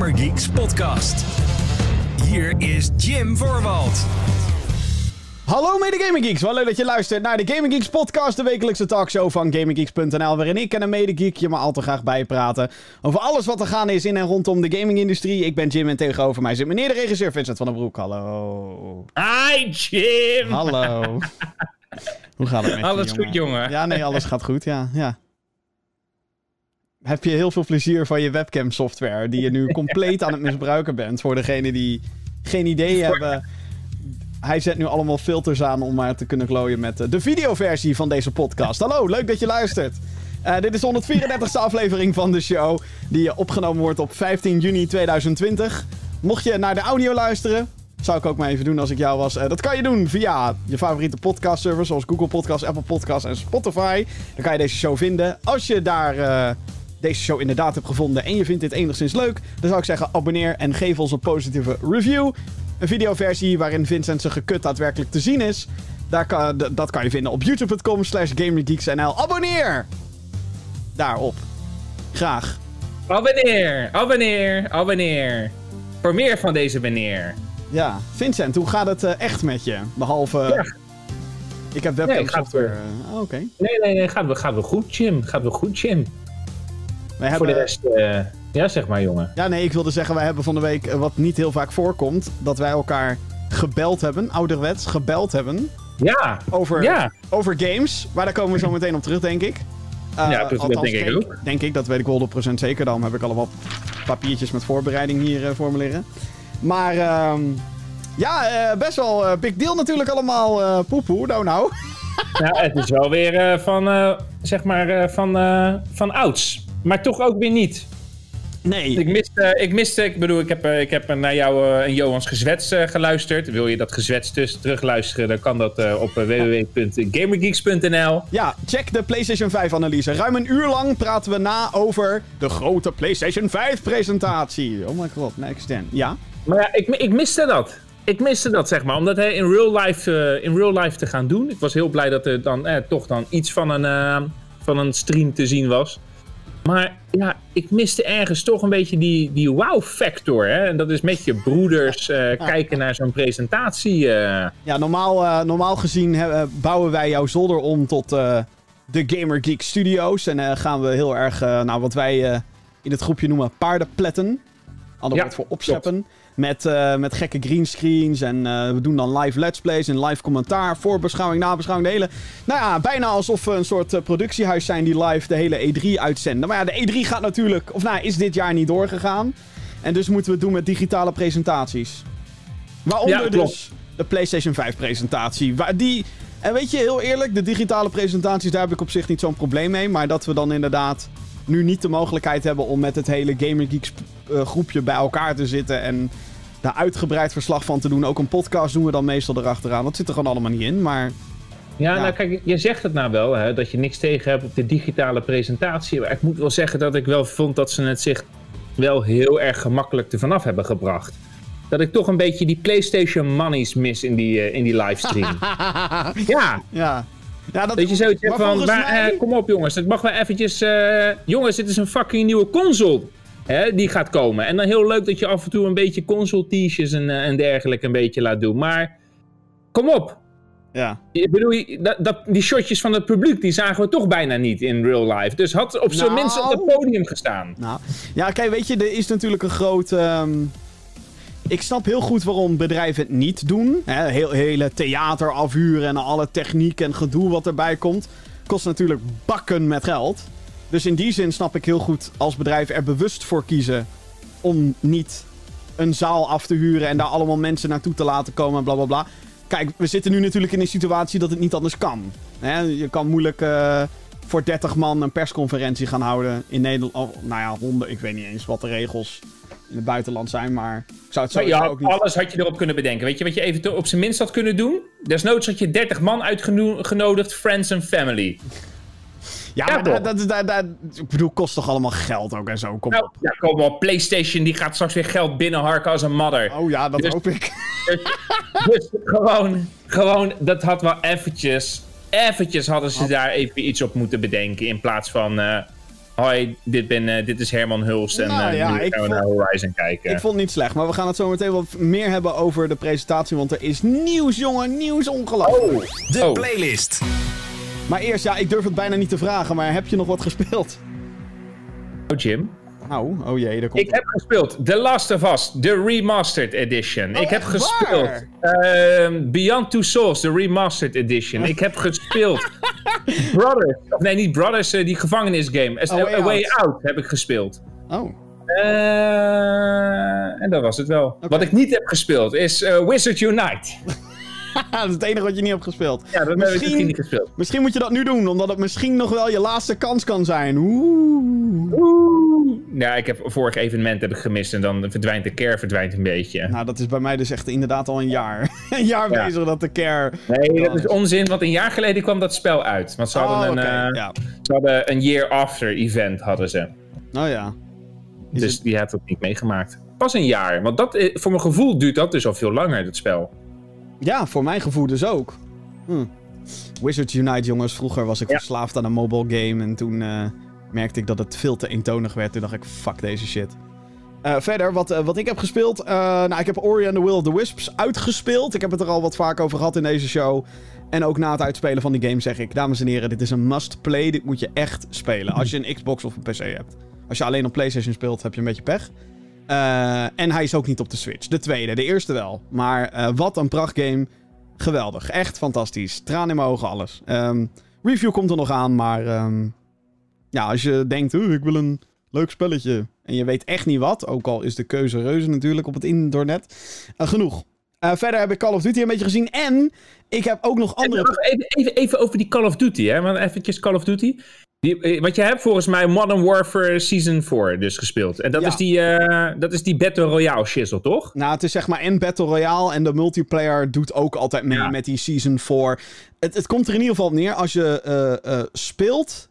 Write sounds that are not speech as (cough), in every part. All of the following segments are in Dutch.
Gamer Geeks podcast. Hier is Jim Voorwald. Hallo mede Gaming Geeks, wel leuk dat je luistert naar de Gaming Geeks podcast, de wekelijkse talkshow van GamingGeeks.nl, waarin ik en een mede geek je maar al te graag bijpraten over alles wat er gaande is in en rondom de gaming-industrie. Ik ben Jim en tegenover mij zit meneer de regisseur Vincent van den Broek. Hallo. Hi Jim! Hallo. (laughs) Hoe gaat het met je, Alles jongen? goed, jongen? Ja, nee, alles gaat goed, ja. ja. Heb je heel veel plezier van je webcam software, die je nu (laughs) compleet aan het misbruiken bent, voor degenen die geen idee hebben. Hij zet nu allemaal filters aan om maar te kunnen klooien met eh, de videoversie van deze podcast. Hallo, leuk dat je luistert. Eh, dit is de 134ste aflevering van de show, die opgenomen wordt op 15 juni 2020. Mocht je naar de audio luisteren, zou ik ook maar even doen als ik jou was. Eh, dat kan je doen via je favoriete podcastservers zoals Google Podcasts, Apple Podcasts en Spotify. Dan kan je deze show vinden. Als je daar deze show inderdaad hebt gevonden en je vindt dit enigszins leuk, dan zou ik zeggen abonneer en geef ons een positieve review. Een videoversie waarin Vincent zijn gekut daadwerkelijk te zien is. Daar kan, dat kan je vinden op youtube.com slash gamergeeksnl. Abonneer! Daarop. Graag. Abonneer, abonneer, abonneer. Voor meer van deze meneer. Ja, Vincent, hoe gaat het eh, echt met je? Behalve... Ja. Ik heb webcam Nee, software. weer. eh, oh, Oké. Nee, nee, nee, gaat wel, gaat wel goed, Jim. Gaat wel goed, Jim. Wij Voor de hebben... rest, eh, ja, zeg maar, jongen. Ja, nee, ik wilde zeggen, wij hebben van de week, eh, wat niet heel vaak voorkomt, dat wij elkaar gebeld hebben, ouderwets gebeld hebben, Ja, over, ja. over games. Maar daar komen we zo (laughs) meteen op terug, denk ik. Eh, Ja, dat- denk ik ook. Denk ik, dat weet ik wel 100% zeker. Daarom heb ik allemaal papiertjes met voorbereiding hier voor me liggen. Maar ehm, ja, best wel big deal natuurlijk allemaal. eh poepoe, nou nou. ja, het is wel weer van, zeg maar, van, van ouds. Maar toch ook weer niet. Nee. Ik miste, ik miste, ik bedoel, ik heb, eh, ik heb naar jou eh, en Johans gezwets eh, geluisterd. Wil je dat gezwets dus terugluisteren, dan kan dat eh, op eh, www.gamergeeks.nl. Ja, check de PlayStation 5 analyse. Ruim een uur lang praten we na over de grote PlayStation 5 presentatie. Oh my god, next gen. Ja? Maar ja, ik, ik miste dat. Ik miste dat, zeg maar. Om dat in, real life, eh, in real life te gaan doen. Ik was heel blij dat er dan eh, toch dan iets van een, eh, van een stream te zien was. Maar ja, ik miste ergens toch een beetje die, die wow-factor. Hè? En dat is met je broeders eh, kijken naar zo'n presentatie. eh. Ja, normaal, eh, normaal gezien bouwen wij jouw zolder om tot de Gamer Geek Studios. En gaan we heel erg, nou wat wij in het groepje noemen paardenpletten. Ander Ja, woord voor opscheppen. Met, eh, met gekke greenscreens. En eh, we doen dan live let's plays en live commentaar. Voorbeschouwing, nabeschouwing. De hele... Nou ja, bijna alsof we een soort eh, productiehuis zijn die live de hele E3 uitzenden. Maar ja, de E3 gaat natuurlijk... Of nou, is dit jaar niet doorgegaan. En dus moeten we het doen met digitale presentaties. Waaronder Ja, dus de PlayStation 5 presentatie. Waar die... En weet je, heel eerlijk, de digitale presentaties, daar heb ik op zich niet zo'n probleem mee. Maar dat we dan inderdaad nu niet de mogelijkheid hebben om met het hele Gamer Geeks groepje bij elkaar te zitten en daar uitgebreid verslag van te doen. Ook een podcast doen we dan meestal erachteraan. Dat zit er gewoon allemaal niet in, maar... Ja, Ja. nou kijk, je zegt het nou wel, hè, dat je niks tegen hebt op de digitale presentatie. Maar ik moet wel zeggen dat ik wel vond dat ze het zich wel heel erg gemakkelijk ervan af hebben gebracht. Dat ik toch een beetje die PlayStation monies mis in die, eh, in die livestream. (laughs) ja, Ja. ja dat, dat je zoiets hebt van, maar, mij- eh, kom op jongens, het mag wel eventjes... eh, jongens, dit is een fucking nieuwe console. Hè, die gaat komen. En dan heel leuk dat je af en toe een beetje console t-shirts en, eh, en dergelijke een beetje laat doen. Maar kom op, Ja. ik bedoel, dat, dat, die shotjes van het publiek, die zagen we toch bijna niet in real life. Dus had op zijn Nou. minst op het podium gestaan. Nou, ja, kijk, weet je, er is natuurlijk een groot. ehm, Ik snap heel goed waarom bedrijven het niet doen. Heel, hele theater afhuren en alle techniek en gedoe wat erbij komt. Kost natuurlijk bakken met geld. Dus in die zin snap ik heel goed als bedrijven er bewust voor kiezen om niet een zaal af te huren en daar allemaal mensen naartoe te laten komen en bla bla bla. Kijk, we zitten nu natuurlijk in een situatie dat het niet anders kan. Hè, je kan moeilijk eh, voor 30 man een persconferentie gaan houden in Nederland. Oh, nou ja, honden, ik weet niet eens wat de regels in het buitenland zijn, maar ik zou het sowieso ja, ook niet... alles had je erop kunnen bedenken. Weet je wat je even op zijn minst had kunnen doen? Desnoods had je 30 man uitgenodigd, friends en family. Ja, Ja, maar dat, dat, dat, dat- ik bedoel, kost toch allemaal geld ook en zo, kom Nou, op. ja, kom op. PlayStation die gaat straks weer geld binnenharken als een madder. Oh ja, dat Dus- hoop ik. Dus gewoon, gewoon, dat had wel eventjes, eventjes hadden ze daar even iets op moeten bedenken. In plaats van, eh, hoi, dit, ben, eh, dit is Herman Hulst en Nou eh, ja, nu gaan we vond- naar Horizon kijken. Ik vond het niet slecht, maar we gaan het zo meteen wat meer hebben over de presentatie. Want er is nieuws, jongen. Nieuws ongelooflijk. De Oh. playlist. Maar eerst, ja, ik durf het bijna niet te vragen, maar heb je nog wat gespeeld? Oh, Jim. Nou, oh jee, daar komt Ik heb gespeeld The Last of Us, de Remastered Edition. Oh, ik heb gespeeld ehm, Beyond Two Souls, de Remastered Edition. ik heb gespeeld (laughs) Brothers, of nee, niet Brothers, eh, die gevangenisgame. As- A Way A Way Out. Out heb ik gespeeld. Oh, Eh, en dat was het wel. Wat ik niet heb gespeeld is eh, Wizard Unite. (laughs) (laughs) dat is het enige wat je niet hebt gespeeld. Ja, dat heb ik Misschien- misschien niet gespeeld. Misschien moet je dat nu doen, omdat het misschien nog wel je laatste kans kan zijn. Oeh. Oeh. Ja, ik heb vorig evenement heb ik gemist en dan verdwijnt de care verdwijnt een beetje. Nou, dat is bij mij dus echt inderdaad al een jaar. (laughs) een jaar Ja. bezig dat de care... Nee, dat is onzin, want een jaar geleden kwam dat spel uit. Want ze hadden, Oh, een, eh, ja. ze hadden een year after event, hadden ze. Oh ja. Is dus het- die had het niet meegemaakt. Pas een jaar, want dat, eh, voor mijn gevoel duurt dat dus al veel langer, dat spel. Ja, voor mijn gevoel dus ook. Hm. Wizards Unite, jongens. Vroeger was ik Ja. verslaafd aan een mobile game. En toen eh, merkte ik dat het veel te eentonig werd. Toen dacht ik, fuck deze shit. Eh, verder, wat, eh, wat ik heb gespeeld. nou, ik heb Ori and the Will of the Wisps uitgespeeld. Ik heb het er al wat vaak over gehad in deze show. En ook na het uitspelen van die game zeg ik... Dames en heren, dit is een must-play. Dit moet je echt spelen. Als je een Xbox of een PC hebt. Als je alleen op PlayStation speelt, heb je een beetje pech. Eh, en hij is ook niet op de Switch. De tweede, de eerste wel. Maar eh, wat een prachtgame. Geweldig. Echt fantastisch. Traan in mijn ogen, alles. Ehm, review komt er nog aan, maar... ehm, ja, als je denkt, "Oeh, ik wil een leuk spelletje... en je weet echt niet wat... ook al is de keuze reuze natuurlijk op het internet... eh, genoeg. Verder heb ik Call of Duty een beetje gezien. En ik heb ook nog andere... Even, even, even over die Call of Duty, hè? Want eventjes Call of Duty. Die, eh, want je hebt volgens mij Modern Warfare Season 4 dus gespeeld. En dat, Ja. is, die, eh, dat is die Battle Royale shizzle, toch? Nou, het is zeg maar en Battle Royale en de multiplayer doet ook altijd mee Ja. met die Season 4. Het, het komt er in ieder geval op neer, als je eh, speelt,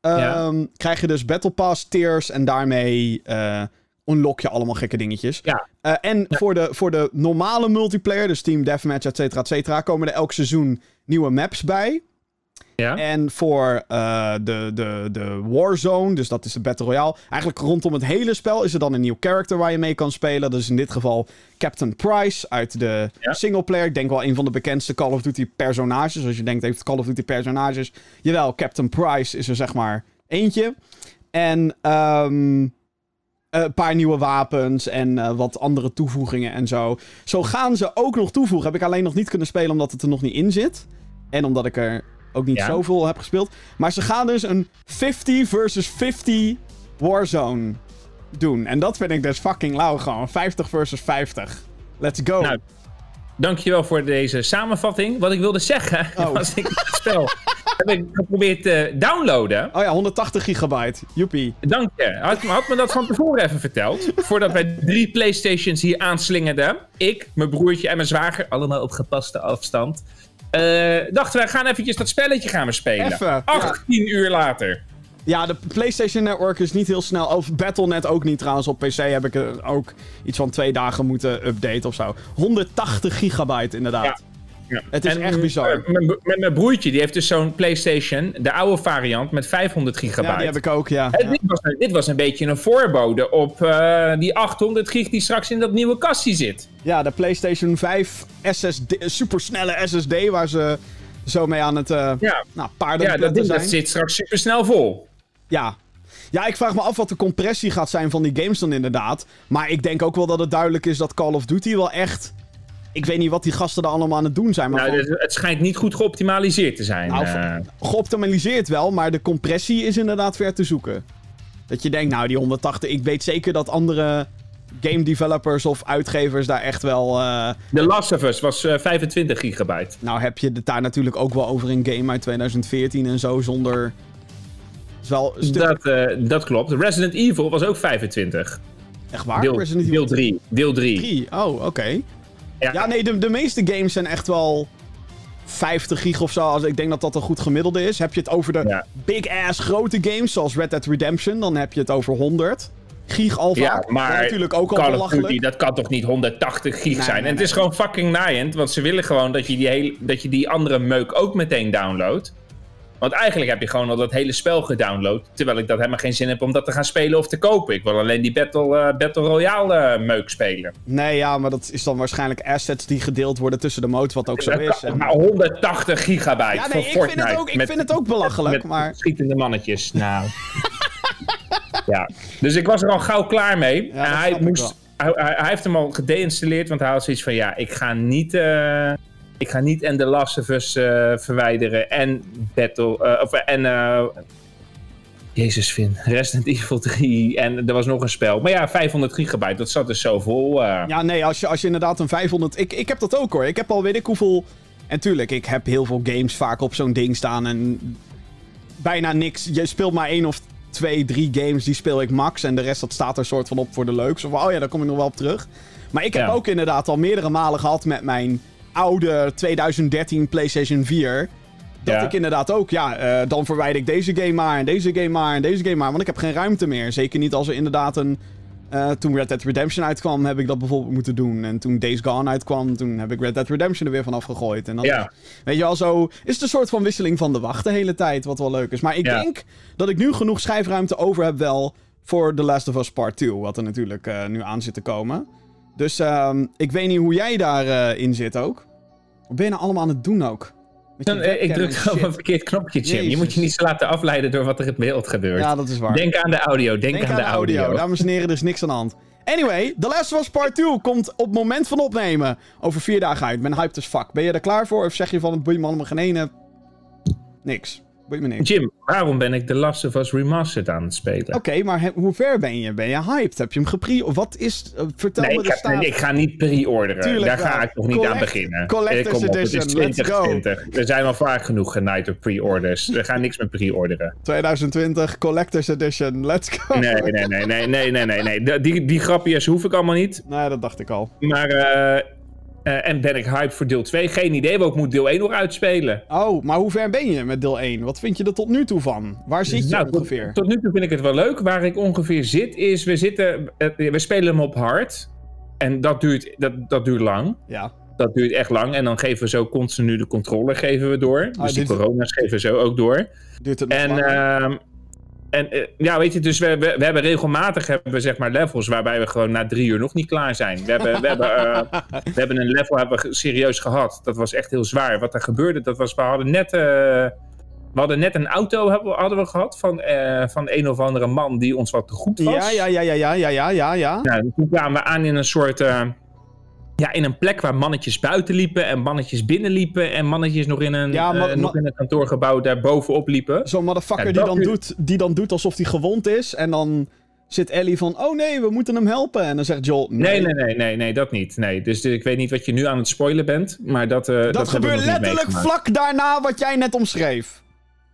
ehm, krijg je dus Battle Pass tiers en daarmee unlock je allemaal gekke dingetjes. Ja. En voor, de, voor de normale multiplayer, dus Team Deathmatch, et cetera, et cetera, komen er elk seizoen nieuwe maps bij. Ja. En voor eh, de, de, de Warzone, dus dat is de Battle Royale. Eigenlijk rondom het hele spel is er dan een nieuw character waar je mee kan spelen. Dat is in dit geval Captain Price uit de Ja. singleplayer. Ik denk wel een van de bekendste Call of Duty personages. Als je denkt, heeft Call of Duty personages? Jawel, Captain Price is er zeg maar eentje. En ehm, een paar nieuwe wapens en eh, wat andere toevoegingen en zo. Zo gaan ze ook nog toevoegen. Heb ik alleen nog niet kunnen spelen omdat het er nog niet in zit. En omdat ik er ook niet Ja. zoveel heb gespeeld. Maar ze gaan dus een 50 versus 50 Warzone doen. En dat vind ik dus fucking lauw gewoon. 50 versus 50. Let's go. Nou, Dankjewel voor deze samenvatting. Wat ik wilde zeggen, (laughs) Oh. was ik het spel heb ik geprobeerd te downloaden. Oh ja, 180 gigabyte. Joepie. Dank je. Had, had me dat van tevoren even verteld. Voordat wij drie Playstations hier aanslingerden. Ik, mijn broertje en mijn zwager, allemaal op gepaste afstand. Eh, dachten wij gaan eventjes dat spelletje gaan we spelen. Even, ja. 18 uur later. Ja, de PlayStation Network is niet heel snel. Of Battle.net ook niet trouwens. Op PC heb ik er ook iets van twee dagen moeten updaten of zo. 180 gigabyte inderdaad. Ja. Ja. Het is echt bizar. eh, Mijn mijn- broertje die heeft dus zo'n PlayStation, de oude variant, met 500 gigabyte. Ja, die heb ik ook, ja. En Ja. dit, was, een- dit was een beetje een voorbode op eh, die 800 gig die straks in dat nieuwe kastje zit. Ja, de PlayStation 5 SSD, supersnelle SSD waar ze zo mee aan het eh Ja, nou, paarden ja dat, ding, zijn. dat zit straks super snel vol. Ja. ja, ik vraag me af wat de compressie gaat zijn van die games dan inderdaad. Maar ik denk ook wel dat het duidelijk is dat Call of Duty wel echt... Ik weet niet wat die gasten er allemaal aan het doen zijn, maar Nou, gewoon het, schijnt niet goed geoptimaliseerd te zijn. Nou, eh. geoptimaliseerd wel, maar de compressie is inderdaad ver te zoeken. Dat je denkt, nou die 180, ik weet zeker dat andere game developers of uitgevers daar echt wel... eh, The Last of Us was eh, 25 gigabyte. nou heb je het daar natuurlijk ook wel over een game uit 2014 en zo, zonder... wel stuk... Dat, eh, dat klopt. Resident Evil was ook 25. echt waar? Deel, Resident deel Evil 3. Deel 3. 3. Oh, oké. Ja. Ja, nee, de, de meeste games zijn echt wel 50 gig of zo. Als, ik denk dat dat een goed gemiddelde is. Heb je het over de Ja. big-ass grote games, zoals Red Dead Redemption, dan heb je het over 100 gig al Ja, vaak. maar natuurlijk ook al belachelijk. Dat kan toch niet 180 gig Nee, zijn? nee, en het is gewoon fucking naaiend, want ze willen gewoon dat je die, hele, dat je die andere meuk ook meteen downloadt. Want eigenlijk heb je gewoon al dat hele spel gedownload. Terwijl ik dat helemaal geen zin heb om dat te gaan spelen of te kopen. Ik wil alleen die Battle, eh, Battle Royale eh, meuk spelen. Nee, ja, maar dat is dan waarschijnlijk assets die gedeeld worden tussen de modes, wat ook zo Dat is. En- Maar 180 gigabyte Ja, voor nee, ik Fortnite. vind het ook, ik met- vind het ook belachelijk, met maar... schietende mannetjes. Nou. (laughs) ja. Dus ik was er al gauw klaar mee. Ja, en hij, moest, hij, hij- heeft hem al gedeïnstalleerd, want hij had zoiets van: ja, ik ga niet. eh, ik ga niet en The Last of Us eh, verwijderen en Battle. eh, of, en. eh, Jezus, Vin. Resident Evil 3. En er was nog een spel. Maar ja, 500 gigabyte, dat zat dus zo vol. Ja, nee, als je, als je inderdaad een 500... Ik, ik heb dat ook hoor. Ik heb al weet ik hoeveel... En tuurlijk, ik heb heel veel games vaak op zo'n ding staan en... Bijna niks. Je speelt maar één of twee, drie games, die speel ik max. En de rest, dat staat er soort van op voor de leuks. Of, oh ja, daar kom ik nog wel op terug. Maar ik heb Ja. ook inderdaad al meerdere malen gehad met mijn oude 2013 PlayStation 4... Dat Ja. ik inderdaad ook, ja, eh, dan verwijder ik deze game maar en deze game maar en deze game maar. Want ik heb geen ruimte meer. Zeker niet als er inderdaad een... eh, toen Red Dead Redemption uitkwam, heb ik dat bijvoorbeeld moeten doen. En toen Days Gone uitkwam, toen heb ik Red Dead Redemption er weer vanaf gegooid. En dat Ja. Weet je wel, zo is het een soort van wisseling van de wacht de hele tijd, wat wel leuk is. Maar ik Ja. denk dat ik nu genoeg schijfruimte over heb wel voor The Last of Us Part 2, wat er natuurlijk eh, nu aan zit te komen. Dus ehm, ik weet niet hoe jij daarin in zit ook. Wat ben je nou allemaal aan het doen ook? Eh, ik druk shit. een verkeerd knopje, Jim. Je moet je niet zo laten afleiden door wat er in het beeld gebeurt. Ja, dat is waar. Denk aan de audio, denk, Denk aan, de audio. Dames en heren, er is niks aan de hand. Anyway, The Last of Us Part 2 komt op het moment van opnemen over vier dagen uit. Ik ben hyped as fuck. Ben je er klaar voor? Of zeg je van, het boeit me allemaal geen ene... Niks. Boeit me niks. Jim, waarom ben ik The Last of Us Remastered aan het spelen? Oké, maar hoe ver ben je? Ben je hyped? Heb je hem gepre... Wat is... uh, vertel Nee, me ik, de heb- staat. ik ga niet pre-orderen. Daar ga ik nog niet aan beginnen. Collector's Eh, het is Edition, let's go. 2020. Er zijn al vaak genoeg genaaid door pre-orders. We gaan niks met pre-orderen. 2020 Collector's Edition. Let's go. Nee, nee, nee, nee, nee, nee, nee, nee. De- Die, die grapjes hoef ik allemaal niet. Nee, dat dacht ik al. Maar, eh, eh, en ben ik hyped voor deel 2? Geen idee, maar ik moet deel 1 nog uitspelen. Oh, maar hoe ver ben je met deel 1? Wat vind je er tot nu toe van? Waar zit je Nou, ongeveer? Tot, nu toe vind ik het wel leuk. Waar ik ongeveer zit is, we, zitten, eh, we spelen hem op hard. En dat duurt, dat, dat duurt lang. Ja. Dat duurt echt lang. En dan geven we zo continu de controle geven we door. Dus die Ah, corona's geven we zo ook door. Duurt het En, en eh, ja, weet je, dus we, we, hebben regelmatig hebben we, zeg maar, levels waarbij we gewoon na drie uur nog niet klaar zijn. We hebben, we hebben, eh, we hebben een level hebben we serieus gehad. Dat was echt heel zwaar. Wat er gebeurde, dat was, we hadden net, eh, we hadden net een auto hadden we gehad van, van een of andere man die ons wat te goed was. Ja, ja, ja, ja, ja, ja, ja, ja. Nou, toen kwamen we aan in een soort ja, in een plek waar mannetjes buiten liepen en mannetjes binnen liepen. En mannetjes nog in een, Ja, ma- eh, nog in een kantoorgebouw daar bovenop liepen. Zo'n motherfucker Ja, die, dat dan doet, die dan doet alsof hij gewond is. En dan zit Ellie van, oh nee, we moeten hem helpen. En dan zegt Joel, Nee, nee, nee, nee, nee, dat niet. Nee. Dus ik weet niet wat je nu aan het spoilen bent. Maar dat. eh, Dat, we gebeurt letterlijk vlak daarna wat jij net omschreef.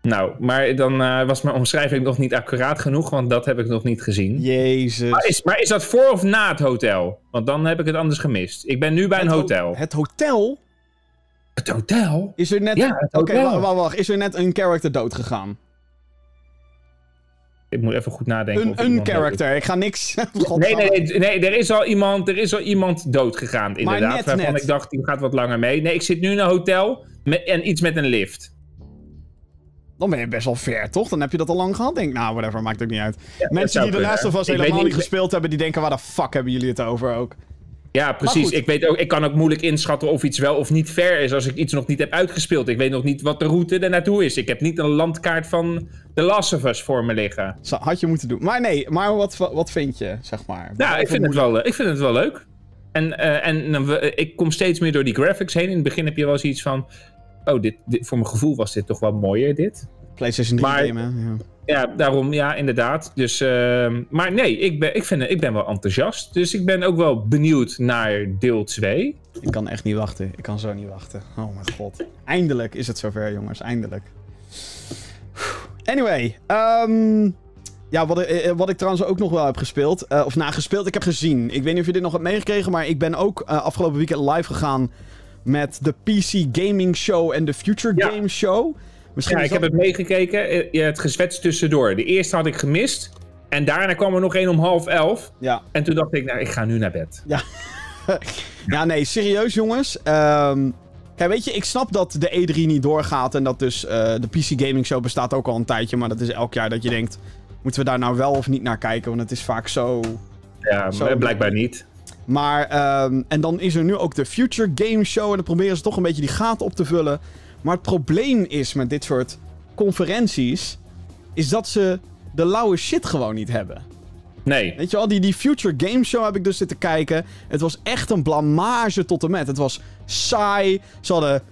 Nou, maar dan eh, was mijn omschrijving nog niet accuraat genoeg, want dat heb ik nog niet gezien. Jezus. Maar, is, maar is dat voor of na het hotel? Want dan heb ik het anders gemist. Ik ben nu bij een ho- hotel. Het hotel? Het hotel? Is er net... Ja, Oké, wacht, wacht, wacht. Is er net een character dood gegaan? Ik moet even goed nadenken. Een, een character. Ik ga niks... (laughs) Nee, nee, nee, nee, er is al iemand, er is al iemand dood gegaan, inderdaad. net, waarvan net. ik dacht, die gaat wat langer mee. Nee, ik zit nu in een hotel met, en iets met een lift. Dan ben je best wel ver, toch? Dan heb je dat al lang gehad. Denk, nou, whatever, maakt ook niet uit. Mensen die de. Last of Us helemaal niet niet- gespeeld hebben, die denken, waar de fuck hebben jullie het over ook? Ja, precies. Ik, weet ook, ik kan ook moeilijk inschatten of iets wel of niet ver is als ik iets nog niet heb uitgespeeld. Ik weet nog niet wat de route er naartoe is. Ik heb niet een landkaart van The Last of Us voor me liggen. Zo, had je moeten doen. Maar nee, maar wat, wat vind je, zeg maar? Nou, ik vind het wel, ik vind het wel leuk. En, eh, en dan we- ik kom steeds meer door die graphics heen. In het begin heb je wel zoiets van... Oh, dit, dit, voor mijn gevoel was dit toch wel mooier, dit. PlayStation 3 Maar- game, hè? Ja. Ja, daarom, ja, inderdaad. Dus, ehm, maar nee, ik ben, ik, vind, ik ben wel enthousiast. Dus ik ben ook wel benieuwd naar deel 2. Ik kan echt niet wachten. Ik kan zo niet wachten. Oh mijn god. Eindelijk is het zover, jongens. Eindelijk. Anyway. ehm, ja, wat, ik- eh, wat ik trouwens ook nog wel heb gespeeld. eh, of nagespeeld, ik heb gezien. Ik weet niet of je dit nog hebt meegekregen. Maar ik ben ook eh, afgelopen weekend live gegaan. Met de PC Gaming Show en de Future Ja. Game Show. Misschien Ja, ik heb het meegekeken. Eh, ja, het gezwets tussendoor. De eerste had ik gemist. En daarna kwam er nog één om half elf. Ja. En toen dacht ik, nou, ik ga nu naar bed. Ja, (laughs) nee, serieus jongens. Ehm, Kijk, weet je, ik snap dat de E3 niet doorgaat en dat dus eh, de PC Gaming Show bestaat ook al een tijdje, maar dat is elk jaar dat je denkt, moeten we daar nou wel of niet naar kijken? Want het is vaak zo... Ja, Zo- blijkbaar niet. Maar, ehm, en dan is er nu ook de Future Game Show en dan proberen ze toch een beetje die gaten op te vullen. Maar het probleem is met dit soort conferenties, is dat ze de lauwe shit gewoon niet hebben. Nee. Weet je wel, die, die Future Game Show heb ik dus zitten kijken. Het was echt een blamage tot en met. Het was saai. Ze hadden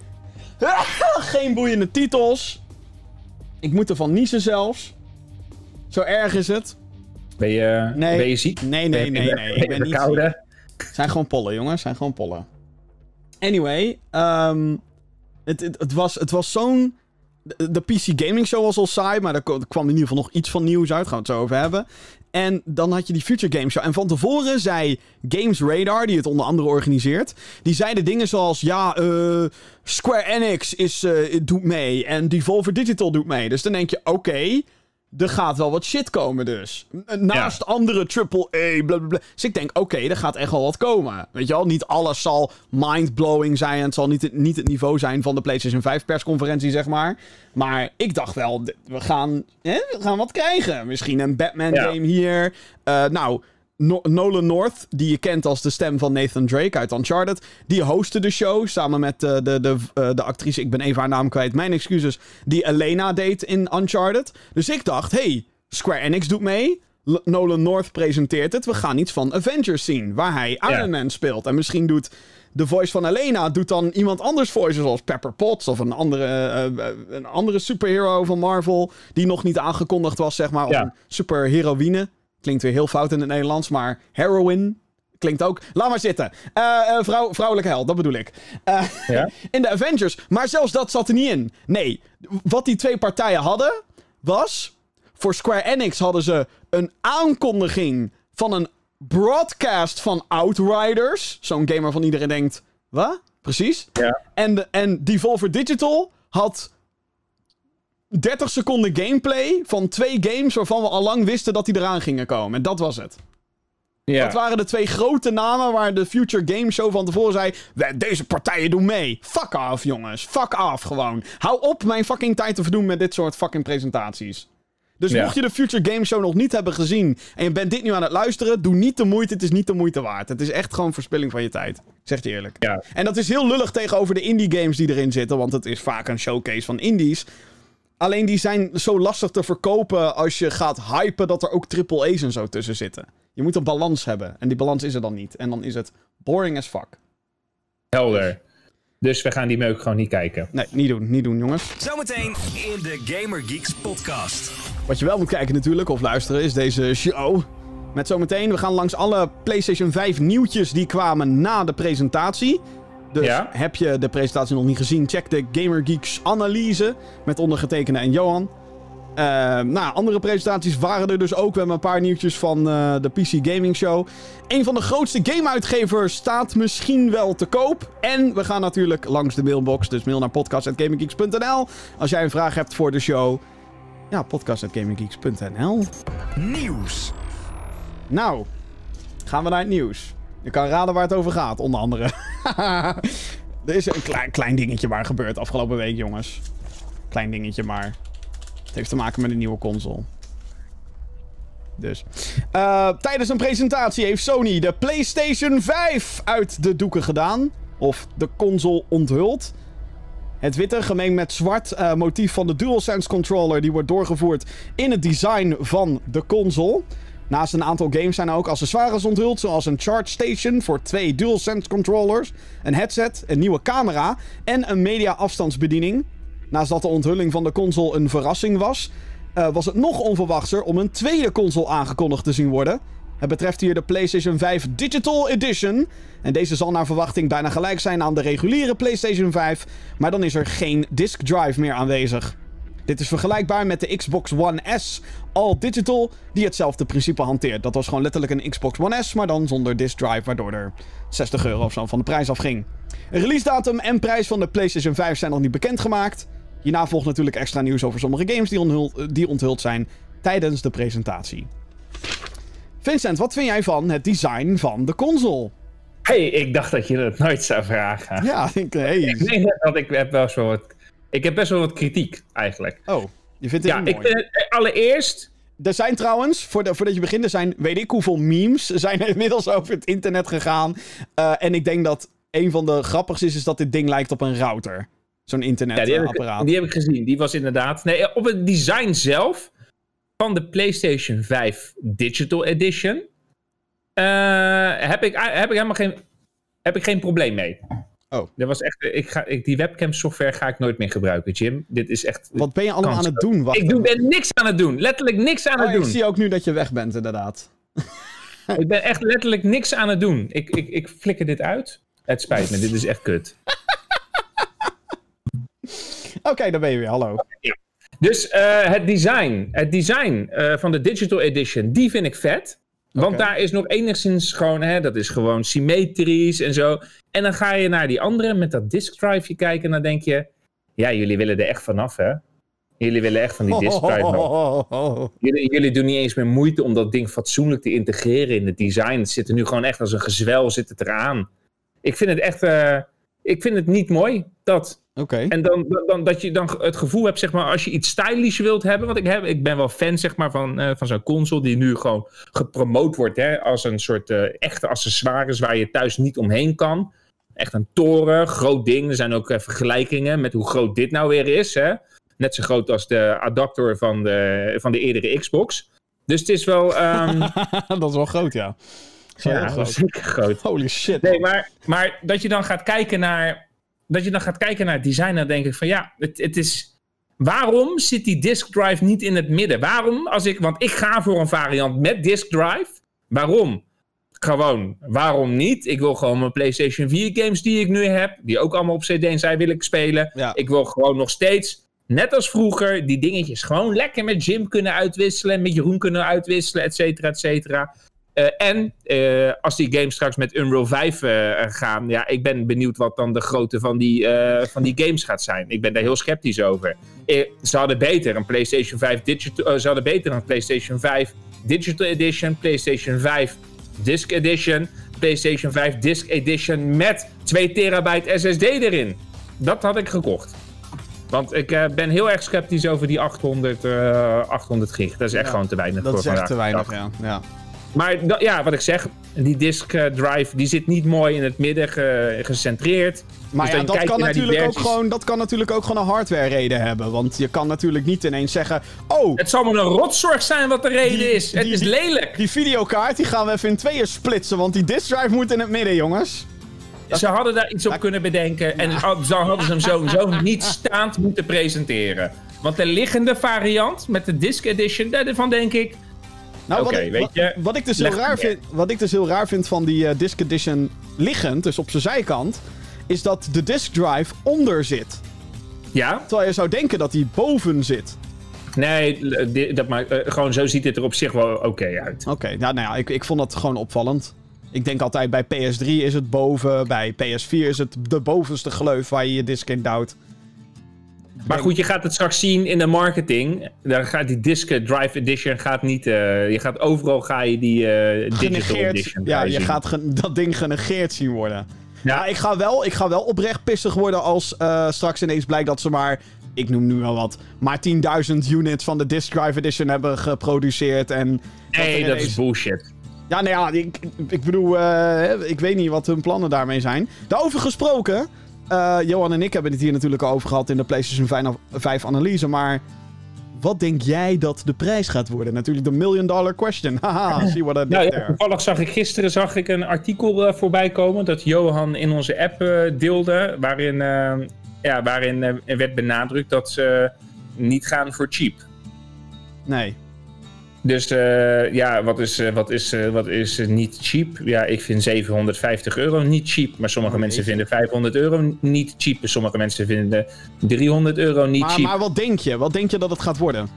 (laughs) geen boeiende titels. Ik moet ervan niezen zelfs. Zo erg is het. Ben je, Nee. ben je ziek? Nee, nee, nee, nee. Ik ben niet zijn gewoon pollen, jongens. Zijn gewoon pollen. Anyway, ehm, het, het, was, het was zo'n... De, PC Gaming Show was al saai, maar er kwam in ieder geval nog iets van nieuws uit. Gaan we het zo over hebben. En dan had je die Future Game Show. En van tevoren zei Games Radar, die het onder andere organiseert... Die zeiden dingen zoals... Ja, eh, Square Enix is, eh, doet mee. En Devolver Digital doet mee. Dus dan denk je, oké... er gaat wel wat shit komen dus. Naast andere AAA, blablabla. Dus ik denk, oké, er gaat echt wel wat komen. Weet je wel, niet alles zal mind-blowing zijn. En het zal niet, het- niet het niveau zijn van de PlayStation 5 persconferentie, zeg maar. Maar ik dacht wel, we gaan, hè, we gaan wat krijgen. Misschien een Batman Ja. game hier. Eh, nou... No- Nolan North, die je kent als de stem van Nathan Drake uit Uncharted, die hostte de show samen met eh, de, de, eh, de actrice, ik ben even haar naam kwijt, mijn excuses, die Elena deed in Uncharted. Dus ik dacht, hey, Square Enix doet mee, L- Nolan North presenteert het, we gaan iets van Avengers zien, waar hij Iron Man speelt. En misschien doet de voice van Elena doet dan iemand anders voice, zoals Pepper Potts of een andere, eh, een andere superhero van Marvel, die nog niet aangekondigd was, zeg maar, of een superheroïne. Klinkt weer heel fout in het Nederlands, maar heroine klinkt ook. Laat maar zitten. Eh, vrouw, vrouwelijke held, dat bedoel ik. Eh, Ja? (laughs) in de Avengers. Maar zelfs dat zat er niet in. Nee, wat die twee partijen hadden, was... Voor Square Enix hadden ze een aankondiging van een broadcast van Outriders. Zo'n game waarvan iedereen denkt... Wat? Precies. Ja. En, en Devolver Digital had 30 seconden gameplay van twee games waarvan we al lang wisten dat die eraan gingen komen. En dat was het. Ja. Dat waren de twee grote namen waar de Future Game Show van tevoren zei... "Wij- Deze partijen doen mee. Fuck off, jongens. Fuck off, gewoon. Hou op mijn fucking tijd te verdoen met dit soort fucking presentaties. Dus Ja. mocht je de Future Game Show nog niet hebben gezien... en je bent dit nu aan het luisteren... doe niet de moeite, het is niet de moeite waard. Het is echt gewoon verspilling van je tijd. Ik zeg het je eerlijk. Ja. En dat is heel lullig tegenover de indie games die erin zitten... want het is vaak een showcase van indies... Alleen die zijn zo lastig te verkopen als je gaat hypen dat er ook triple A's en zo tussen zitten. Je moet een balans hebben. En die balans is er dan niet. En dan is het boring as fuck. Helder. Dus we gaan die meuk gewoon niet kijken. Nee, niet doen. Niet doen, jongens. Zometeen in de Gamer Geeks podcast. Wat je wel moet kijken natuurlijk, of luisteren, is deze show. Met zometeen, we gaan langs alle PlayStation 5 nieuwtjes die kwamen na de presentatie. Dus Ja. heb je de presentatie nog niet gezien, check de Gamer Geeks analyse met ondergetekende en Johan. Eh, nou, andere presentaties waren er dus ook. We hebben een paar nieuwtjes van eh, de PC Gaming Show. Een van de grootste gameuitgevers staat misschien wel te koop. En we gaan natuurlijk langs de mailbox. Dus mail naar podcast.gaminggeeks.nl Als jij een vraag hebt voor de show. Ja, podcast.gaminggeeks.nl Nieuws. Nou, gaan we naar het nieuws. Je kan raden waar het over gaat, onder andere. (laughs) er is een klein, klein dingetje maar gebeurd afgelopen week, jongens. Klein dingetje maar. Het heeft te maken met een nieuwe console. Dus. Eh, tijdens een presentatie heeft Sony de PlayStation 5 uit de doeken gedaan. Of de console onthuld. Het witte, gemengd met zwart eh, motief van de DualSense controller... die wordt doorgevoerd in het design van de console. Naast een aantal games zijn er ook accessoires onthuld... zoals een charge station voor twee DualSense controllers... een headset, een nieuwe camera en een media-afstandsbediening. Naast dat de onthulling van de console een verrassing was... eh, was het nog onverwachter om een tweede console aangekondigd te zien worden... Het betreft hier de PlayStation 5 Digital Edition. En deze zal naar verwachting bijna gelijk zijn aan de reguliere PlayStation 5. Maar dan is er geen disk drive meer aanwezig. Dit is vergelijkbaar met de Xbox One S All Digital, die hetzelfde principe hanteert. Dat was gewoon letterlijk een Xbox One S, maar dan zonder disk drive, waardoor er 60 euro of zo van de prijs afging. Een release datum en prijs van de PlayStation 5 zijn nog niet bekendgemaakt. Hierna volgt natuurlijk extra nieuws over sommige games die, onthuld, die onthuld zijn tijdens de presentatie. Vincent, wat vind jij van het design van de console? hey, ik dacht dat je dat nooit zou vragen. Ja, ik, hey. Ik denk dat ik heb wel wat... Ik heb best wel wat kritiek, eigenlijk. Oh, je vindt het Ja, ik mooi. vind het, eh, allereerst... Er zijn trouwens, voordat, je begint, er zijn weet ik hoeveel memes (laughs) zijn er inmiddels over het internet gegaan. Eh, en ik denk dat een van de grappigste is, is dat dit ding lijkt op een router. Zo'n Ja, die, internetapparaat. ik, die heb ik gezien. Die was inderdaad... Nee, op het design zelf van de PlayStation 5 Digital Edition... eh, heb, ik, heb ik helemaal geen, heb ik geen probleem mee. Oh. Dat was echt, ik ga, ik, die webcam software ga ik nooit meer gebruiken, Jim. Dit is echt... Wat ben je allemaal aan het doen? Wacht ik doe, ben niks aan het doen. Letterlijk niks aan Oh, het ik doen. zie ook nu dat je weg bent, inderdaad. Ik ben echt letterlijk niks aan het doen. Ik, ik, ik flikker dit uit. Het spijt me, dit is echt kut. (laughs) Oké, daar ben je weer. Hallo. Dus eh, het design, het design eh, van de Digital Edition, die vind ik vet. Want daar is nog enigszins gewoon, hè, dat is gewoon symmetrisch en zo. En dan ga je naar die andere met dat disk drive kijken en dan denk je... Ja, jullie willen er echt vanaf, hè? Jullie willen echt van die disk drive af. (laughs) Jullie, jullie doen niet eens meer moeite om dat ding fatsoenlijk te integreren in het design. Het zit er nu gewoon echt als een gezwel, zit het eraan. Ik vind het echt, eh, ik vind het niet mooi, dat. Oké. En dan, dan, dan dat je dan het gevoel hebt, zeg maar, als je iets stylish wilt hebben. Want ik, heb, ik ben wel fan, zeg maar, van, eh, van zo'n console die nu gewoon gepromoot wordt hè, als een soort eh, echte accessoires waar je thuis niet omheen kan. Echt een toren, groot ding. Er zijn ook eh, vergelijkingen met hoe groot dit nou weer is. Hè? Net zo groot als de adapter van de, van de eerdere Xbox. Dus het is wel. ehm, (laughs) dat is wel groot, ja. Zo heel ja, groot. zeker groot. Holy shit. Nee, maar, maar dat je dan gaat kijken naar. Dat je dan gaat kijken naar het design, dan denk ik van ja, het, het is. Waarom zit die disk drive niet in het midden? Waarom, als ik, want ik ga voor een variant met disk drive. Waarom? Gewoon, waarom niet? Ik wil gewoon mijn PlayStation 4 games die ik nu heb, die ook allemaal op CD en zij wil ik spelen. Ja. Ik wil gewoon nog steeds, net als vroeger, die dingetjes gewoon lekker met Jim kunnen uitwisselen, met Jeroen kunnen uitwisselen, et cetera, et cetera. Eh, en eh, als die games straks met Unreal 5 eh, gaan, ja, ik ben benieuwd wat dan de grootte van die, van die games gaat zijn. Ik ben daar heel sceptisch over. Ze hadden beter een PlayStation 5 Digital, ze hadden beter een PlayStation 5 Digital Edition, PlayStation 5 Disc Edition, PlayStation 5 Disc Edition met 2 terabyte SSD erin. Dat had ik gekocht. Want ik ben heel erg sceptisch over die 800, eh 800 gig. Dat is echt Ja, gewoon te weinig Dat voor is echt te weinig, ja. ja. Maar ja, wat ik zeg, die disk eh, drive die zit niet mooi in het midden ge- gecentreerd. Maar Dus ja, dat kan, natuurlijk ook gewoon, dat kan natuurlijk ook gewoon een hardware reden hebben. Want je kan natuurlijk niet ineens zeggen... Oh, Het zal maar een rotzorg zijn wat de reden Die- is. Het is die- lelijk. die videokaart die gaan we even in tweeën splitsen. Want die disk drive moet in het midden, jongens. Ze hadden daar iets op kunnen bedenken. En dan hadden ze hem sowieso (laughs) niet staand moeten presenteren. Want de liggende variant met de disc edition, daarvan denk ik... Nou, wat, ik, weet wat, je, wat ik dus heel raar vind, wat ik dus heel raar vind van die eh, disc edition liggend, dus op zijn zijkant, is dat de disk drive onder zit. Ja? Terwijl je zou denken dat die boven zit. Nee, dat maakt, eh, gewoon zo ziet het er op zich wel oké uit. Oké, ja, nou ja, ik, ik vond dat gewoon opvallend. Ik denk altijd bij PS3 is het boven, bij PS4 is het de bovenste gleuf waar je je disc in duwt. Maar goed, je gaat het straks zien in de marketing. Daar gaat die disc drive edition gaat niet... eh, je gaat overal ga je die eh, digital edition Ja, je zien. gaat dat ding genegeerd zien worden. Ja. Ja, ik ga wel, ik ga wel oprecht pissig worden als eh, straks ineens blijkt dat ze maar, ik noem nu wel wat, maar 10.000 units van de Disk Drive Edition hebben geproduceerd. En Nee, dat is bullshit. Ja, nou ja, ik, ik bedoel, ik weet niet wat hun plannen daarmee zijn. Daarover gesproken, eh, Johan en ik hebben het hier natuurlijk al over gehad in de PlayStation 5 5 analyse, maar wat denk jij dat de prijs gaat worden? Natuurlijk de million dollar question. (laughs) Haha, see what I did Nou ja, there. toevallig zag ik gisteren zag ik een artikel eh, voorbij komen dat Johan in onze app eh, deelde, waarin, ja, waarin werd benadrukt dat ze niet gaan voor cheap. Nee. Dus eh, ja, wat is, eh, wat is, eh, wat is niet cheap? Ja, ik vind 750 euro niet cheap. Maar sommige Oh, mensen vinden 500 euro niet cheap. Sommige mensen vinden 300 euro niet Maar, cheap. maar wat denk je? Wat denk je dat het gaat worden?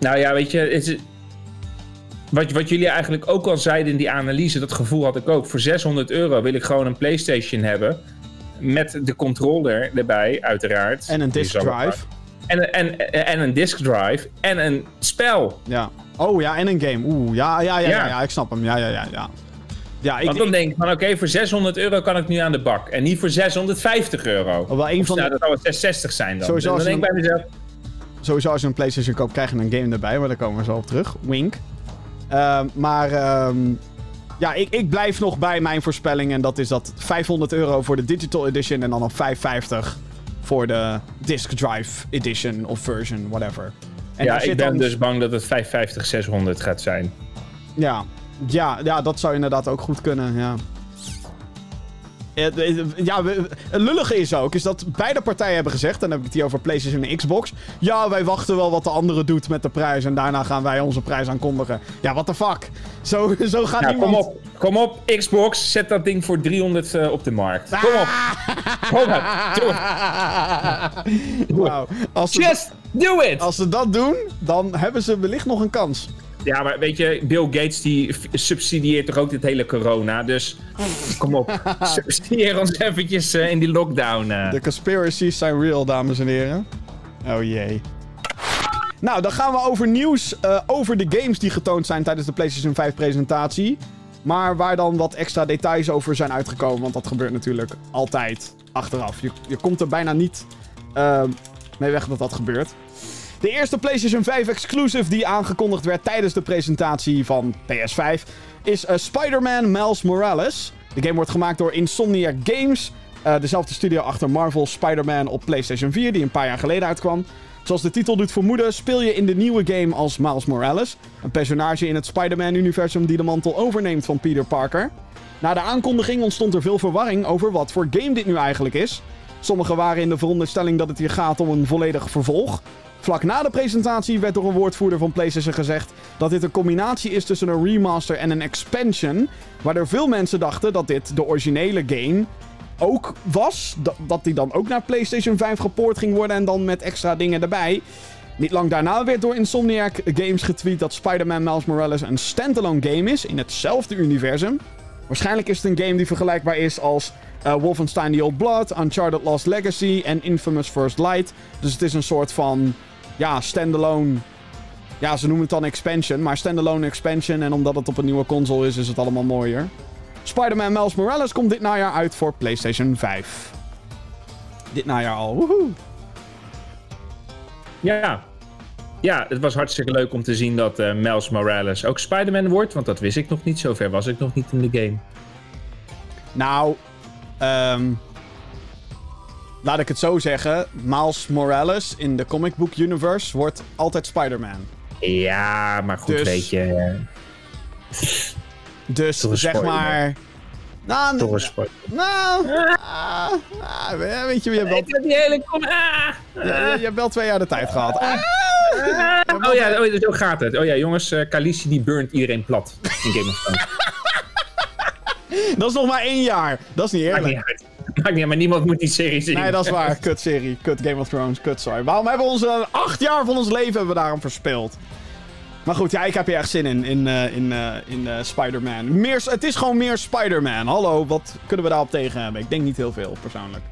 Nou ja, weet je, het wat, wat jullie eigenlijk ook al zeiden in die analyse, dat gevoel had ik ook. Voor 600 euro wil ik gewoon een PlayStation hebben. Met de controller erbij, uiteraard. En een disk drive. En, en, en een disk drive. En een spel. Ja. Oh ja, en een game. Oeh, ja, ja, ja, ja, ik snap hem. Ja, ja, ja, ja. Ja, ik, Want dan denk ik van oké, voor 600 euro kan ik nu aan de bak. En niet voor 650 euro. Oh, wel een van nou, de- dat zou het 660 zijn dan. Sowieso dan als denk ik bij mezelf, sowieso als je een PlayStation koopt, krijg je een game erbij, maar daar komen we zo op terug. Wink. Ehm, maar ehm, ja, ik, ik blijf nog bij mijn voorspelling. En dat is dat 500 euro voor de Digital Edition en dan nog 550 voor de Disk Drive Edition of version, whatever. En ja, ik ben dan- dus bang dat het 550, 600 gaat zijn. Ja. Ja, ja, dat zou inderdaad ook goed kunnen, ja. Ja, het lullige is ook, is dat beide partijen hebben gezegd, en dan heb ik het hier over PlayStation en Xbox. Ja, wij wachten wel wat de andere doet met de prijs en daarna gaan wij onze prijs aankondigen. Ja, what the fuck? Zo, (laughs) zo gaat Ja, niemand... kom op, kom op, Xbox, zet dat ding voor 300 eh, op de markt. Kom op, (laughs) kom op, doe het. Wauw. Als, do it! als ze dat doen, dan hebben ze wellicht nog een kans. Ja, maar weet je, Bill Gates die subsidieert toch ook dit hele corona, dus kom op, (laughs) subsidieer ons eventjes eh, in die lockdown. eh. De conspiracies zijn real, dames en heren. Oh jee. Nou, dan gaan we over nieuws eh, over de games die getoond zijn tijdens de PlayStation 5 presentatie. Maar waar dan wat extra details over zijn uitgekomen. Want dat gebeurt natuurlijk altijd achteraf. Je, je komt er bijna niet mee weg dat dat gebeurt. De eerste PlayStation 5 exclusive die aangekondigd werd tijdens de presentatie van PS5 is eh, Spider-Man Miles Morales. De game wordt gemaakt door Insomniac Games, eh, dezelfde studio achter Marvel Spider-Man op PlayStation 4, die een paar jaar geleden uitkwam. Zoals de titel doet vermoeden, speel je in de nieuwe game als Miles Morales, een personage in het Spider-Man-universum die de mantel overneemt van Peter Parker. Na de aankondiging ontstond er veel verwarring over wat voor game dit nu eigenlijk is. Sommigen waren in de veronderstelling dat het hier gaat om een volledig vervolg. Vlak na de presentatie werd door een woordvoerder van PlayStation gezegd dat dit een combinatie is tussen een remaster en een expansion. Waardoor veel mensen dachten dat dit de originele game ook was. Dat, die dan ook naar PlayStation 5 gepoord ging worden en dan met extra dingen erbij. Niet lang daarna werd door Insomniac Games getweet dat Spider-Man Miles Morales een standalone game is in hetzelfde universum. Waarschijnlijk is het een game die vergelijkbaar is als eh, Wolfenstein The Old Blood, Uncharted Lost Legacy en Infamous First Light. Dus het is een soort van, ja, standalone... Ja, ze noemen het dan expansion, maar standalone expansion. En omdat het op een nieuwe console is, is het allemaal mooier. Spider-Man Miles Morales komt dit najaar uit voor PlayStation 5. Dit najaar al, woehoe. Ja. Ja, het was hartstikke leuk om te zien dat eh Miles Morales ook Spider-Man wordt, want dat wist ik nog niet. Zover was ik nog niet in de game. Nou, ehm laat ik het zo zeggen. Miles Morales in de comic book universe wordt altijd Spider-Man. Ja, maar goed, Dus- weet je. eh, Dus zeg spoiler. maar... Nou, Toch een sport. nou, ah, ah, weet je, je hebt, wel, Ik heb die hele kom. Ah, je, je- je hebt wel twee jaar de tijd gehad. Ah, Oh ja, oh, zo gaat het. Oh ja, jongens, eh Khaleesi die burnt iedereen plat in Game of Thrones. (laughs) dat is nog maar één jaar. Dat is niet Maakt eerlijk. niet uit. Maakt niet uit, maar niemand moet die serie zien. Nee, dat is waar. (laughs) Kut serie. Kut Game of Thrones. Kut, sorry. Waarom hebben we onze acht jaar van ons leven hebben we daarom verspild? Maar goed, ja, ik heb hier echt zin in, in, eh, in, eh, in eh, Spider-Man. Meer, het is gewoon meer Spider-Man. Hallo, wat kunnen we daarop tegen hebben? Ik denk niet heel veel, persoonlijk.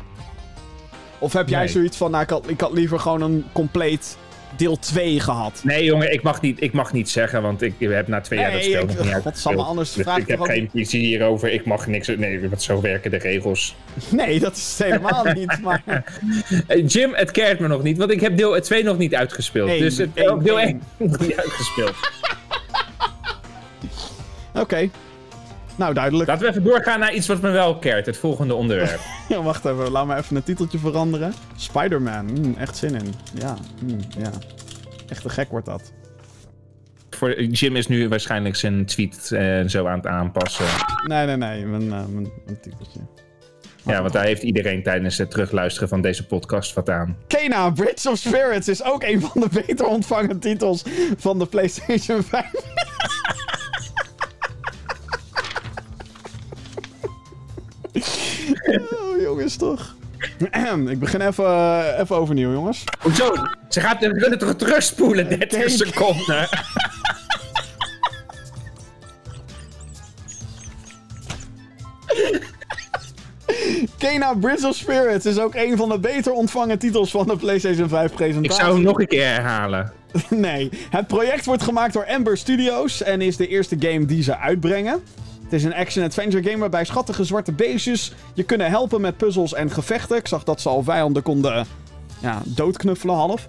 Of heb jij Nee. zoiets van, nou, ik had, ik had liever gewoon een compleet deel 2 gehad? Nee, jongen, ik mag niet, ik mag niet zeggen, want ik heb na twee jaar dat Nee, spel ik- nog niet godsamme, uitgespeeld. anders Dus vraag ik heb geen visie hierover. Ik mag niks... Nee, want zo werken de regels. (laughs) Nee, dat is helemaal (laughs) niet. Maar Eh, Jim, het keert me nog niet, want ik heb deel 2 nog niet uitgespeeld. Eén, dus het, één, deel één. 1 (laughs) nog niet uitgespeeld. oké. Nou, duidelijk. Laten we even doorgaan naar iets wat me wel keert. Het volgende onderwerp. (laughs) Ja, wacht even. Laat me even een titeltje veranderen. Spider-Man. Hmm, echt zin in. Ja, hmm, ja. Echt te gek wordt dat. Voor, Jim is nu waarschijnlijk zijn tweet eh, zo aan het aanpassen. Nee, nee, nee. Mijn, eh, mijn, mijn titeltje. Ja, want daar heeft iedereen tijdens het terugluisteren van deze podcast wat aan. Kena, Bridge of Spirits is ook een van de beter ontvangen titels van de PlayStation 5. (laughs) oh, jongens, toch. (clears throat) Ik begin even, eh, even overnieuw, jongens. Hoezo? Ze gaat we kunnen toch terugspoelen 30 Kijk. seconden? (laughs) Kena, Bridge of Spirits is ook een van de beter ontvangen titels van de PlayStation 5 Ik presentatie. zou hem nog een keer herhalen. (laughs) Nee, het project wordt gemaakt door Ember Studios en is de eerste game die ze uitbrengen. Het is een action-adventure game waarbij schattige zwarte beestjes je kunnen helpen met puzzels en gevechten. Ik zag dat ze al vijanden konden ja, doodknuffelen half.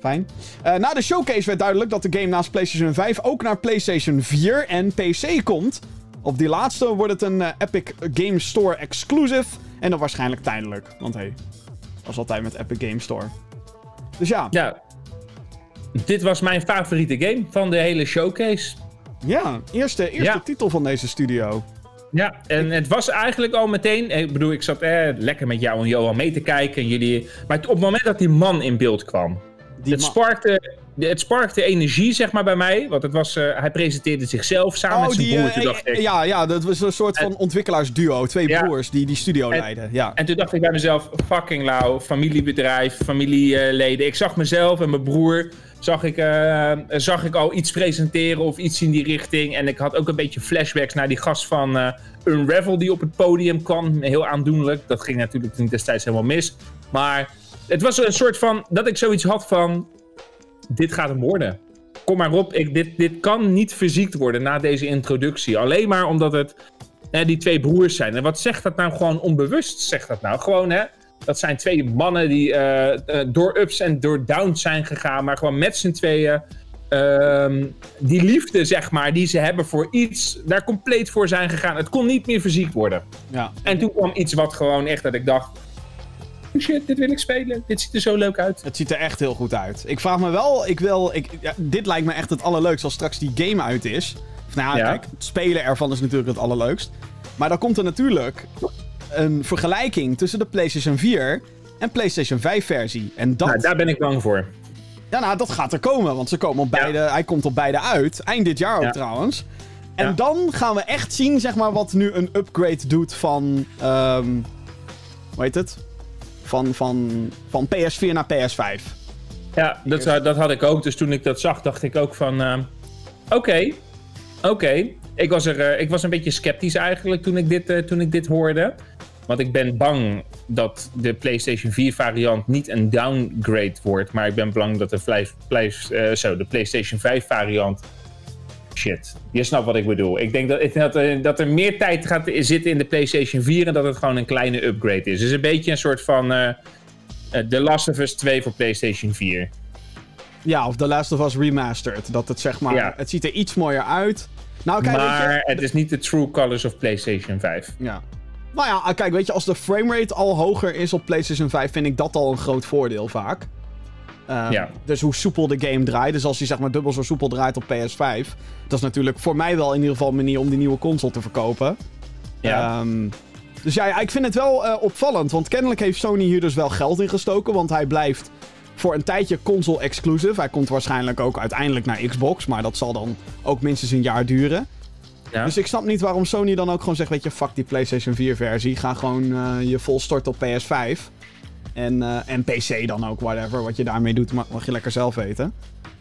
Fijn. Eh, na de showcase werd duidelijk dat de game naast PlayStation 5 ook naar PlayStation 4 en PC komt. Op die laatste wordt het een eh, Epic Game Store exclusive. En dan waarschijnlijk tijdelijk. Want hey, is altijd met Epic Game Store. Dus ja. Ja. Dit was mijn favoriete game van de hele showcase. Ja, eerste, eerste titel van deze studio. Ja, en het was eigenlijk al meteen. Ik bedoel, ik zat eh, lekker met jou en Johan mee te kijken. En jullie, maar op het moment dat die man in beeld kwam. Die het, sparkte, het sparkte energie, zeg maar, bij mij. Want het was, uh, hij presenteerde zichzelf samen oh, met zijn die, broer. Uh, dacht ik, ja, ja, dat was een soort van ontwikkelaarsduo. Twee broers die die studio en, leiden. Ja. En toen dacht ik bij mezelf, fucking lauw, familiebedrijf, familieleden. Ik zag mezelf en mijn broer zag ik, uh, zag ik al iets presenteren of iets in die richting. En ik had ook een beetje flashbacks naar die gast van uh, Unravel die op het podium kwam. Heel aandoenlijk. Dat ging natuurlijk toen destijds helemaal mis. Maar het was een soort van dat ik zoiets had van: dit gaat hem worden. Kom maar op, ik, dit, dit kan niet verziekt worden na deze introductie. Alleen maar omdat het die twee broers zijn. En wat zegt dat nou gewoon onbewust? Zegt dat nou gewoon, hè? Dat zijn twee mannen die uh, door ups en door downs zijn gegaan, maar gewoon met z'n tweeën. Uh, die liefde, zeg maar, die ze hebben voor iets, daar compleet voor zijn gegaan. Het kon niet meer verziekt worden. Ja. En toen kwam iets wat gewoon echt dat ik dacht: shit, dit wil ik spelen. Dit ziet er zo leuk uit. Het ziet er echt heel goed uit. Ik vraag me wel, ik wil, ik, ja, dit lijkt me echt het allerleukst als straks die game uit is. Of, nou ja, kijk, het spelen ervan is natuurlijk het allerleukst. Maar dan komt er natuurlijk een vergelijking tussen de PlayStation 4 en PlayStation 5 versie. En dat... Nou, daar ben ik bang voor. Ja, nou, dat gaat er komen, want ze komen op beide, hij komt op beide uit. Eind dit jaar ook trouwens. En dan gaan we echt zien, zeg maar, wat nu een upgrade doet van... Um, hoe heet het? Van, van, van PS4 naar PS5. Ja, dat, dat had ik ook. Dus toen ik dat zag, dacht ik ook van... Uh, Oké, oké. Ik, was er, uh, ik was een beetje sceptisch eigenlijk toen ik dit, uh, toen ik dit hoorde. Want ik ben bang dat de PlayStation 4 variant niet een downgrade wordt. Maar ik ben bang dat de, uh, zo, de PlayStation 5 variant. Shit, je snapt wat ik bedoel. Ik denk dat, dat, er, dat er meer tijd gaat zitten in de PlayStation 4 en dat het gewoon een kleine upgrade is. Dus een beetje een soort van uh, The Last of Us 2 voor PlayStation 4. Ja, of The Last of Us Remastered. Dat het zeg maar, ja. het ziet er iets mooier uit. Nou, kijk, maar je, het is niet de true colors of PlayStation 5. Ja, nou ja, kijk, weet je, als de framerate al hoger is op PlayStation 5, vind ik dat al een groot voordeel vaak. Um, ja. Dus hoe soepel de game draait. Dus als hij zeg maar dubbel zo soepel draait op PS5. Dat is natuurlijk voor mij wel in ieder geval een manier om die nieuwe console te verkopen. Ja. Um, dus ja, ik vind het wel uh, opvallend. Want kennelijk heeft Sony hier dus wel geld in gestoken. Want hij blijft voor een tijdje console exclusive. Hij komt waarschijnlijk ook uiteindelijk naar Xbox. Maar dat zal dan ook minstens een jaar duren. Dus ik snap niet waarom Sony dan ook gewoon zegt: Weet je, fuck die PlayStation 4-versie. Ga gewoon uh, je vol storten op PS5. En, uh, en PC dan ook, whatever. Wat je daarmee doet, mag, mag je lekker zelf weten.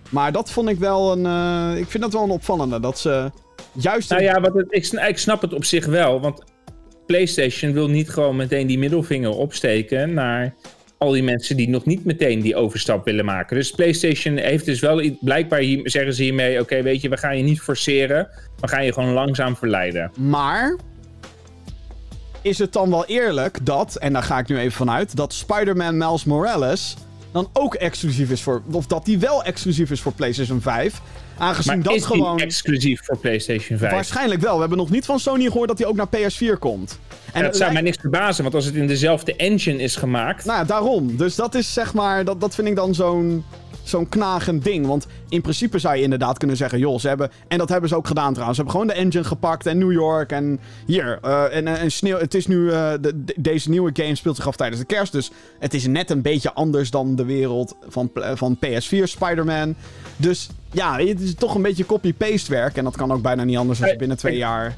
Maar dat vond ik wel een. Uh, ik vind dat wel een opvallende. Dat ze juist. Nou ja, wat het, ik, ik snap het op zich wel. Want PlayStation wil niet gewoon meteen die middelvinger opsteken naar al die mensen die nog niet meteen die overstap willen maken. Dus PlayStation heeft dus wel blijkbaar hier, zeggen ze hiermee: oké, weet je, we gaan je niet forceren, we gaan je gewoon langzaam verleiden. Maar is het dan wel eerlijk dat, en daar ga ik nu even vanuit, dat Spider-Man Miles Morales dan ook exclusief is voor. Of dat die wel exclusief is voor PlayStation 5. Aangezien maar dat is gewoon. exclusief voor PlayStation 5? Waarschijnlijk wel. We hebben nog niet van Sony gehoord dat hij ook naar PS4 komt. En ja, dat zou mij niks verbazen, want als het in dezelfde engine is gemaakt. Nou ja, daarom. Dus dat is zeg maar. Dat, dat vind ik dan zo'n zo'n knagend ding. Want in principe zou je inderdaad kunnen zeggen: joh, ze hebben. En dat hebben ze ook gedaan trouwens. Ze hebben gewoon de engine gepakt en New York en hier. Uh, en, en sneeuw. Het is nu. Uh, de, deze nieuwe game speelt zich af tijdens de kerst. Dus het is net een beetje anders dan de wereld van, van PS4 Spider-Man. Dus ja, het is toch een beetje copy-paste werk. En dat kan ook bijna niet anders als je binnen twee jaar.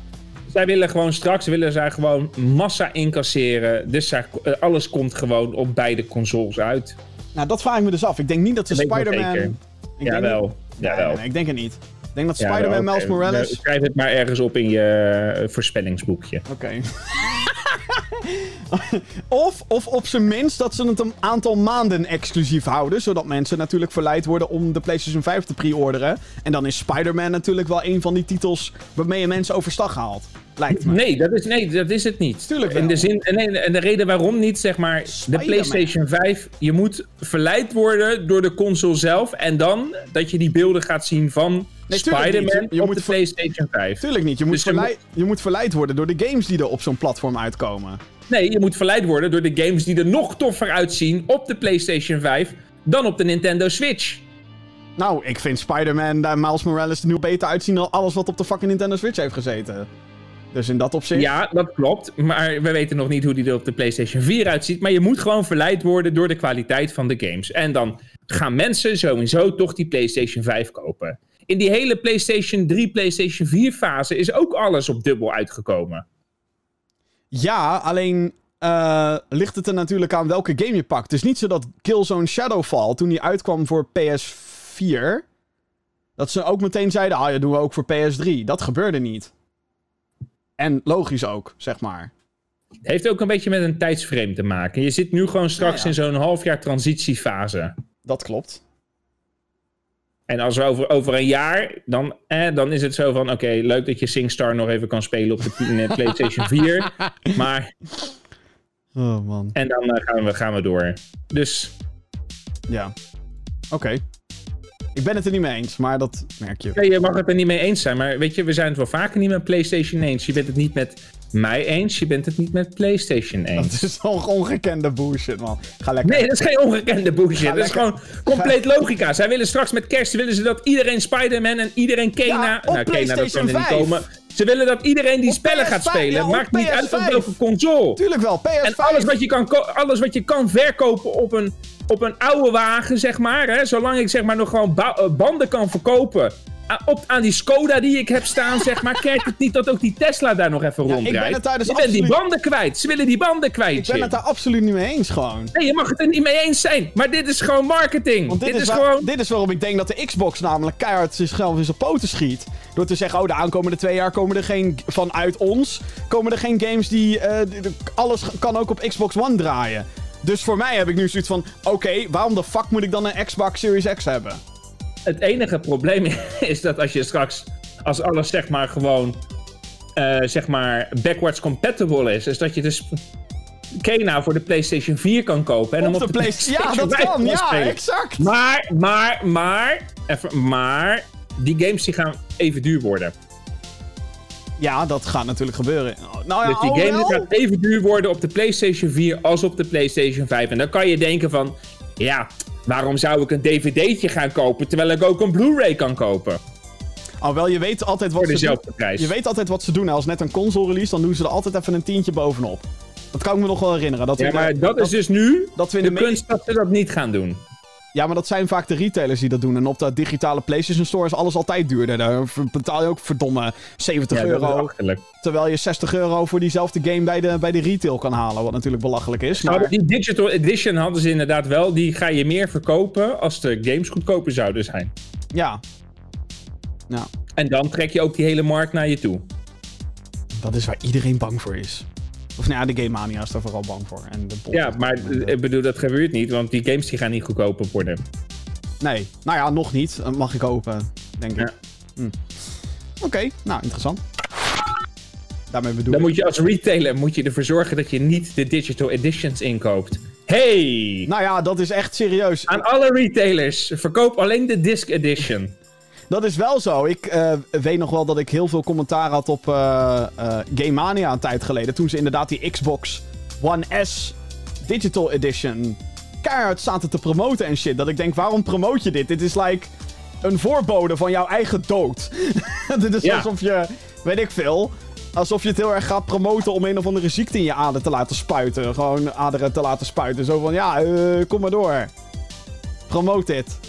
Zij willen gewoon straks willen zij gewoon massa incasseren. Dus zij, alles komt gewoon op beide consoles uit. Nou, dat vraag ik me dus af. Ik denk niet dat ze Spider-Man... Jawel, jawel. Ik denk het niet. Ik denk dat Spider-Man Miles Morales... schrijf het maar ergens op in je eh, voorspellingsboekje. Oké. (laughs) of, of op zijn minst dat ze het een aantal maanden exclusief houden. Zodat mensen natuurlijk verleid worden om de PlayStation 5 te pre-orderen. En dan is Spider-Man natuurlijk wel een van die titels waarmee je mensen overstag haalt. Lijkt me. Nee, dat is, nee, dat is het niet. Tuurlijk wel. In de zin, en, nee, en de reden waarom niet, zeg maar, de. PlayStation 5, je moet verleid worden door de console zelf en dan dat je die beelden gaat zien van Nee. Spider-Man Je op moet de PlayStation 5. Tuurlijk niet. Je moet, Dus je verleid, je moet verleid worden door de games die er op zo'n platform uitkomen. Nee, je moet verleid worden door de games die er nog toffer uitzien op de PlayStation 5 dan op de Nintendo Switch. Nou, ik vind Spider-Man en Miles Morales er nu beter uitzien dan alles wat op de fucking Nintendo Switch heeft gezeten. Dus in dat opzicht... Ja, dat klopt. Maar we weten nog niet hoe die er op de PlayStation 4 uitziet. Maar je moet gewoon verleid worden door de kwaliteit van de games. En dan gaan mensen sowieso toch die PlayStation 5 kopen. In die hele PlayStation 3, PlayStation 4 fase is ook alles op dubbel uitgekomen. Ja, alleen eh, ligt het er natuurlijk aan welke game je pakt. Het is niet zo dat Killzone Shadowfall, toen die uitkwam voor PS4, dat ze ook meteen zeiden, ah ja, doen we ook voor PS3. Dat gebeurde niet. En logisch ook, zeg maar. Het heeft ook een beetje met een tijdsframe te maken. Je zit nu gewoon straks Ja, ja. in zo'n half jaar transitiefase. Dat klopt. En als we over, over een jaar, dan, eh, dan is het zo van... Oké, leuk dat je SingStar nog even kan spelen op de PlayStation 4. (laughs) Maar, Oh man. en dan eh, gaan, we, gaan we door. Dus Ja. Oké. Ik ben het er niet mee eens, maar dat merk je. Nee, je mag het er niet mee eens zijn, maar weet je, we zijn het wel vaker niet met PlayStation eens. Je bent het niet met mij eens, je bent het niet met PlayStation eens. Dat is toch ongekende bullshit, man. Ga lekker. Nee, dat is geen ongekende bullshit. Dat is gewoon compleet logica. Zij willen straks met kerst willen ze dat iedereen Spider-Man en iedereen Kena... Ja, nou, Kena, dat kan er niet 5. komen. Ze willen dat iedereen die Op spellen gaat PS5, spelen. ja, Maakt niet uit PS5. welke console. Tuurlijk wel, PS5. En alles wat je kan, alles wat je kan verkopen op een, op een oude wagen, zeg maar. Hè, zolang ik zeg maar nog gewoon eh, banden kan verkopen. a- Op, aan die Skoda die ik heb staan, zeg maar. Kijkt het niet dat ook die Tesla daar nog even ik ben het daar dus je bent die banden kwijt. Ze willen die banden kwijt, Ik ben het daar absoluut niet mee eens, gewoon. Nee, je mag het er niet mee eens zijn. Maar dit is gewoon marketing. Want dit, dit, is, waar- gewoon... dit is waarom ik denk dat de Xbox namelijk keihard zichzelf in zijn poten schiet. Door te zeggen, oh, de aankomende twee jaar komen er geen... Vanuit ons komen er geen games die... eh, alles kan ook op Xbox One draaien. Dus voor mij heb ik nu zoiets van... Oké, waarom de fuck moet ik dan een Xbox Series X hebben? Het enige probleem (laughs) is dat als je straks, als alles zeg maar gewoon, eh, zeg maar, backwards compatible is, is dat je dus Kena voor de PlayStation 4 kan kopen en Op op de de PlayStation... Ja, PlayStation dat 5 kan. Ja, spelen. exact. Maar, maar, maar, even, maar, die games die gaan even duur worden. Ja, dat gaat natuurlijk gebeuren. Nou ja, Dus die game gaat even duur worden op de PlayStation 4 als op de PlayStation 5. En dan kan je denken van, ja, waarom zou ik een dvd'tje gaan kopen terwijl ik ook een Blu-ray kan kopen? Alhoewel, je weet altijd wat Voor ze doen. prijs. Je weet altijd wat ze doen. Als net een console release, dan doen ze er altijd even een tientje bovenop. Dat kan ik me nog wel herinneren. Dat we Ja, de- maar dat is dus nu dat we in de de kunst dat ze dat niet gaan doen. Ja, maar dat zijn vaak de retailers die dat doen. En op de digitale PlayStation Store is alles altijd duurder. Daar betaal je ook verdomme 70 Ja, dat is euro. Terwijl je 60 euro voor diezelfde game bij de, bij de retail kan halen. Wat natuurlijk belachelijk is. Nou, Maar die digital edition hadden ze inderdaad wel. Die ga je meer verkopen als de games goedkoper zouden zijn. ja. Ja, En dan trek je ook die hele markt naar je toe. dat is waar iedereen bang voor is. Of nou ja, de Game Mania is daar vooral bang voor. En de Ja, maar en ik bedoel, dat gebeurt niet, want die games die gaan niet goedkoper worden. Nee, nou ja, nog niet. Mag ik hopen, denk ik. Hm. Oké, nou, interessant. Daarmee bedoel Dan ik... moet je als retailer moet je ervoor zorgen dat je niet de digital editions inkoopt. Hey! Nou ja, dat is echt serieus. Aan alle retailers, verkoop alleen de disc edition. Dat is wel zo. Ik eh, weet nog wel dat ik heel veel commentaar had op eh, Game Mania een tijd geleden. Toen ze inderdaad die Xbox One S Digital Edition keihard zaten te promoten en shit. Dat ik denk, waarom promoot je dit? Dit is like een voorbode van jouw eigen dood. (laughs) dit is Ja. alsof je, weet ik veel... Alsof je het heel erg gaat promoten om een of andere ziekte in je ader te laten spuiten. Gewoon aderen te laten spuiten. Zo van, ja, kom maar door. Promoot dit.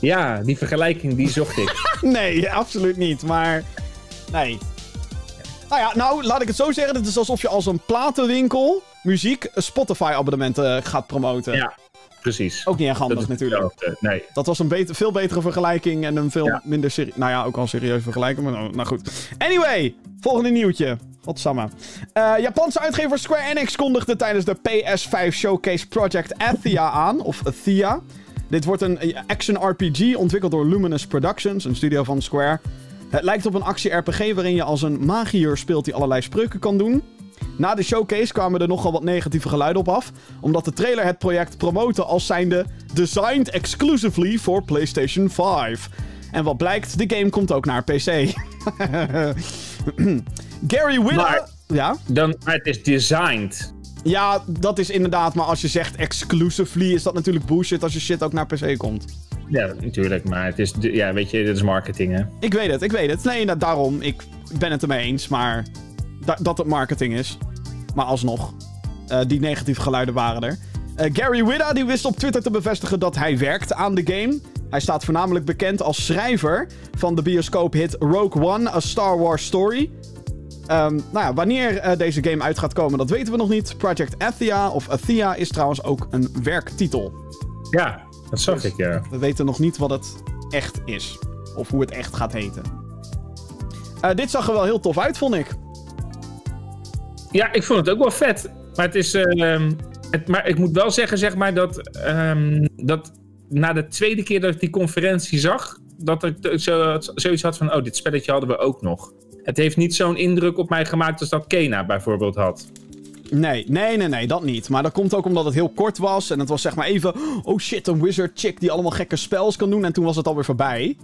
Ja, die vergelijking die zocht ik. (laughs) Nee, absoluut niet. Maar. Nee. Nou ja, nou, laat ik het zo zeggen. Het is alsof je als een platenwinkel muziek een Spotify-abonnement eh, gaat promoten. ja, precies. Ook niet erg handig natuurlijk. Nee. Dat was een beter, veel betere vergelijking en een veel Ja. minder serie... Nou ja, ook al serieus vergelijken, maar nou, nou goed. Anyway, volgende nieuwtje. Godsamme. Eh Japanse uitgever Square Enix kondigde tijdens de PS5 Showcase Project Athia aan. Of Athia. Dit wordt een action RPG ontwikkeld door Luminous Productions, een studio van Square. Het lijkt op een actie-RPG waarin je als een magiër speelt die allerlei spreuken kan doen. Na de showcase kwamen er nogal wat negatieve geluiden op af, omdat de trailer het project promote als zijnde designed exclusively for PlayStation 5. En wat blijkt, de game komt ook naar PC. (laughs) Gary. Maar- Ja? Dan, maar het is designed. Ja, dat is inderdaad, maar als je zegt exclusively is dat natuurlijk bullshit als je shit ook naar PC komt. Ja, natuurlijk. Maar het is, ja, weet je, dit is marketing, hè. Ik weet het, ik weet het. Nee, nou, daarom, ik ben het ermee eens, maar da- dat het marketing is. Maar alsnog, eh, die negatieve geluiden waren er. Eh, Gary Whitta die wist op Twitter te bevestigen dat hij werkt aan de game. Hij staat voornamelijk bekend als schrijver van de bioscoophit Rogue One, A Star Wars Story. Ehm, nou ja, wanneer eh, deze game uit gaat komen, dat weten we nog niet. Project Athia, of Athia, is trouwens ook een werktitel. Ja, dat zag ik, ja. We weten nog niet wat het echt is. Of hoe het echt gaat heten. Eh, dit zag er wel heel tof uit, vond ik. Ja, ik vond het ook wel vet. Maar het is. ehm, het, maar ik moet wel zeggen, zeg maar, dat. ehm, dat na de tweede keer dat ik die conferentie zag. dat ik zo, zoiets had van. Oh, dit spelletje hadden we ook nog. Het heeft niet zo'n indruk op mij gemaakt als dat Kena bijvoorbeeld had. Nee, nee, nee, nee, dat niet. Maar dat komt ook omdat het heel kort was. En het was zeg maar even... Oh shit, een wizard chick die allemaal gekke spells kan doen. En toen was het alweer voorbij.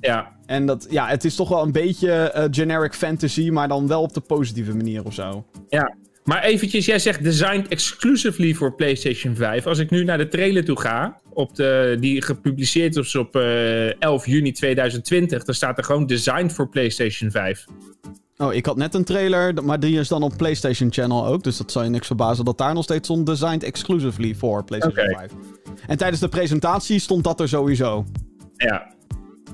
Ja, En dat, ja, het is toch wel een beetje eh, generic fantasy. Maar dan wel op de positieve manier of zo. ja. Maar eventjes, jij zegt designed exclusively voor PlayStation 5. Als ik nu naar de trailer toe ga, op de, die gepubliceerd is op eh 11 juni 2020, dan staat er gewoon designed voor PlayStation 5. Oh, ik had net een trailer. Maar die is dan op PlayStation Channel ook. Dus dat zou je niks verbazen dat daar nog steeds stond. Designed exclusively voor PlayStation Oké. 5. En tijdens de presentatie stond dat er sowieso. Ja,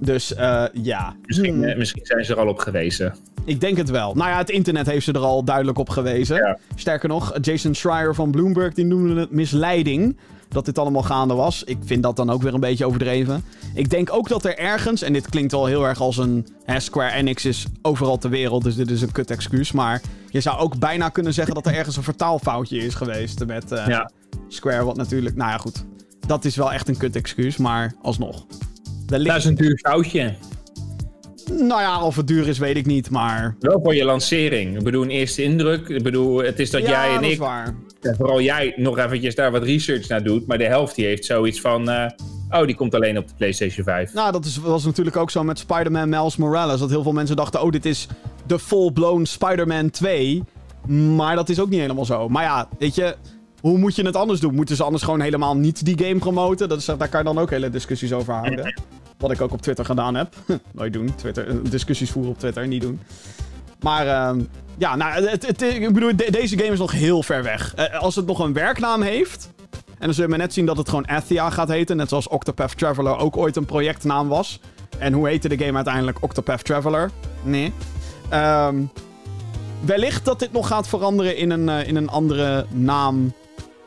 Dus eh, ja. misschien, Hmm. eh, misschien zijn ze er al op gewezen. Ik denk het wel. Nou ja, het internet heeft ze er al duidelijk op gewezen. Ja. Sterker nog, Jason Schreier van Bloomberg die noemde het misleiding dat dit allemaal gaande was. Ik vind dat dan ook weer een beetje overdreven. Ik denk ook dat er ergens, en dit klinkt wel heel erg als een... Hè, Square Enix is overal ter wereld, dus dit is een kut excuus. Maar je zou ook bijna kunnen zeggen dat er ergens een vertaalfoutje is geweest met eh, Ja. Square. Wat natuurlijk, nou ja goed, dat is wel echt een kut excuus, maar alsnog. Wellicht, Dat is een duur foutje. Nou ja, of het duur is, weet ik niet, maar... Wel voor je lancering. Ik bedoel, een eerste indruk. Ik bedoel, het is dat ja, jij en dat is ik, waar. Vooral jij, nog eventjes daar wat research naar doet. Maar de helft die heeft zoiets van, eh, oh, die komt alleen op de PlayStation 5. Nou, dat is, was natuurlijk ook zo met Spider-Man Miles Morales. Dat heel veel mensen dachten, oh, dit is de full-blown Spider-Man 2. Maar dat is ook niet helemaal zo. Maar ja, weet je, hoe moet je het anders doen? Moeten ze anders gewoon helemaal niet die game promoten? Dat is, daar kan je dan ook hele discussies over houden. Wat ik ook op Twitter gedaan heb. (laughs) Nooit doen. Twitter, eh, discussies voeren op Twitter, niet doen. Maar ehm, ja, nou, het, ik bedoel, de- deze game is nog heel ver weg. Eh, als het nog een werknaam heeft... En dan zul je maar net zien dat het gewoon Athia gaat heten. Net zoals Octopath Traveler ook ooit een projectnaam was. En hoe heette de game uiteindelijk? Octopath Traveler? Nee. Ehm, wellicht dat dit nog gaat veranderen in een, eh, in een andere naam.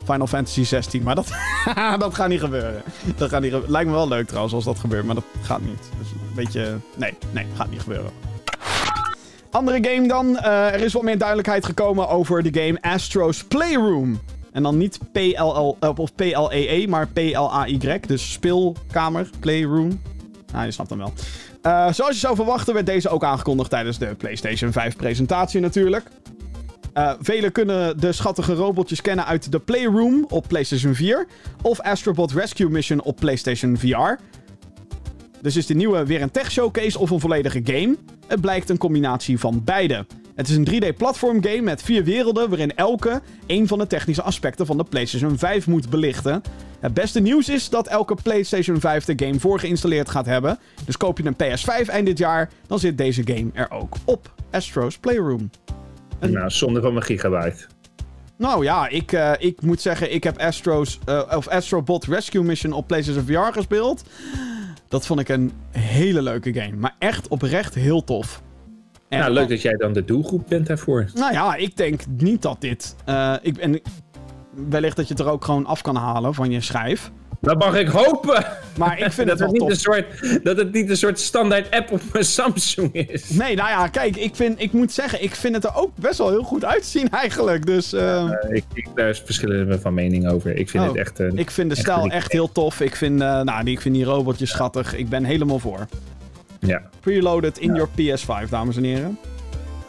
Final Fantasy 16. Maar dat, (laughs) dat gaat niet gebeuren. Dat gaat niet Lijkt me wel leuk trouwens als dat gebeurt. Maar dat gaat niet. Dus een beetje... Nee, nee, gaat niet gebeuren. Andere game dan. Eh, er is wat meer duidelijkheid gekomen over de game Astro's Playroom. En dan niet PLL, eh, of PLEE, maar PLAY. Dus speelkamer, playroom. Nou, je snapt hem wel. Eh, zoals je zou verwachten werd deze ook aangekondigd tijdens de PlayStation 5 presentatie natuurlijk. Eh, velen kunnen de schattige robotjes kennen uit de Playroom op PlayStation 4 of Astrobot Rescue Mission op PlayStation VR. Dus is de nieuwe weer een tech showcase of een volledige game? Het blijkt een combinatie van beide. Het is een 3D-platform game met vier werelden waarin elke een van de technische aspecten van de PlayStation 5 moet belichten. Het beste nieuws is dat elke PlayStation 5 de game voorgeïnstalleerd gaat hebben. Dus koop je een PS5 eind dit jaar, dan zit deze game er ook op. Astro's Playroom. Een- Nou, zonde van mijn gigabyte. Nou ja, ik, eh, ik moet zeggen, ik heb Astro's, eh, of Astrobot Rescue Mission op PlayStation VR gespeeld. Dat vond ik een hele leuke game. Maar echt oprecht heel tof. En- Nou, leuk dat jij dan de doelgroep bent daarvoor. Nou ja, ik denk niet dat dit... eh, ik, en wellicht dat je het er ook gewoon af kan halen van je schijf. Dat mag ik hopen. Maar ik vind (laughs) dat, het niet een soort, dat het niet een soort standaard app op mijn (laughs) Samsung is. Nee, nou ja, kijk, ik, vind, ik moet zeggen, ik vind het er ook best wel heel goed uitzien eigenlijk. Dus eh, Eh, ik, ik, daar verschillen we van mening over. Ik vind Oh, het echt... een ik vind de echt stijl echt heel tof. Ik vind, eh, nou, die- ik vind die robotjes schattig. Ik ben helemaal voor. Ja, Preloaded in your PS5, dames en heren.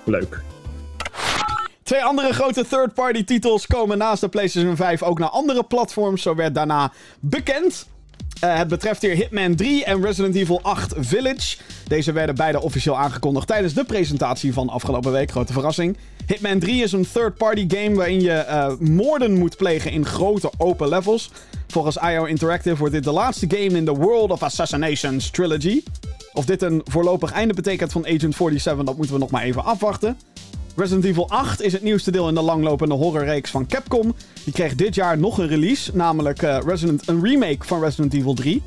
leuk. Twee andere grote third-party titels komen naast de PlayStation 5 ook naar andere platforms. Zo werd daarna bekend. Uh, het betreft hier Hitman 3 en Resident Evil 8 Village. Deze werden beide officieel aangekondigd tijdens de presentatie van afgelopen week. Grote verrassing. Hitman 3 is een third-party game waarin je uh, moorden moet plegen in grote open levels. Volgens IO Interactive wordt dit de laatste game in de World of Assassinations trilogy. Of dit een voorlopig einde betekent van Agent 47, dat moeten we nog maar even afwachten. Resident Evil 8 is het nieuwste deel in de langlopende horrorreeks van Capcom. Die kreeg dit jaar nog een release, namelijk uh, Resident, een remake van Resident Evil 3.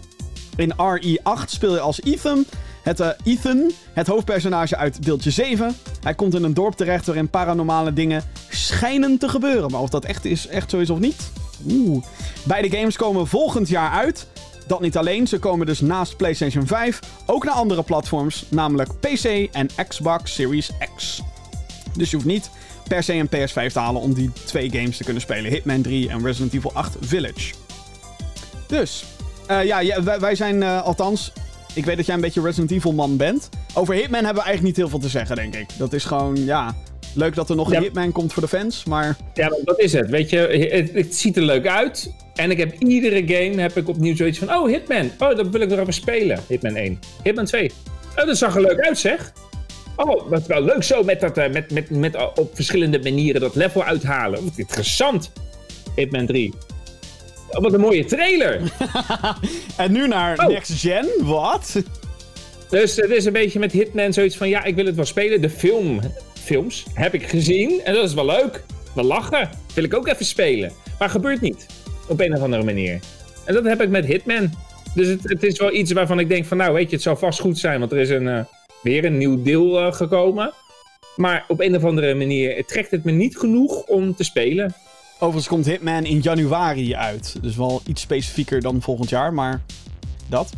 In RE8 speel je als Ethan het, uh, Ethan, het hoofdpersonage uit deeltje 7. Hij komt in een dorp terecht waarin paranormale dingen schijnen te gebeuren. Maar of dat echt, is, echt zo is of niet? Oeh. Beide games komen volgend jaar uit. Dat niet alleen, ze komen dus naast PlayStation 5 ook naar andere platforms, namelijk PC en Xbox Series X. Dus je hoeft niet per se een PS5 te halen om die twee games te kunnen spelen: Hitman 3 en Resident Evil 8 Village. Dus, uh, ja, ja wij, wij, zijn uh, althans. Ik weet dat jij een beetje Resident Evil man bent. Over Hitman hebben we eigenlijk niet heel veel te zeggen, denk ik. Dat is gewoon, ja. Leuk dat er nog ja. een Hitman komt voor de fans, maar... Ja, maar dat is het. Weet je, het, het, ziet er leuk uit. En ik heb iedere game heb ik opnieuw zoiets van... Oh, Hitman. Oh, dat wil ik nog even spelen. Hitman 1. Hitman 2. Oh, dat zag er leuk uit, zeg. Oh, wat wel leuk zo met dat, uh, met, met, met uh, op verschillende manieren dat level uithalen. Wat interessant. Hitman 3. Oh, wat een mooie trailer. (laughs) en nu naar oh. Next Gen, wat? Dus het is een beetje met Hitman zoiets van, ja, ik wil het wel spelen. De film, films heb ik gezien en dat is wel leuk. We lachen. Wil ik ook even spelen. Maar gebeurt niet. Op een of andere manier. En dat heb ik met Hitman. Dus het, het is wel iets waarvan ik denk van, nou weet je, het zou vast goed zijn. Want er is een... Uh, weer een nieuw deel uh, gekomen. Maar op een of andere manier trekt het me niet genoeg om te spelen. Overigens komt Hitman in januari uit. Dus wel iets specifieker dan volgend jaar, maar dat.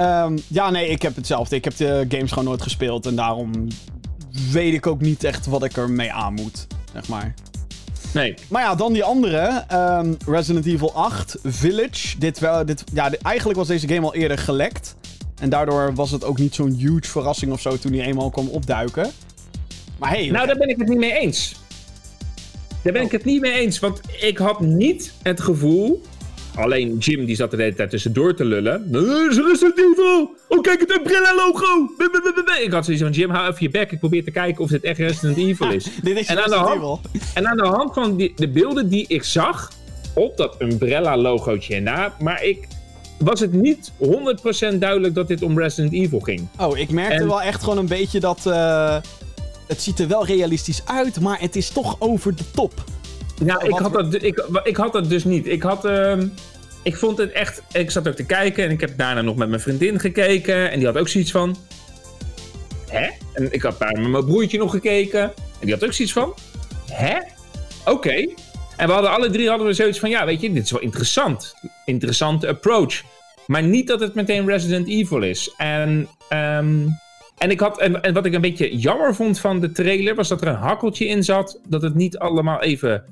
Um, ja, nee, ik heb hetzelfde. Ik heb de games gewoon nooit gespeeld. En daarom weet ik ook niet echt wat ik ermee aan moet, zeg maar. Nee. Maar ja, dan die andere. Um, Resident Evil 8, Village. Dit wel, dit, ja, dit, eigenlijk was deze game al eerder gelekt. En daardoor was het ook niet zo'n huge verrassing of zo toen hij eenmaal kwam opduiken. Maar hey. Nou, daar ben ik het niet mee eens. Daar ben oh. ik het niet mee eens. Want ik had niet het gevoel. Alleen Jim die zat er de hele tijd tussendoor te lullen. Resident Evil! Oh, kijk het Umbrella-logo! Ik had zoiets van: Jim, hou even je bek. Ik probeer te kijken of dit echt Resident Evil is. Dit is en aan de hand, (laughs) En aan de hand van die, de beelden die ik zag. op dat Umbrella-logootje na. Maar ik was het niet 100% duidelijk dat dit om Resident Evil ging. Oh, ik merkte en... wel echt gewoon een beetje dat. Uh, het ziet er wel realistisch uit, maar het is toch over de top. Ja, ik had, dat, ik, ik had dat dus niet. Ik had. Uh, ik vond het echt. Ik zat ook te kijken en ik heb daarna nog met mijn vriendin gekeken. En die had ook zoiets van. Hè? En ik had daar met mijn broertje nog gekeken. En die had ook zoiets van. Hè? Oké. Okay. En we hadden alle drie hadden we zoiets van, ja, weet je, dit is wel interessant. Interessante approach. Maar niet dat het meteen Resident Evil is. En, um, en, ik had, en, en, wat ik een beetje jammer vond van de trailer, was dat er een hakkeltje in zat. Dat het niet allemaal even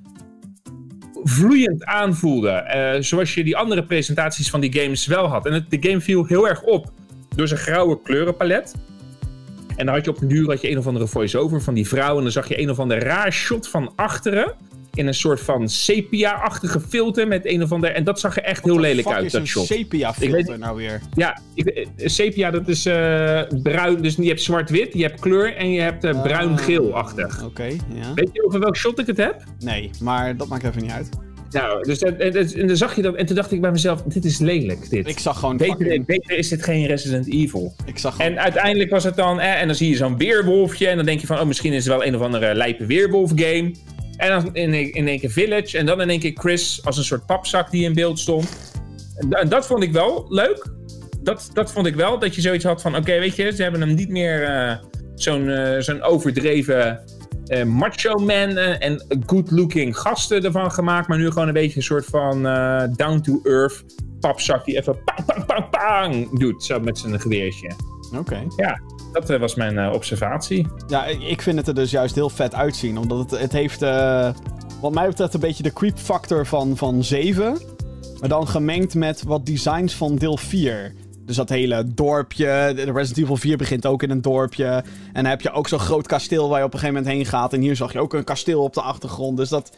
vloeiend aanvoelde. Uh, zoals je die andere presentaties van die games wel had. En het, de game viel heel erg op door zijn grauwe kleurenpalet. En dan had je op een duur had je een of andere voice-over van die vrouw. En dan zag je een of ander raar shot van achteren in een soort van sepia-achtige filter met een of ander... En dat zag er echt heel lelijk uit, dat shot. sepia-filter nou weer? Ja, ik, eh, sepia dat is uh, bruin, dus je hebt zwart-wit, je hebt kleur en je hebt uh, bruin-geel-achtig. Oké, okay, ja. Weet je over welk shot ik het heb? Nee, maar dat maakt even niet uit. Nou, dus en, en, dan zag je dat en toen dacht ik bij mezelf, dit is lelijk, dit. Ik zag gewoon... Beter, fucking... beter is dit geen Resident Evil. Ik zag gewoon... En uiteindelijk was het dan, eh, en dan zie je zo'n weerwolfje en dan denk je van, oh, misschien is het wel een of andere lijpe weerwolf game. En dan in, in één keer Village. En dan in één keer Chris als een soort papzak die in beeld stond. En, dat vond ik wel leuk. Dat, dat vond ik wel. Dat je zoiets had van: oké, weet je, ze hebben hem niet meer uh, zo'n uh, zo'n overdreven uh, macho man en good-looking gasten ervan gemaakt. Maar nu gewoon een beetje een soort van down-to-earth papzak die even pang, pang, pang, pang doet. Zo met zijn geweertje. Oké. Ja, dat uh, was mijn uh, observatie. Ja, ik vind het er dus juist heel vet uitzien. Omdat het, het heeft, uh, wat mij betreft, een beetje de creep factor van, van 7. Maar dan gemengd met wat designs van deel 4. Dus dat hele dorpje. De Resident Evil 4 begint ook in een dorpje. En dan heb je ook zo'n groot kasteel waar je op een gegeven moment heen gaat. En hier zag je ook een kasteel op de achtergrond. Dus dat.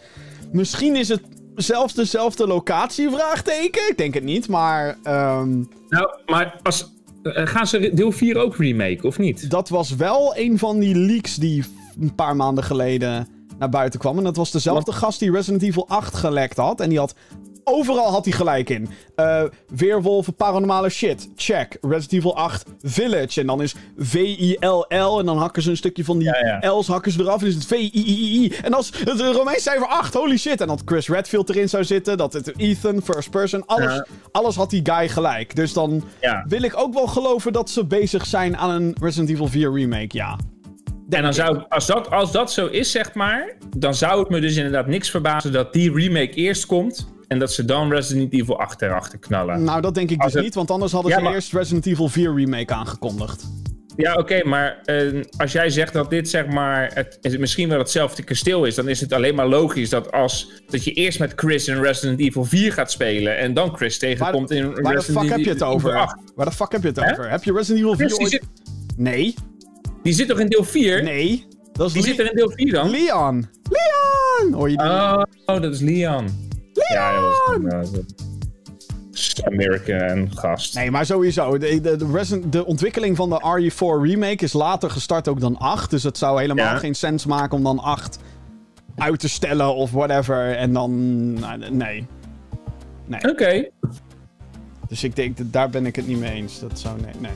Misschien is het zelfs dezelfde locatie, vraagteken. Ik denk het niet, maar. ehm, Nou, maar als, eh, gaan ze deel 4 ook remake, of niet? dat was wel een van die leaks die een paar maanden geleden naar buiten kwam. En dat was dezelfde gast die Resident Evil 8 gelekt had. En die had. Overal had hij gelijk in. Eh weerwolven, paranormale shit. Check. Resident Evil 8 Village. En dan is V-I-L-L. En dan hakken ze een stukje van die Ja, ja. L's hakken ze eraf. En is het V-I-I-I. En als het Romeins cijfer 8. Holy shit. En dat Chris Redfield erin zou zitten. Dat het Ethan, first person. Alles, Ja. alles had die guy gelijk. Dus dan wil ik ook wel geloven dat ze bezig zijn aan een Resident Evil 4 remake. Ja. En dan zou, als, dat, als dat zo is, zeg maar, dan zou het me dus inderdaad niks verbazen dat die remake eerst komt en dat ze dan Resident Evil 8 erachter knallen. Nou, dat denk ik Als dus het- niet, want anders hadden Ja, ze maar- eerst Resident Evil 4 Remake aangekondigd. Ja, oké, maar eh, als jij zegt dat dit zeg maar het, het misschien wel hetzelfde kasteel is, dan is het alleen maar logisch dat als dat je eerst met Chris in Resident Evil 4 gaat spelen en dan Chris tegenkomt in Waar de Resident fuck heb je het Evil over? 8. Waar de fuck heb je het over? Heb je Resident Evil 4 Chris, ooit... zit, Nee. die zit toch in deel 4? Nee. Dat is Die Le- zit er in deel 4 dan? Leon. Leon! Hoor je die? Oh, oh, dat is Leon. Ja, dat was een uh, American gast. Nee, maar sowieso. De, de, de, de ontwikkeling van de RE4 Remake is later gestart ook dan 8. Dus het zou helemaal Ja. geen sens maken om dan 8 uit te stellen of whatever. En dan... nou, nee. Nee. Oké. Dus ik denk, dat- daar ben ik het niet mee eens. Dat zou... Nee, nee.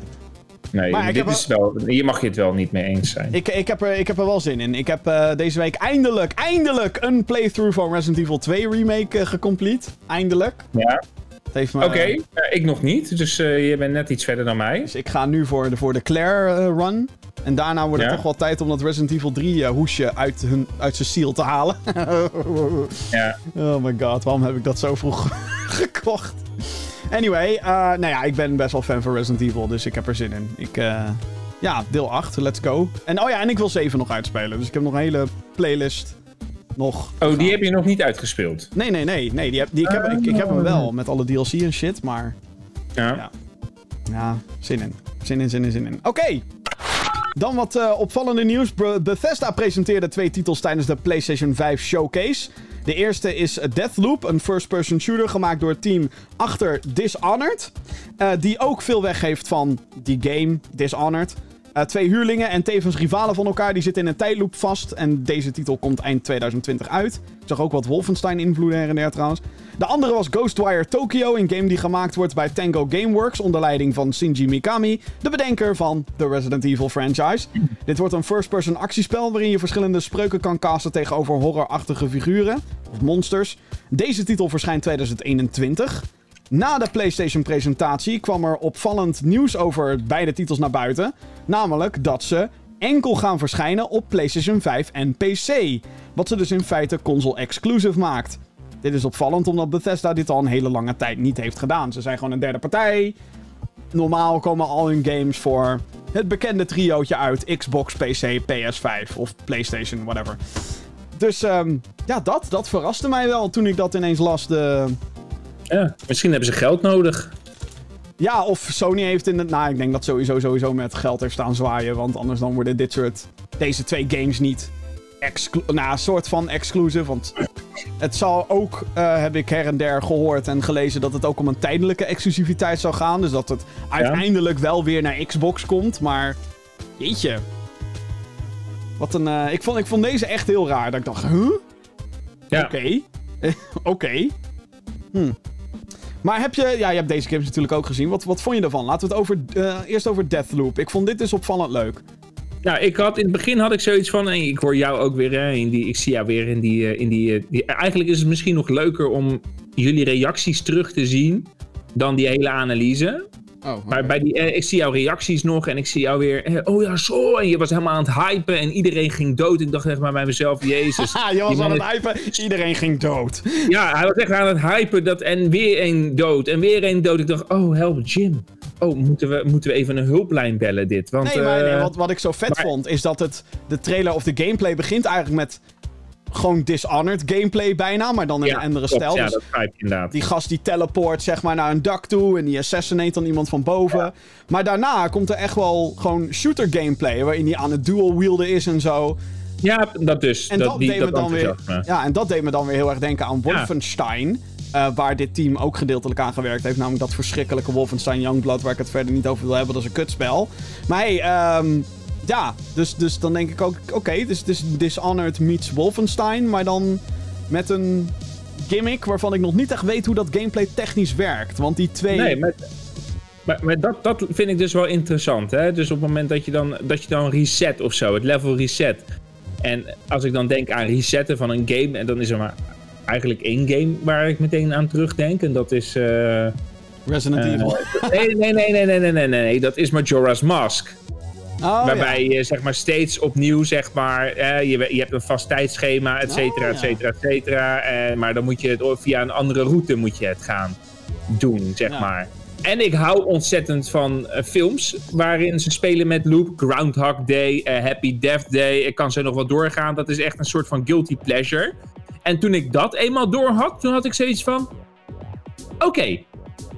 Nee, Maar dit is wel, hier mag je het wel niet mee eens zijn. Ik, ik, heb er, ik heb er wel zin in. Ik heb eh, deze week eindelijk, eindelijk een playthrough van Resident Evil 2 Remake eh, gecomplete. Eindelijk. Ja, Het heeft me, oké. Eh, ik nog niet, dus je bent net iets verder dan mij. Dus ik ga nu voor de, voor de Claire run. En daarna wordt het Ja. toch wel tijd om dat Resident Evil 3 eh, hoesje uit, hun, uit zijn ziel te halen. (laughs) Ja. oh my god, waarom heb ik dat zo vroeg (laughs) gekocht? Anyway, eh, nou ja, ik ben best wel fan van Resident Evil, dus ik heb er zin in. Ik, eh, ja, deel 8, let's go. En oh ja, en ik wil 7 nog uitspelen, dus ik heb nog een hele playlist nog. Oh, die heb je nog niet uitgespeeld. Nee, nee, nee, nee, die heb, die, ik, heb, ik, ik heb hem wel met alle DLC en shit, maar Ja. Ja. ja, zin in. Zin in, zin in, zin in. Oké. Dan wat eh, opvallende nieuws. Be- Bethesda presenteerde twee titels tijdens de PlayStation 5 Showcase. De eerste is Deathloop, een first-person shooter gemaakt door het team achter Dishonored. eh, die ook veel weggeeft van die game, Dishonored. Eh, twee huurlingen en tevens rivalen van elkaar die zitten in een tijdloop vast. En deze titel komt eind 2020 uit. Ik zag ook wat Wolfenstein-invloeden her en der trouwens. De andere was Ghostwire Tokyo, een game die gemaakt wordt bij Tango Gameworks onder leiding van Shinji Mikami, de bedenker van de Resident Evil franchise. Dit wordt een first-person actiespel waarin je verschillende spreuken kan casten tegenover horrorachtige figuren of monsters. Deze titel verschijnt 2021. Na de PlayStation-presentatie kwam er opvallend nieuws over beide titels naar buiten. Namelijk dat ze enkel gaan verschijnen op PlayStation 5 en PC. Wat ze dus in feite console-exclusive maakt. Dit is opvallend omdat Bethesda dit al een hele lange tijd niet heeft gedaan. Ze zijn gewoon een derde partij. Normaal komen al hun games voor het bekende triootje uit Xbox, PC, PS5 of PlayStation, whatever. Dus ehm, ja, dat, dat verraste mij wel toen ik dat ineens las. De, ja. Misschien hebben ze geld nodig. Ja, of Sony heeft in het... Nou, ik denk dat sowieso sowieso met geld heeft staan zwaaien. Want anders dan worden dit soort... Deze twee games niet... Exclu nou, een soort van exclusive. Want het zal ook, eh, heb ik her en der gehoord en gelezen... dat het ook om een tijdelijke exclusiviteit zou gaan. Dus dat het uiteindelijk wel weer naar Xbox komt. Maar, jeetje. Wat een... eh, ik, vond, ik vond deze echt heel raar. Dat ik dacht, huh? Ja. Oké. (laughs) Oké. Hm. Maar heb je... Ja, je hebt deze games natuurlijk ook gezien. Wat, wat vond je ervan? Laten we het over, eh, eerst over Deathloop. Ik vond dit dus opvallend leuk. Nou, ik had, in het begin had ik zoiets van, ik hoor jou ook weer, in die, ik zie jou weer in die, eh, in eh, die... Eigenlijk is het misschien nog leuker om jullie reacties terug te zien dan die hele analyse. Oh, Maar bij die, eh, ik zie jouw reacties nog en ik zie jou weer, eh, oh ja, zo. En je was helemaal aan het hypen en iedereen ging dood. Ik dacht echt maar bij mezelf, jezus. (laughs) Je was aan het hypen. Iedereen ging dood. Ja, hij was echt aan het hypen dat, en weer een dood en weer een dood. Ik dacht, oh help, Jim. Oh, moeten we, moeten we even een hulplijn bellen dit? Want, Nee, maar nee, eh, wat, wat ik zo vet maar- vond, is dat het, de trailer of de gameplay begint eigenlijk met gewoon Dishonored gameplay bijna, maar dan in een andere klopt, stijl. Ja, Dus dat begrijp ik inderdaad. die gast die teleport zeg maar naar een dak toe en die assassinate dan iemand van boven. Maar daarna komt er echt wel gewoon shooter gameplay waarin hij aan het dual wielden is en zo. Ja, dat dus. En dat, dat, die, deed me dat dan weer, ja, en dat deed me dan weer heel erg denken aan Wolfenstein. eh, waar dit team ook gedeeltelijk aan gewerkt heeft. Namelijk dat verschrikkelijke Wolfenstein Youngblood. Waar ik het verder niet over wil hebben. Dat is een kutspel. Maar hey, ehm, ja, dus, dus dan denk ik ook, oké, okay, dus is Dishonored meets Wolfenstein, maar dan met een gimmick waarvan ik nog niet echt weet hoe dat gameplay technisch werkt. Want die twee... Nee, maar, maar, maar, dat, dat vind ik dus wel interessant, hè. Dus op het moment dat je dan, dat je dan reset of zo, het level reset. En als ik dan denk aan resetten van een game, en dan is er maar eigenlijk één game waar ik meteen aan terugdenk, en dat is... Uh... Resident eh, Evil. Nee, nee, nee, nee, nee, nee, nee, nee, dat is Majora's Mask. Oh, waarbij ja. je zeg maar steeds opnieuw zeg maar, eh, je, je hebt een vast tijdschema, et cetera, Oh, et ja. cetera, et cetera. Eh, maar dan moet je het via een andere route moet je het gaan doen, zeg Ja. maar. En ik hou ontzettend van eh, films waarin ze spelen met loop. Groundhog Day, eh, Happy Death Day. Ik kan zo nog wel doorgaan. Dat is echt een soort van guilty pleasure. En toen ik dat eenmaal door had, toen had ik zoiets van... Oké,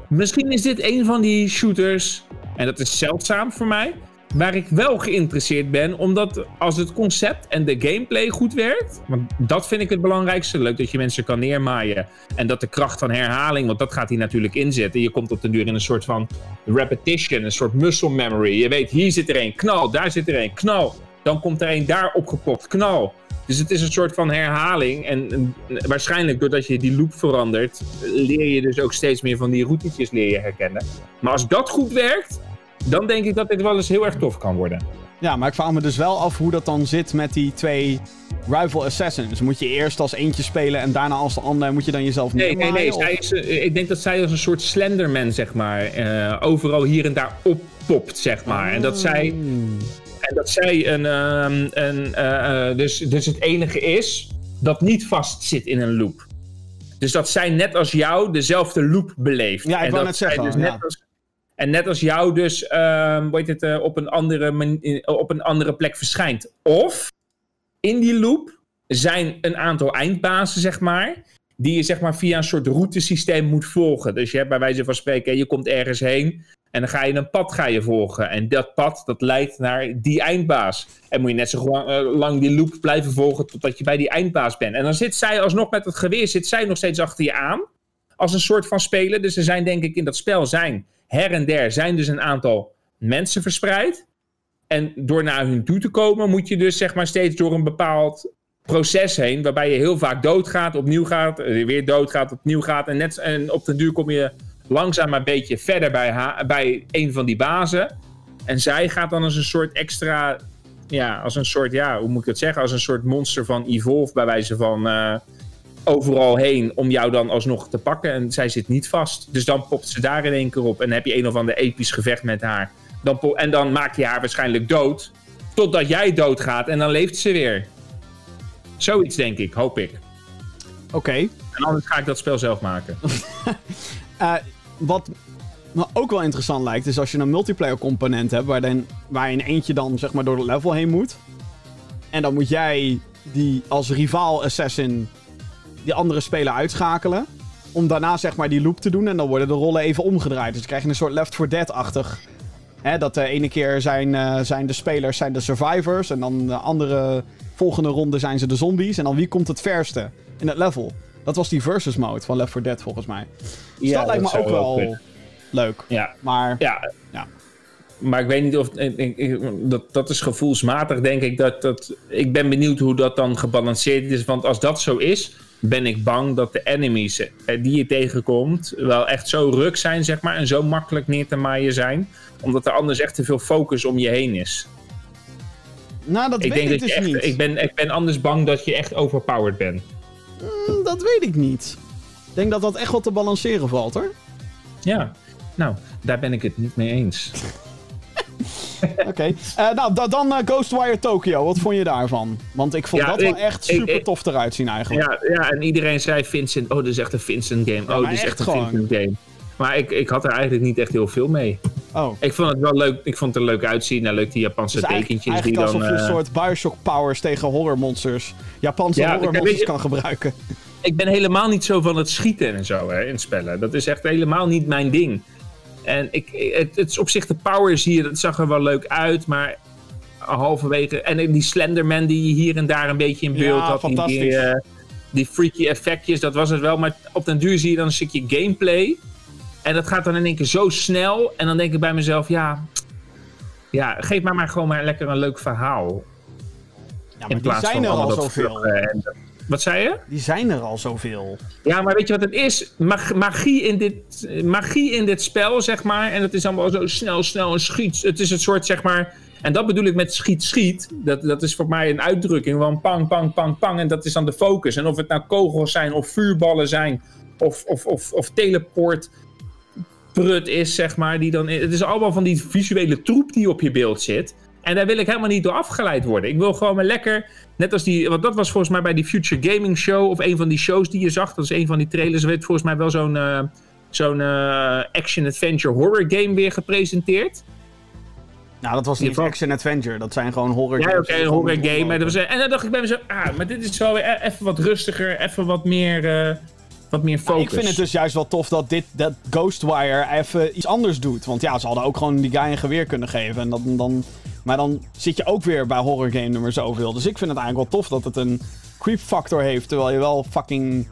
misschien is dit een van die shooters, en dat is zeldzaam voor mij, waar ik wel geïnteresseerd ben, omdat als het concept en de gameplay goed werkt, want dat vind ik het belangrijkste, leuk dat je mensen kan neermaaien en dat de kracht van herhaling, want dat gaat hij natuurlijk inzetten, je komt op de duur in een soort van repetition, een soort muscle memory, je weet hier zit er een, knal, daar zit er een, knal, dan komt er een daar opgepopt, knal. Dus het is een soort van herhaling. En, en waarschijnlijk doordat je die loop verandert, leer je dus ook steeds meer van die routetjes leer je herkennen. Maar als dat goed werkt, dan denk ik dat dit wel eens heel erg tof kan worden. Ja, maar ik vraag me dus wel af hoe dat dan zit met die twee rival assassins. Moet je eerst als eentje spelen en daarna als de ander moet je dan jezelf Nee, nee, nee. neermaaien, Zij is, eh, ik denk dat zij als een soort Slenderman, zeg maar, eh, overal hier en daar oppopt, zeg maar. En dat zij, Hmm. en dat zij een, ehm, een eh, dus, dus het enige is dat niet vast zit in een loop. Dus dat zij net als jou dezelfde loop beleeft. Ja, ik en wou net zeggen, Dus ja. net als, en net als jou dus, ehm hoe heet het, eh, op, een andere op een andere plek verschijnt. Of in die loop zijn een aantal eindbazen, zeg maar. Die je zeg maar via een soort routesysteem moet volgen. Dus je hebt bij wijze van spreken, je komt ergens heen. En dan ga je een pad ga je volgen. En dat pad, dat leidt naar die eindbaas. En moet je net zo lang, eh, lang die loop blijven volgen totdat je bij die eindbaas bent. En dan zit zij alsnog met het geweer, zit zij nog steeds achter je aan. Als een soort van speler. Dus er zijn denk ik in dat spel zijn her en der zijn dus een aantal mensen verspreid. En door naar hun toe te komen moet je dus zeg maar steeds door een bepaald proces heen. Waarbij je heel vaak doodgaat, opnieuw gaat, eh, weer doodgaat, opnieuw gaat. En, net, en op den duur kom je langzaam een beetje verder bij, bij een van die bazen. En zij gaat dan als een soort extra, ja, als een soort, ja, hoe moet ik het zeggen? Als een soort monster van Evolve bij wijze van eh, overal heen om jou dan alsnog te pakken. En zij zit niet vast. Dus dan popt ze daar in één keer op en dan heb je een of ander episch gevecht met haar. Dan en dan maak je haar waarschijnlijk dood, totdat jij doodgaat en dan leeft ze weer. Zoiets denk ik, hoop ik. Oké. En anders ga ik dat spel zelf maken. (laughs) Eh, wat me ook wel interessant lijkt, is als je een multiplayer component hebt, waar, dan, waar in eentje dan zeg maar door het level heen moet. En dan moet jij die als rivaal assassin die andere speler uitschakelen. Om daarna zeg maar die loop te doen en dan worden de rollen even omgedraaid. Dus krijg je een soort Left 4 Dead-achtig. Dat de ene keer zijn, eh, zijn de spelers zijn de survivors. En dan de andere volgende ronde zijn ze de zombies. En dan wie komt het verste in het level. Dat was die versus mode van Left 4 Dead volgens mij. Dus dat lijkt me ook wel leuk. Ja, Maar ja. Ja. Maar ik weet niet of. ik- ik- ik- dat, dat is gevoelsmatig, denk ik. Dat, dat, ik ben benieuwd hoe dat dan gebalanceerd is. Want als dat zo is, ben ik bang dat de enemies eh, die je tegenkomt. wel echt zo ruk zijn, zeg maar. En zo makkelijk neer te maaien zijn. Omdat er anders echt te veel focus om je heen is. nou, dat Ik weet denk ik dat dus echt. niet. Ik ben, ik ben anders bang dat je echt overpowered bent. Mm, Dat weet ik niet. Ik denk dat dat echt wel te balanceren valt hoor. Ja. Nou, daar ben ik het niet mee eens. (laughs) (laughs) Oké. Eh, nou, da- dan eh, Ghostwire Tokyo. Wat vond je daarvan? Want ik vond Ja, dat wel echt ik- super ik- tof eruit zien eigenlijk. Ja, ja, en iedereen zei Vincent. Oh, dit is echt een Vincent game. Oh, dit is echt echt een gewoon. Vincent game. Maar ik, ik had er eigenlijk niet echt heel veel mee. Oh. Ik vond het wel leuk. Ik vond het er leuk uitzien. Nou, leuk die Japanse eigenlijk, tekentjes eigenlijk die dan... alsof je een eh, soort Bioshock powers tegen horrormonsters, Japanse Ja, horrormonsters je- kan gebruiken. ik ben helemaal niet zo van het schieten en zo hè, in spellen. Dat is echt helemaal niet mijn ding. En ik, het, het is op zich de powers hier, dat zag er wel leuk uit, maar halverwege... En die Slenderman die je hier en daar een beetje in beeld Ja, had. Die, die, fantastisch. eh, die freaky effectjes, dat was het wel. Maar op den duur zie je dan een stukje gameplay. En dat gaat dan in één keer zo snel. En dan denk ik bij mezelf, ja... Ja, geef maar maar gewoon maar lekker een leuk verhaal. Ja, maar In die plaats zijn van er al zoveel. en Wat zei je? Die zijn er al zoveel. Ja, maar weet je wat het is? Mag- magie, in dit, magie in dit spel, zeg maar. En het is allemaal zo snel, snel en schiet. Het is het soort, zeg maar. En dat bedoel ik met schiet, schiet. Dat, dat is voor mij een uitdrukking van pang, pang, pang, pang. En dat is dan de focus. En of het nou kogels zijn, of vuurballen zijn, of, of, of, of teleport. Prut is, zeg maar. Die dan, het is allemaal van die visuele troep die op je beeld zit. En daar wil ik helemaal niet door afgeleid worden. Ik wil gewoon maar lekker. Net als die. Want dat was volgens mij bij die Future Gaming Show. Of een van die shows die je zag. Dat is een van die trailers. Er werd volgens mij wel zo'n. eh, zo'n eh, action-adventure horror game weer gepresenteerd. Nou, dat was niet ieder geval- action adventure. Dat zijn gewoon horror Ja, games. oké, een horror game. Was, en dan dacht ik bij mezelf. Ah, maar dit is wel weer e- even wat rustiger. Even wat meer. eh, wat meer focus. Ik vind het dus juist wel tof dat dit dat Ghostwire even iets anders doet. Want ja, ze hadden ook gewoon die guy een geweer kunnen geven. En dat, dan, maar dan zit je ook weer bij horror game nummer zoveel. Dus ik vind het eigenlijk wel tof dat het een creep factor heeft. Terwijl je wel fucking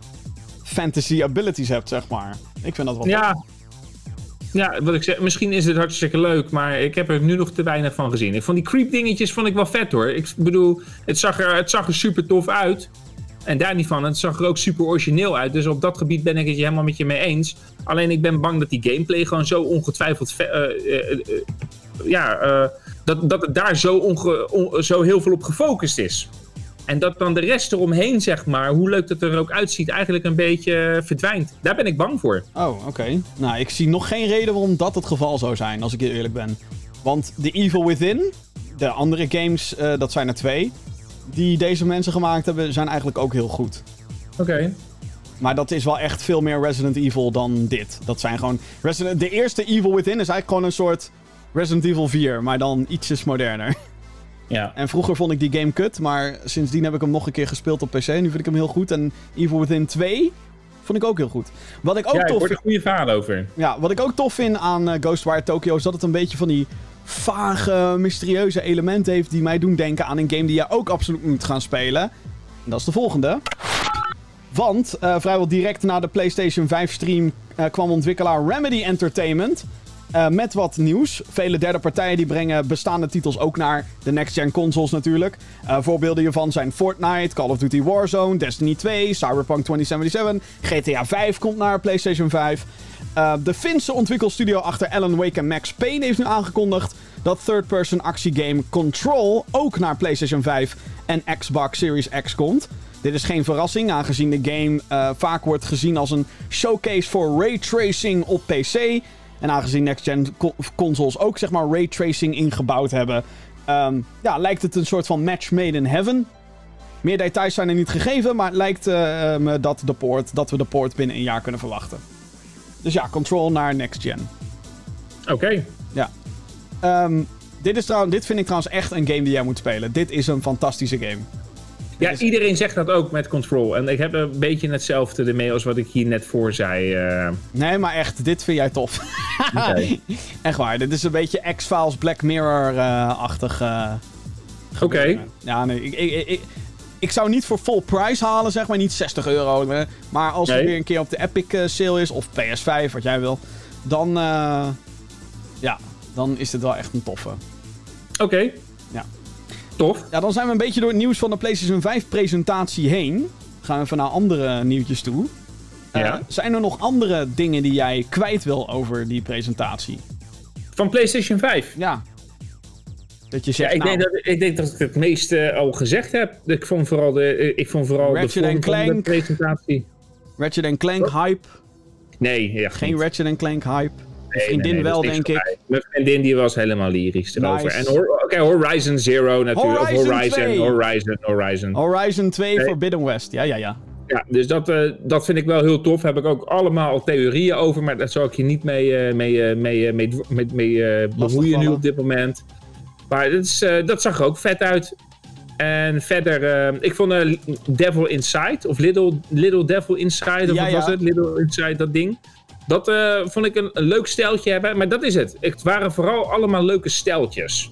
fantasy abilities hebt, zeg maar. Ik vind dat wel tof. Ja. Ja, wat ik zeg, misschien is het hartstikke leuk, maar ik heb er nu nog te weinig van gezien. Ik vond die creep dingetjes vond ik wel vet hoor. Ik bedoel, het zag er, het zag er super tof uit. En daar niet van, het zag er ook super origineel uit. Dus op dat gebied ben ik het helemaal met je mee eens. Alleen ik ben bang dat die gameplay gewoon zo ongetwijfeld... eh, eh, ja, eh, dat, dat het daar zo, onge, on- zo heel veel op gefocust is. En dat dan de rest eromheen, zeg maar, hoe leuk dat er ook uitziet, eigenlijk een beetje eh, verdwijnt. Daar ben ik bang voor. Oh, oké. Nou, ik zie nog geen reden waarom dat het geval zou zijn, als ik heel eerlijk ben. Want The Evil Within, de andere games, eh, dat zijn er twee, die deze mensen gemaakt hebben, zijn eigenlijk ook heel goed. Oké. Maar dat is wel echt veel meer Resident Evil dan dit. Dat zijn gewoon. Resident, de eerste Evil Within is eigenlijk gewoon een soort Resident Evil 4, maar dan ietsjes moderner. (laughs) Ja. En vroeger vond ik die game kut, maar sindsdien heb ik hem nog een keer gespeeld op PC. Nu vind ik hem heel goed. En Evil Within 2 vond ik ook heel goed. Wat ik ook ja, ik tof er goede over. ja, wat ik ook tof vind aan eh, Ghostwire Tokyo is dat het een beetje van die vage, mysterieuze elementen heeft die mij doen denken aan een game die je ook absoluut moet gaan spelen. En dat is de volgende. Want eh, vrijwel direct na de PlayStation 5 stream eh, kwam ontwikkelaar Remedy Entertainment eh, met wat nieuws. Vele derde partijen die brengen bestaande titels ook naar de next-gen consoles natuurlijk. Eh, voorbeelden hiervan zijn Fortnite, Call of Duty Warzone, Destiny 2, Cyberpunk 2077, GTA 5 komt naar PlayStation 5. Eh, de Finse ontwikkelstudio achter Alan Wake en Max Payne heeft nu aangekondigd dat third-person actiegame Control ook naar PlayStation 5 en Xbox Series X komt. Dit is geen verrassing, aangezien de game vaak wordt gezien als een showcase voor raytracing op PC. En aangezien next-gen co- consoles ook zeg maar raytracing ingebouwd hebben, ehm, ja, lijkt het een soort van match made in heaven. Meer details zijn er niet gegeven, maar het lijkt me dat, de poort, dat we de poort binnen een jaar kunnen verwachten. Dus ja, Control naar next-gen. Oké. Ja. Ehm, dit, is trouwens, dit vind ik trouwens echt een game die jij moet spelen. Dit is een fantastische game. Ja, is- iedereen zegt dat ook met Control. En ik heb een beetje hetzelfde ermee als wat ik hier net voor zei. eh. Nee, maar echt, dit vind jij tof. (laughs) Oké. echt waar, dit is een beetje X-Files Black Mirror-achtig. eh, Oké. Ja, nee, ik, ik, ik, ik zou niet voor full price halen, zeg maar. Niet 60 euro. Maar als het weer een keer op de Epic eh, sale is, of PS5, wat jij wil, dan, ja, dan is dit wel echt een toffe. Oké. Ja. Tof. Ja, dan zijn we een beetje door het nieuws van de PlayStation 5 presentatie heen. Gaan we even naar andere nieuwtjes toe. Eh, Ja. Zijn er nog andere dingen die jij kwijt wil over die presentatie? Van PlayStation 5. Ja. Dat je Ja, zegt, ik, nou, denk dat, ik denk dat ik het meeste al gezegd heb. Ik vond vooral de, eh, ik vond vooral de Ratchet vorm and van de Clank. presentatie. Ratchet Clank hype. Nee, ja, Geen Ratchet Clank hype. Nee, vriendin nee, wel, denk ik. mij. Mijn vriendin die was helemaal lyrisch erover. Nice. En Horizon Zero natuurlijk. Horizon of Horizon, 2. Horizon, Horizon. Horizon 2 Nee. Forbidden West. Ja, ja, ja. Ja, dus dat, eh, dat vind ik wel heel tof. Heb ik ook allemaal theorieën over, maar daar zal ik je niet mee, eh, mee, eh, mee, mee, mee, mee bemoeien nu op dit moment. Maar dat, is, dat zag er ook vet uit. En verder, ik vond Devil Inside, of Little, Little Devil Inside, of Ja, wat was het? Little Inside, dat ding. Dat eh, vond ik een, een leuk steltje hebben, maar dat is het. Het waren vooral allemaal leuke steltjes.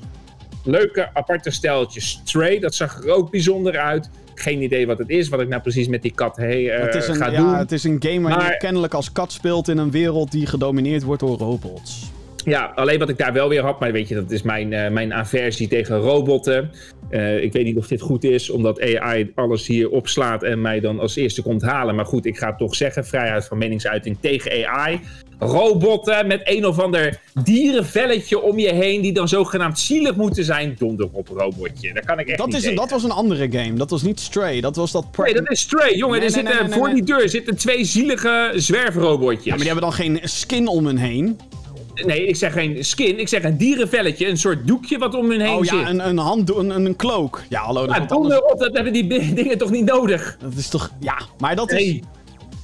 Leuke, aparte steltjes. Stray, dat zag er ook bijzonder uit. Geen idee wat het is, wat ik nou precies met die kat hey, het, is een, ga ja, doen. het is een game waar je kennelijk als kat speelt in een wereld die gedomineerd wordt door robots. Ja, alleen wat ik daar wel weer had, maar weet je, dat is mijn, eh, mijn aversie tegen robotten. Eh, ik weet niet of dit goed is, omdat AI alles hier opslaat en mij dan als eerste komt halen. Maar goed, ik ga het toch zeggen, vrijheid van meningsuiting tegen AI. Robotten met een of ander dierenvelletje om je heen, die dan zogenaamd zielig moeten zijn. Donder op robotje, daar kan ik echt Dat, niet is tegen. dat was een andere game. Dat was niet Stray. Dat was dat... Nee, dat is Stray, jongen. Nee, er nee, zitten, nee, voor die deur zitten twee zielige zwerfrobotjes. Ja, maar die hebben dan geen skin om hun heen. Nee, ik zeg geen skin, ik zeg een dierenvelletje. Een soort doekje wat om hun heen Oh zit. ja, een, een handdoek, een, een cloak. Ja, hallo, dat Ja, anders. op, dat hebben die (laughs) dingen toch niet nodig? Dat is toch... Ja, maar dat is...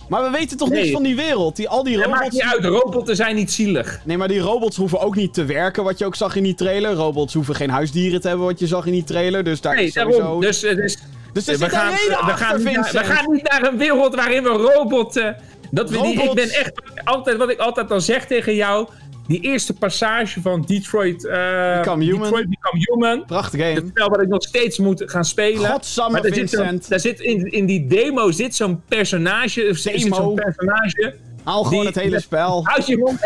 Maar we weten toch Nee. niks van die wereld? Die, al die dat maakt robots... niet uit. Robotten zijn niet zielig. Nee, maar die robots hoeven ook niet te werken, wat je ook zag in die trailer. Robots hoeven geen huisdieren te hebben, wat je zag in die trailer. Dus daar Nee, is sowieso... daarom. Dus, eh, dus Dus er we, gaan, we, achter, gaan niet naar, Vincent. we gaan niet naar een wereld waarin we robotten... Dat we die, ik Robots. ben echt altijd, wat ik altijd al zeg tegen jou... Die eerste passage van Detroit, eh, Become Human. Detroit Become Human. Prachtig Het game. spel wat ik nog steeds moet gaan spelen. Godsamme, Maar daar zit, Vincent. daar zit in, in die demo zit zo'n personage. Of zit Demo. zo'n personage. Haal gewoon die- het hele spel. Houd je mond.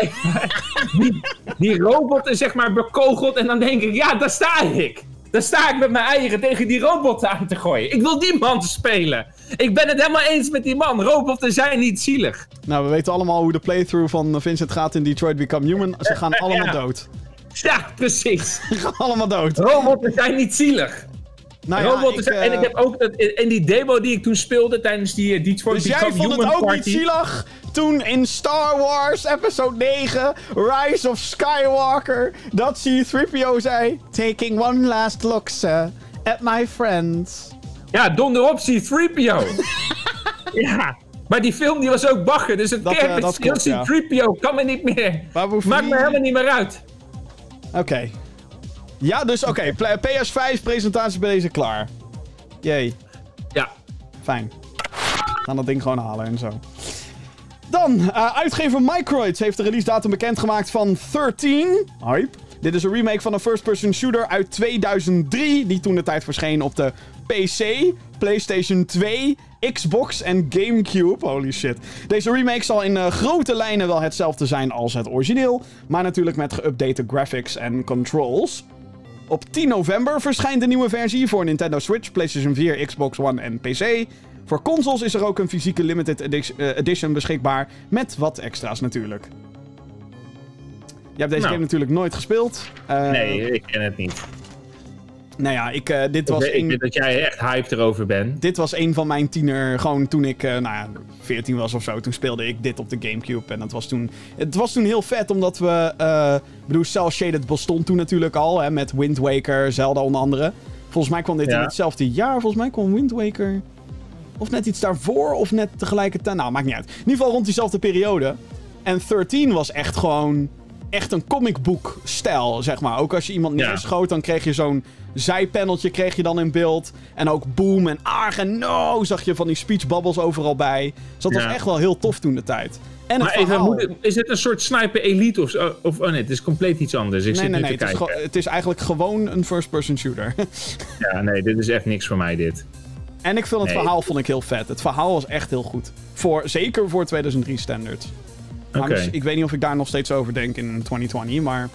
(laughs) die, die robot is zeg maar bekogeld. En dan denk ik, ja, daar sta ik. Daar sta ik met mijn eigen tegen die robot aan te gooien. Ik wil die man spelen. Ik ben het helemaal eens met die man. Robotten zijn niet zielig. Nou, we weten allemaal hoe de playthrough van Vincent gaat in Detroit Become Human. Ze gaan (laughs) allemaal ja. dood. Ja, precies. (laughs) Ze gaan allemaal dood. Robotten zijn niet zielig. Nou ja, ik, eh, en ik heb ook dat, in die demo die ik toen speelde tijdens die eh, Detroit Dus jij vond het ook party. niet zielig toen in Star Wars Episode 9, Rise of Skywalker, dat C-3PO zei... Taking one last look, sir, at my friends. Ja, donder op, C-3PO. (laughs) ja, maar die film die was ook bagger, dus het Dat, eh, kerk dat klopt, ja. C-3PO kan me niet meer. Maakt me helemaal niet meer uit. Oké. Ja, dus oké. (laughs) pla- PS5 presentatie bij deze klaar. Jee, Ja, fijn. We gaan dat ding gewoon halen en zo. Dan, eh, uitgever Microids heeft de release datum bekendgemaakt van 13. Hype. Dit is een remake van een first-person shooter uit 2003, die toen de tijd verscheen op de PC, PlayStation 2, Xbox en GameCube. Holy shit. Deze remake zal in eh, grote lijnen wel hetzelfde zijn als het origineel, maar natuurlijk met geüpdate graphics en controls. Op 10 november verschijnt de nieuwe versie voor Nintendo Switch, PlayStation 4, Xbox One en PC. Voor consoles is er ook een fysieke limited edi- eh, edition beschikbaar, met wat extra's natuurlijk. Je hebt deze Nou. game natuurlijk nooit gespeeld. Eh, nee, ik ken het niet. Nou ja, ik, eh, dit, was ik een, weet dat jij echt hyped erover bent. dit was een van mijn tiener... Gewoon toen ik, eh, nou ja, 14 was of zo. Toen speelde ik dit op de Gamecube. En dat was toen... Het was toen heel vet, omdat we... eh, Ik bedoel, Cell Shaded bestond toen natuurlijk al. Hè, met Wind Waker, Zelda onder andere. Volgens mij kwam dit in hetzelfde jaar. Volgens mij kwam Wind Waker... Of net iets daarvoor, of net tegelijkertijd. Nou, maakt niet uit. In ieder geval rond diezelfde periode. En 13 was echt gewoon... Echt een comicbook stijl, zeg maar. Ook als je iemand neerschoot, dan kreeg je zo'n zijpaneltje kreeg je dan in beeld. En ook boom en arg en no zag je van die speech bubbles overal bij. Dus dat was echt wel heel tof toen de tijd. En het Maar even, moet is het een soort sniper elite of, of oh nee, het is compleet iets anders. Ik Nee, zit nee, nee. te Het is, kijken. het is eigenlijk gewoon een first-person shooter. (laughs) Ja, nee, dit is echt niks voor mij dit. en ik vind het Nee. verhaal vond ik heel vet. Het verhaal was echt heel goed. Voor, zeker voor 2003 standards. Ik weet niet of ik daar nog steeds over denk in 2020, maar...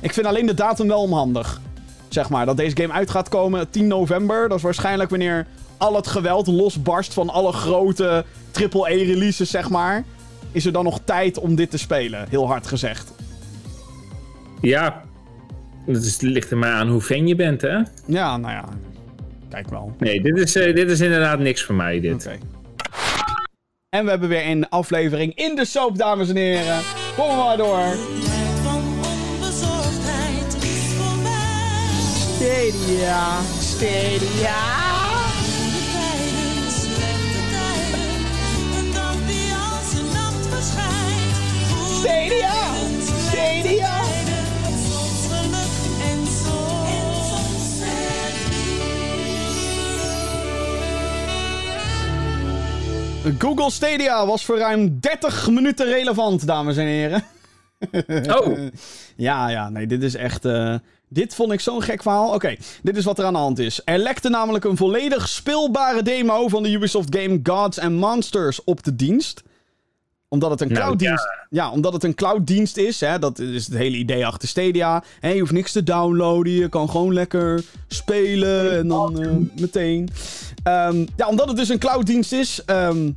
Ik vind alleen de datum wel onhandig. Zeg maar, dat deze game uit gaat komen 10 november. Dat is waarschijnlijk wanneer al het geweld losbarst van alle grote AAA-releases, zeg maar. Is er dan nog tijd om dit te spelen? Heel hard gezegd. Ja, het is- ligt er maar aan hoe fan je bent, hè? Ja, nou ja. Kijk wel. Nee, dit is, eh, dit is inderdaad niks voor mij, dit. Oké. En we hebben weer een aflevering in de soap, dames en heren. Kom maar door. Stadia, Stadia. Stadia, Stadia. Google Stadia was voor ruim 30 minuten relevant, dames en heren. (laughs) Oh. (laughs) Ja, ja, nee, dit is echt. eh, dit vond ik zo'n gek verhaal. Oké, dit is wat er aan de hand is. Er lekte namelijk een volledig speelbare demo van de Ubisoft game Gods and Monsters op de dienst. Omdat het een Nou, clouddienst ja. omdat het een clouddienst is. Hè, dat is het hele idee achter Stadia. Hè, je hoeft niks te downloaden. Je kan gewoon lekker spelen en dan eh, meteen. Ehm, ja, omdat het dus een clouddienst is, ehm,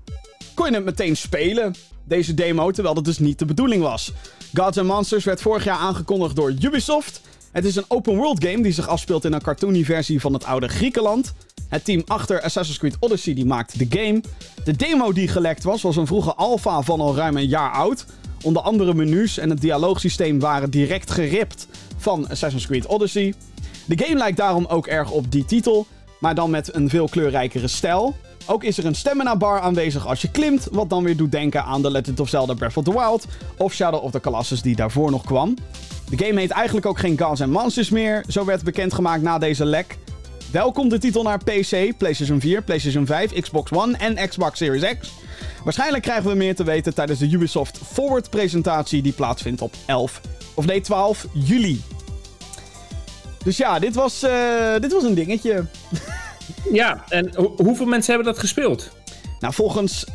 kon je het meteen spelen. Deze demo, terwijl dat dus niet de bedoeling was. Gods and Monsters werd vorig jaar aangekondigd door Ubisoft. Het is een open world game die zich afspeelt in een cartoony versie van het oude Griekenland. Het team achter Assassin's Creed Odyssey die maakte de game. De demo die gelekt was, was een vroege alpha van al ruim een jaar oud. Onder andere menus en het dialoogsysteem waren direct geript van Assassin's Creed Odyssey. De game lijkt daarom ook erg op die titel, maar dan met een veel kleurrijkere stijl. Ook is er een stamina bar aanwezig als je klimt, wat dan weer doet denken aan The Legend of Zelda Breath of the Wild of Shadow of the Colossus die daarvoor nog kwam. De game heet eigenlijk ook geen and Monsters meer, zo werd bekendgemaakt na deze lek. Wel komt de titel naar PC, PlayStation 4, PlayStation 5, Xbox One en Xbox Series X. Waarschijnlijk krijgen we meer te weten tijdens de Ubisoft Forward presentatie die plaatsvindt op 11, of nee 12 juli. Dus ja, dit was, eh, dit was een dingetje. (laughs) Ja, en ho- hoeveel mensen hebben dat gespeeld? Nou, volgens.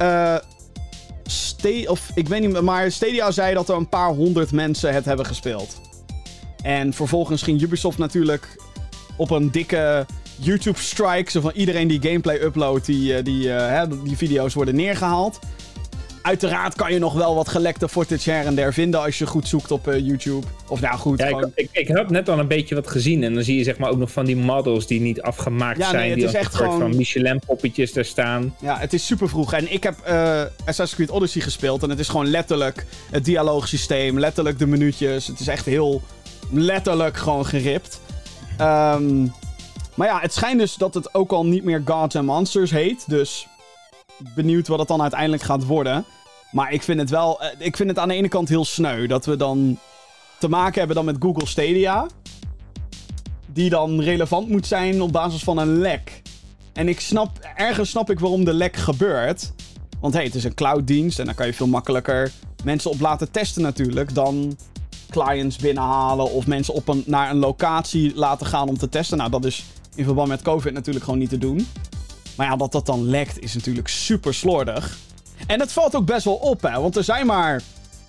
Sta- of ik weet niet meer, maar Stadia zei dat er een paar honderd mensen het hebben gespeeld. En vervolgens ging Ubisoft natuurlijk op een dikke YouTube-strike. Zo van iedereen die gameplay uploadt, die, eh, die, eh, hè, die video's worden neergehaald. Uiteraard kan je nog wel wat gelekte footage her en der vinden als je goed zoekt op eh, YouTube. Of nou goed, Ja, gewoon... ik, ik, ik heb net al een beetje wat gezien. En dan zie je zeg maar ook nog van die models die niet afgemaakt Ja, nee, zijn. het die is echt gewoon- van Michelin-poppetjes daar staan. Ja, het is super vroeg. En ik heb Assassin's Creed Odyssey gespeeld. En het is gewoon letterlijk het dialoogsysteem, letterlijk de minuutjes. Het is echt heel letterlijk gewoon geript. Ehm, maar ja, het schijnt dus dat het ook al niet meer Gods and Monsters heet. Dus benieuwd wat het dan uiteindelijk gaat worden. Maar ik vind het wel. eh, ik vind het aan de ene kant heel sneu dat we dan te maken hebben dan met Google Stadia. Die dan relevant moet zijn op basis van een lek. En ik snap, ergens snap ik waarom de lek gebeurt. Want hey, het is een clouddienst en daar kan je veel makkelijker mensen op laten testen natuurlijk. Dan clients binnenhalen of mensen op een, naar een locatie laten gaan om te testen. Nou, dat is in verband met COVID natuurlijk gewoon niet te doen. Maar ja, dat dat dan lekt is natuurlijk super slordig. En het valt ook best wel op, hè. Want er zijn maar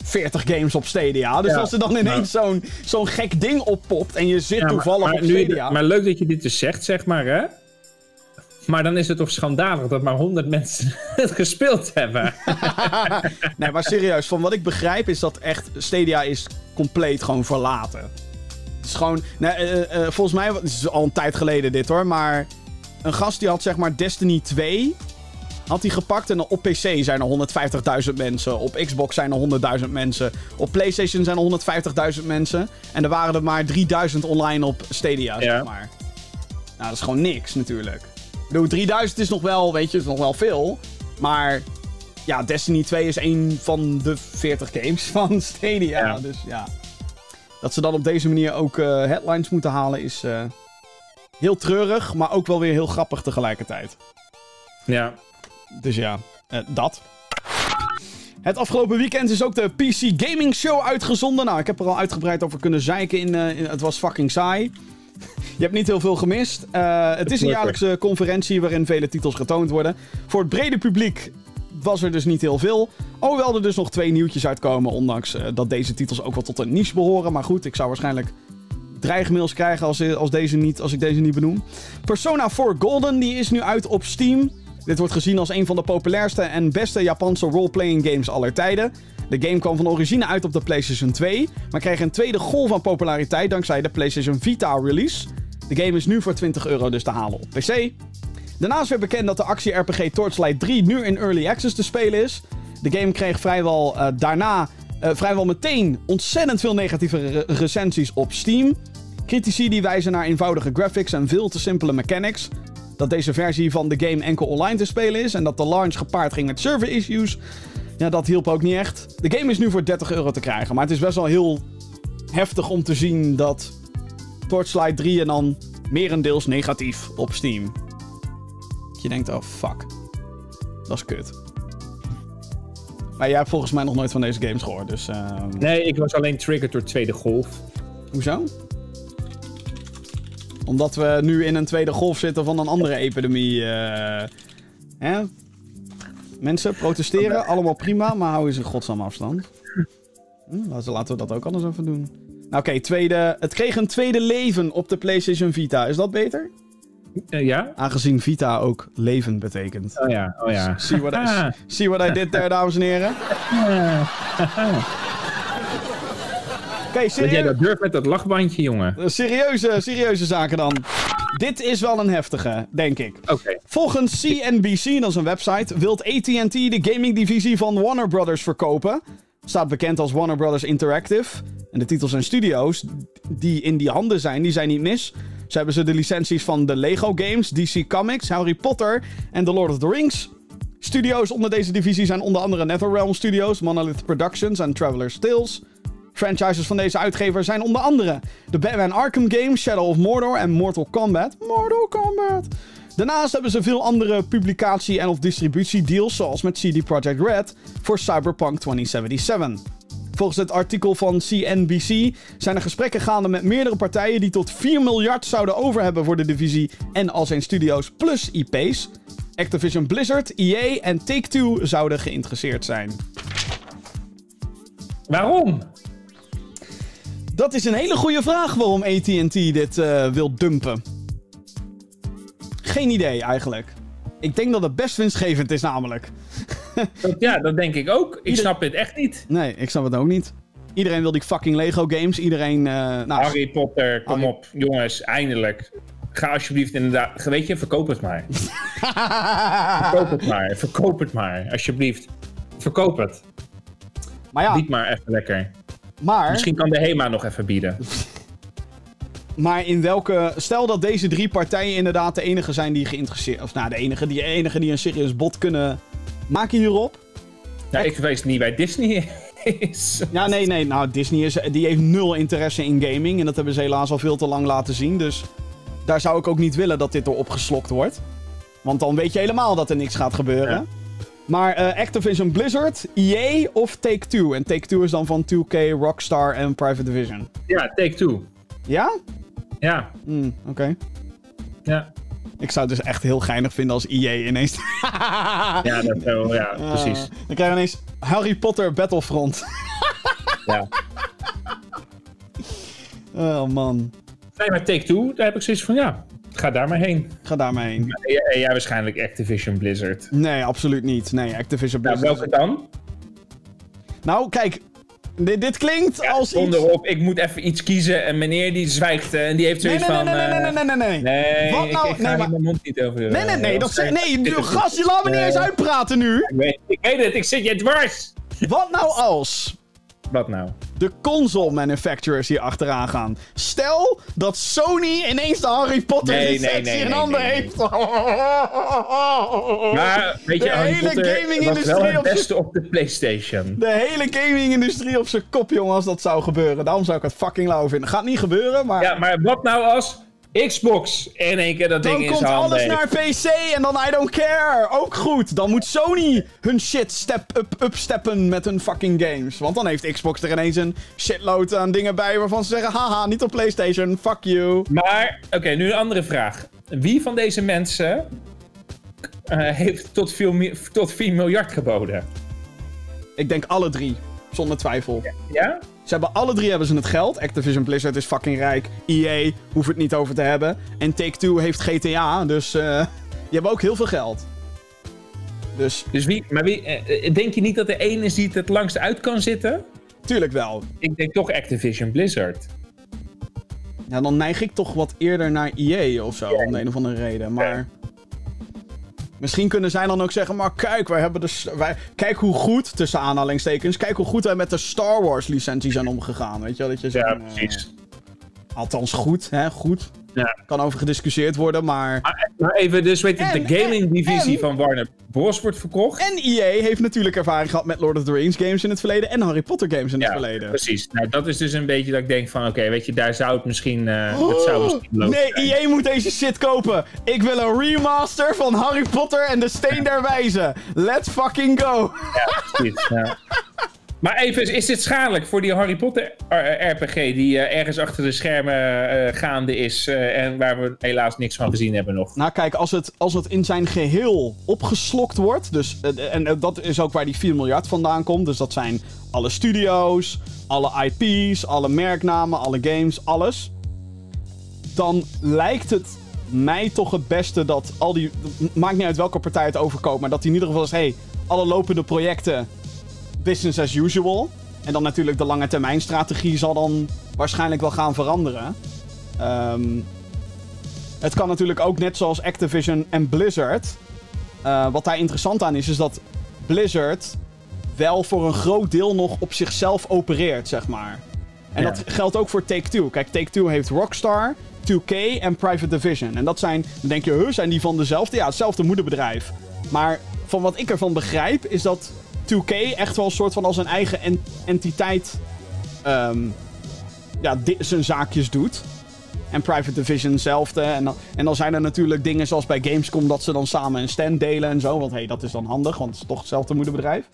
40 games op Stadia. Dus Ja, als er dan ineens zo'n zo'n gek ding oppopt en je zit Ja, maar- toevallig maar, op Stadia... maar leuk dat je dit dus zegt, zeg maar, hè? Maar dan is het toch schandalig dat maar 100 mensen (laughs) het gespeeld hebben. (laughs) Nee, maar serieus, van wat ik begrijp is dat echt Stadia is compleet gewoon verlaten. Het is gewoon, nee, eh, eh, volgens mij, het is al een tijd geleden dit hoor, maar een gast die had zeg maar Destiny 2, had hij gepakt en op PC zijn er 150.000 mensen, op Xbox zijn er 100.000 mensen, op PlayStation zijn er 150.000 mensen en er waren er maar 3000 online op Stadia, Ja. zeg maar. Nou, dat is gewoon niks natuurlijk. Ik bedoel, 3000 is nog wel, weet je, is nog wel veel, maar ja, Destiny 2 is een van de 40 games (laughs) van Stadia. Ja. Dus ja. Dat ze dan op deze manier ook eh, headlines moeten halen is eh, heel treurig, maar ook wel weer heel grappig tegelijkertijd. ja. Dus ja, eh, dat. Het afgelopen weekend is ook de PC Gaming Show uitgezonden. Nou, ik heb er al uitgebreid over kunnen zeiken. In, in- het was fucking saai. Je hebt niet heel veel gemist. Het is een jaarlijkse conferentie waarin vele titels getoond worden. Voor het brede publiek was er dus niet heel veel. Alhoewel er dus nog twee nieuwtjes uitkomen. Ondanks eh, dat deze titels ook wel tot een niche behoren. Maar goed, ik zou waarschijnlijk dreigmails krijgen als, als, deze niet, als ik deze niet benoem. Persona 4 Golden die is nu uit op Steam. Dit wordt gezien als een van de populairste en beste Japanse roleplaying games aller tijden. De game kwam van origine uit op de PlayStation 2, maar kreeg een tweede golf aan populariteit dankzij de PlayStation Vita release. De game is nu voor 20 euro dus te halen op PC. Daarnaast werd bekend dat de actie-RPG Torchlight 3 nu in Early Access te spelen is. De game kreeg vrijwel eh, daarna, eh, vrijwel meteen ontzettend veel negatieve re- recensies op Steam. Critici die wijzen naar eenvoudige graphics en veel te simpele mechanics. Dat deze versie van de game enkel online te spelen is en dat de launch gepaard ging met server issues. Ja, dat hielp ook niet echt. De game is nu voor 30 euro te krijgen, maar het is best wel heel heftig om te zien dat Torchlight 3 en dan merendeels negatief op Steam. Je denkt, oh fuck. Dat is kut. Maar jij hebt volgens mij nog nooit van deze games gehoord, dus... eh, Nee, ik was alleen triggered door tweede golf. Hoezo? Omdat we nu in een tweede golf zitten van een andere epidemie. eh, hè? Mensen protesteren, allemaal prima, maar hou eens in godsnaam afstand. Hm, laten, laten we dat ook anders even doen. Nou, oké, tweede. Het kreeg een tweede leven op de PlayStation Vita. Is dat beter? Eh, ja? Aangezien Vita ook leven betekent. Oh ja, oh ja. (laughs) See what, I, Ah. see what I did there, dames en heren? (laughs) Oké, Dat jij serieus. dat durft met dat lachbandje, jongen. Serieuze, serieuze zaken dan. Dit is wel een heftige, denk ik. Oké. Volgens CNBC, dat is een website, wilt AT&T de gamingdivisie van Warner Brothers verkopen. Staat bekend als Warner Brothers Interactive. En de titels en studio's die in die handen zijn, die zijn niet mis. Ze hebben ze de licenties van de Lego games, DC Comics, Harry Potter en The Lord of the Rings. Studio's onder deze divisie zijn onder andere NetherRealm Studios, Monolith Productions en Traveler's Tales. Franchises van deze uitgever zijn onder andere de Batman Arkham games, Shadow of Mordor en Mortal Kombat. Mortal Kombat! Daarnaast hebben ze veel andere publicatie- en of distributiedeals, zoals met CD Projekt Red voor Cyberpunk 2077. Volgens het artikel van CNBC zijn er gesprekken gaande met meerdere partijen die tot 4 miljard zouden over hebben voor de divisie en al zijn studio's plus IP's. Activision Blizzard, EA en Take-Two zouden geïnteresseerd zijn. Waarom? Dat is een hele goede vraag waarom AT&T dit eh, wil dumpen. Geen idee eigenlijk. Ik denk dat het best winstgevend is namelijk. Dat- ja, dat denk ik ook. Ik Ieder- snap het echt niet. Nee, ik snap het ook niet. Iedereen wil die fucking Lego games. Iedereen... eh nou, Harry Potter, kom Harry- op. Jongens, eindelijk. Ga alsjeblieft inderdaad... Weet je, verkoop het maar. (laughs) verkoop het maar. Verkoop het maar, alsjeblieft. Verkoop het. maar ja, Bied maar even lekker. maar, Misschien kan de HEMA nog even bieden. (laughs) maar in welke... Stel dat deze drie partijen inderdaad de enige zijn die geïnteresseerd... Of nou, de enige die, enige die een serieus bod kunnen maken hierop. Nou, ik weet niet bij Disney is. Ja, nee, nee. Nou, Disney is, die heeft nul interesse in gaming. En dat hebben ze helaas al veel te lang laten zien. Dus daar zou ik ook niet willen dat dit erop geslokt wordt. Want dan weet je helemaal dat er niks gaat gebeuren. Ja. Maar eh, Activision Blizzard, EA of Take-Two? En Take-Two is dan van 2K, Rockstar en Private Division. Ja, Take Two. Ja? Ja, Hmm, Oké. ja. Ik zou het dus echt heel geinig vinden als EA ineens... (laughs) Ja, dat zo, ja, precies. Eh, dan krijg je ineens Harry Potter Battlefront. Ja. (laughs) oh man. Nee, maar Take Two, daar heb ik zoiets van, ja, ga daar maar heen. Ga daar maar heen. En jij waarschijnlijk Activision Blizzard. Nee, absoluut niet. Nee, Activision Nou, Blizzard. welke dan? Nou, kijk. Dit, dit klinkt Ja, als iets... ik moet even iets kiezen en meneer die zwijgt eh, en die heeft zoiets nee, nee, van... nee, nee, eh, nee, nee, nee, nee. Nee, Wat ik, nou? ik ga Nee, maar- mijn mond niet over... Nee, nee, eh, nee, dat zeg... Nee, is- gast, je laat me niet eens uitpraten nu. Ik weet, ik weet het, ik zit je dwars! Wat nou als Wat nou? de console manufacturers hier achteraan gaan? Stel dat Sony ineens de Harry Potter Nee, licentie nee, in nee, handen nee, nee. heeft. (laughs) Maar, weet je, De Harry hele gaming-industrie op beste op de Playstation. De hele gaming-industrie op zijn kop, jongen, als dat zou gebeuren. Daarom zou ik het fucking lauw vinden. Gaat niet gebeuren, maar... Ja, maar wat nou als Xbox in één keer dat ding Dan in komt zijn handen alles heeft? naar PC en dan I don't care. Ook goed. Dan moet Sony hun shit step up, upsteppen met hun fucking games. Want dan heeft Xbox er ineens een shitload aan dingen bij waarvan ze zeggen... Haha, niet op PlayStation. Fuck you. Maar, oké, nu een andere vraag. Wie van deze mensen eh, heeft tot, veel tot 4 miljard geboden? Ik denk alle drie. Zonder twijfel. Ja? Ze hebben alle drie hebben ze het geld. Activision Blizzard is fucking rijk. EA hoeft het niet over te hebben. En Take-Two heeft GTA. Dus eh die hebben ook heel veel geld. Dus Dus wie, maar wie, eh, denk je niet dat er één is die het het langst uit kan zitten? tuurlijk wel. Ik denk toch Activision Blizzard. Ja, dan neig ik toch wat eerder naar EA of zo, om de een of andere reden. Maar. Misschien kunnen zij dan ook zeggen, maar kijk, wij hebben de, wij, kijk hoe goed, tussen aanhalingstekens, kijk hoe goed wij met de Star Wars licentie zijn omgegaan. Weet je wel, dat je zegt, Ja, eh, precies. althans goed, hè, goed. Ja. Kan over gediscussieerd worden, maar... Maar, maar even, dus weet je, de gaming divisie en- van Warner Bros. wordt verkocht. En EA heeft natuurlijk ervaring gehad met Lord of the Rings games in het verleden en Harry Potter games in het verleden. precies. Nou, dat is dus een beetje dat ik denk van, oké, weet je, daar zou het misschien, eh het zou misschien Oh, logisch nee. EA moet deze shit kopen. Ik wil een remaster van Harry Potter en de Steen der Wijze. Let's fucking go. Ja, zoiets, ja. (laughs) Maar even, is dit schadelijk voor die Harry Potter RPG die eh, ergens achter de schermen eh, gaande is eh, en waar we helaas niks van gezien hebben nog? Nou kijk, als het, als het in zijn geheel opgeslokt wordt, dus, en dat is ook waar die 4 miljard vandaan komt, dus dat zijn alle studio's, alle IP's, alle merknamen, alle games, alles. Dan lijkt het mij toch het beste dat al die, maakt niet uit welke partij het overkoopt, maar dat die in ieder geval is, hey, alle lopende projecten, business as usual. En dan natuurlijk de lange termijn strategie zal dan waarschijnlijk wel gaan veranderen. Ehm het kan natuurlijk ook net zoals Activision en Blizzard. Eh, wat daar interessant aan is, is dat Blizzard wel voor een groot deel nog op zichzelf opereert, zeg maar. En Ja. dat geldt ook voor Take-Two. Kijk, Take-Two heeft Rockstar, 2K en Private Division. En dat zijn, dan denk je, huh, zijn die van dezelfde? Ja, hetzelfde moederbedrijf. Maar van wat ik ervan begrijp, is dat 2K echt wel een soort van als een eigen en- entiteit ehm, ja, zijn zaakjes doet. En Private Division hetzelfde. En dan, en dan zijn er natuurlijk dingen zoals bij Gamescom dat ze dan samen een stand delen en zo. Want hé, hey, dat is dan handig, want het is toch hetzelfde moederbedrijf.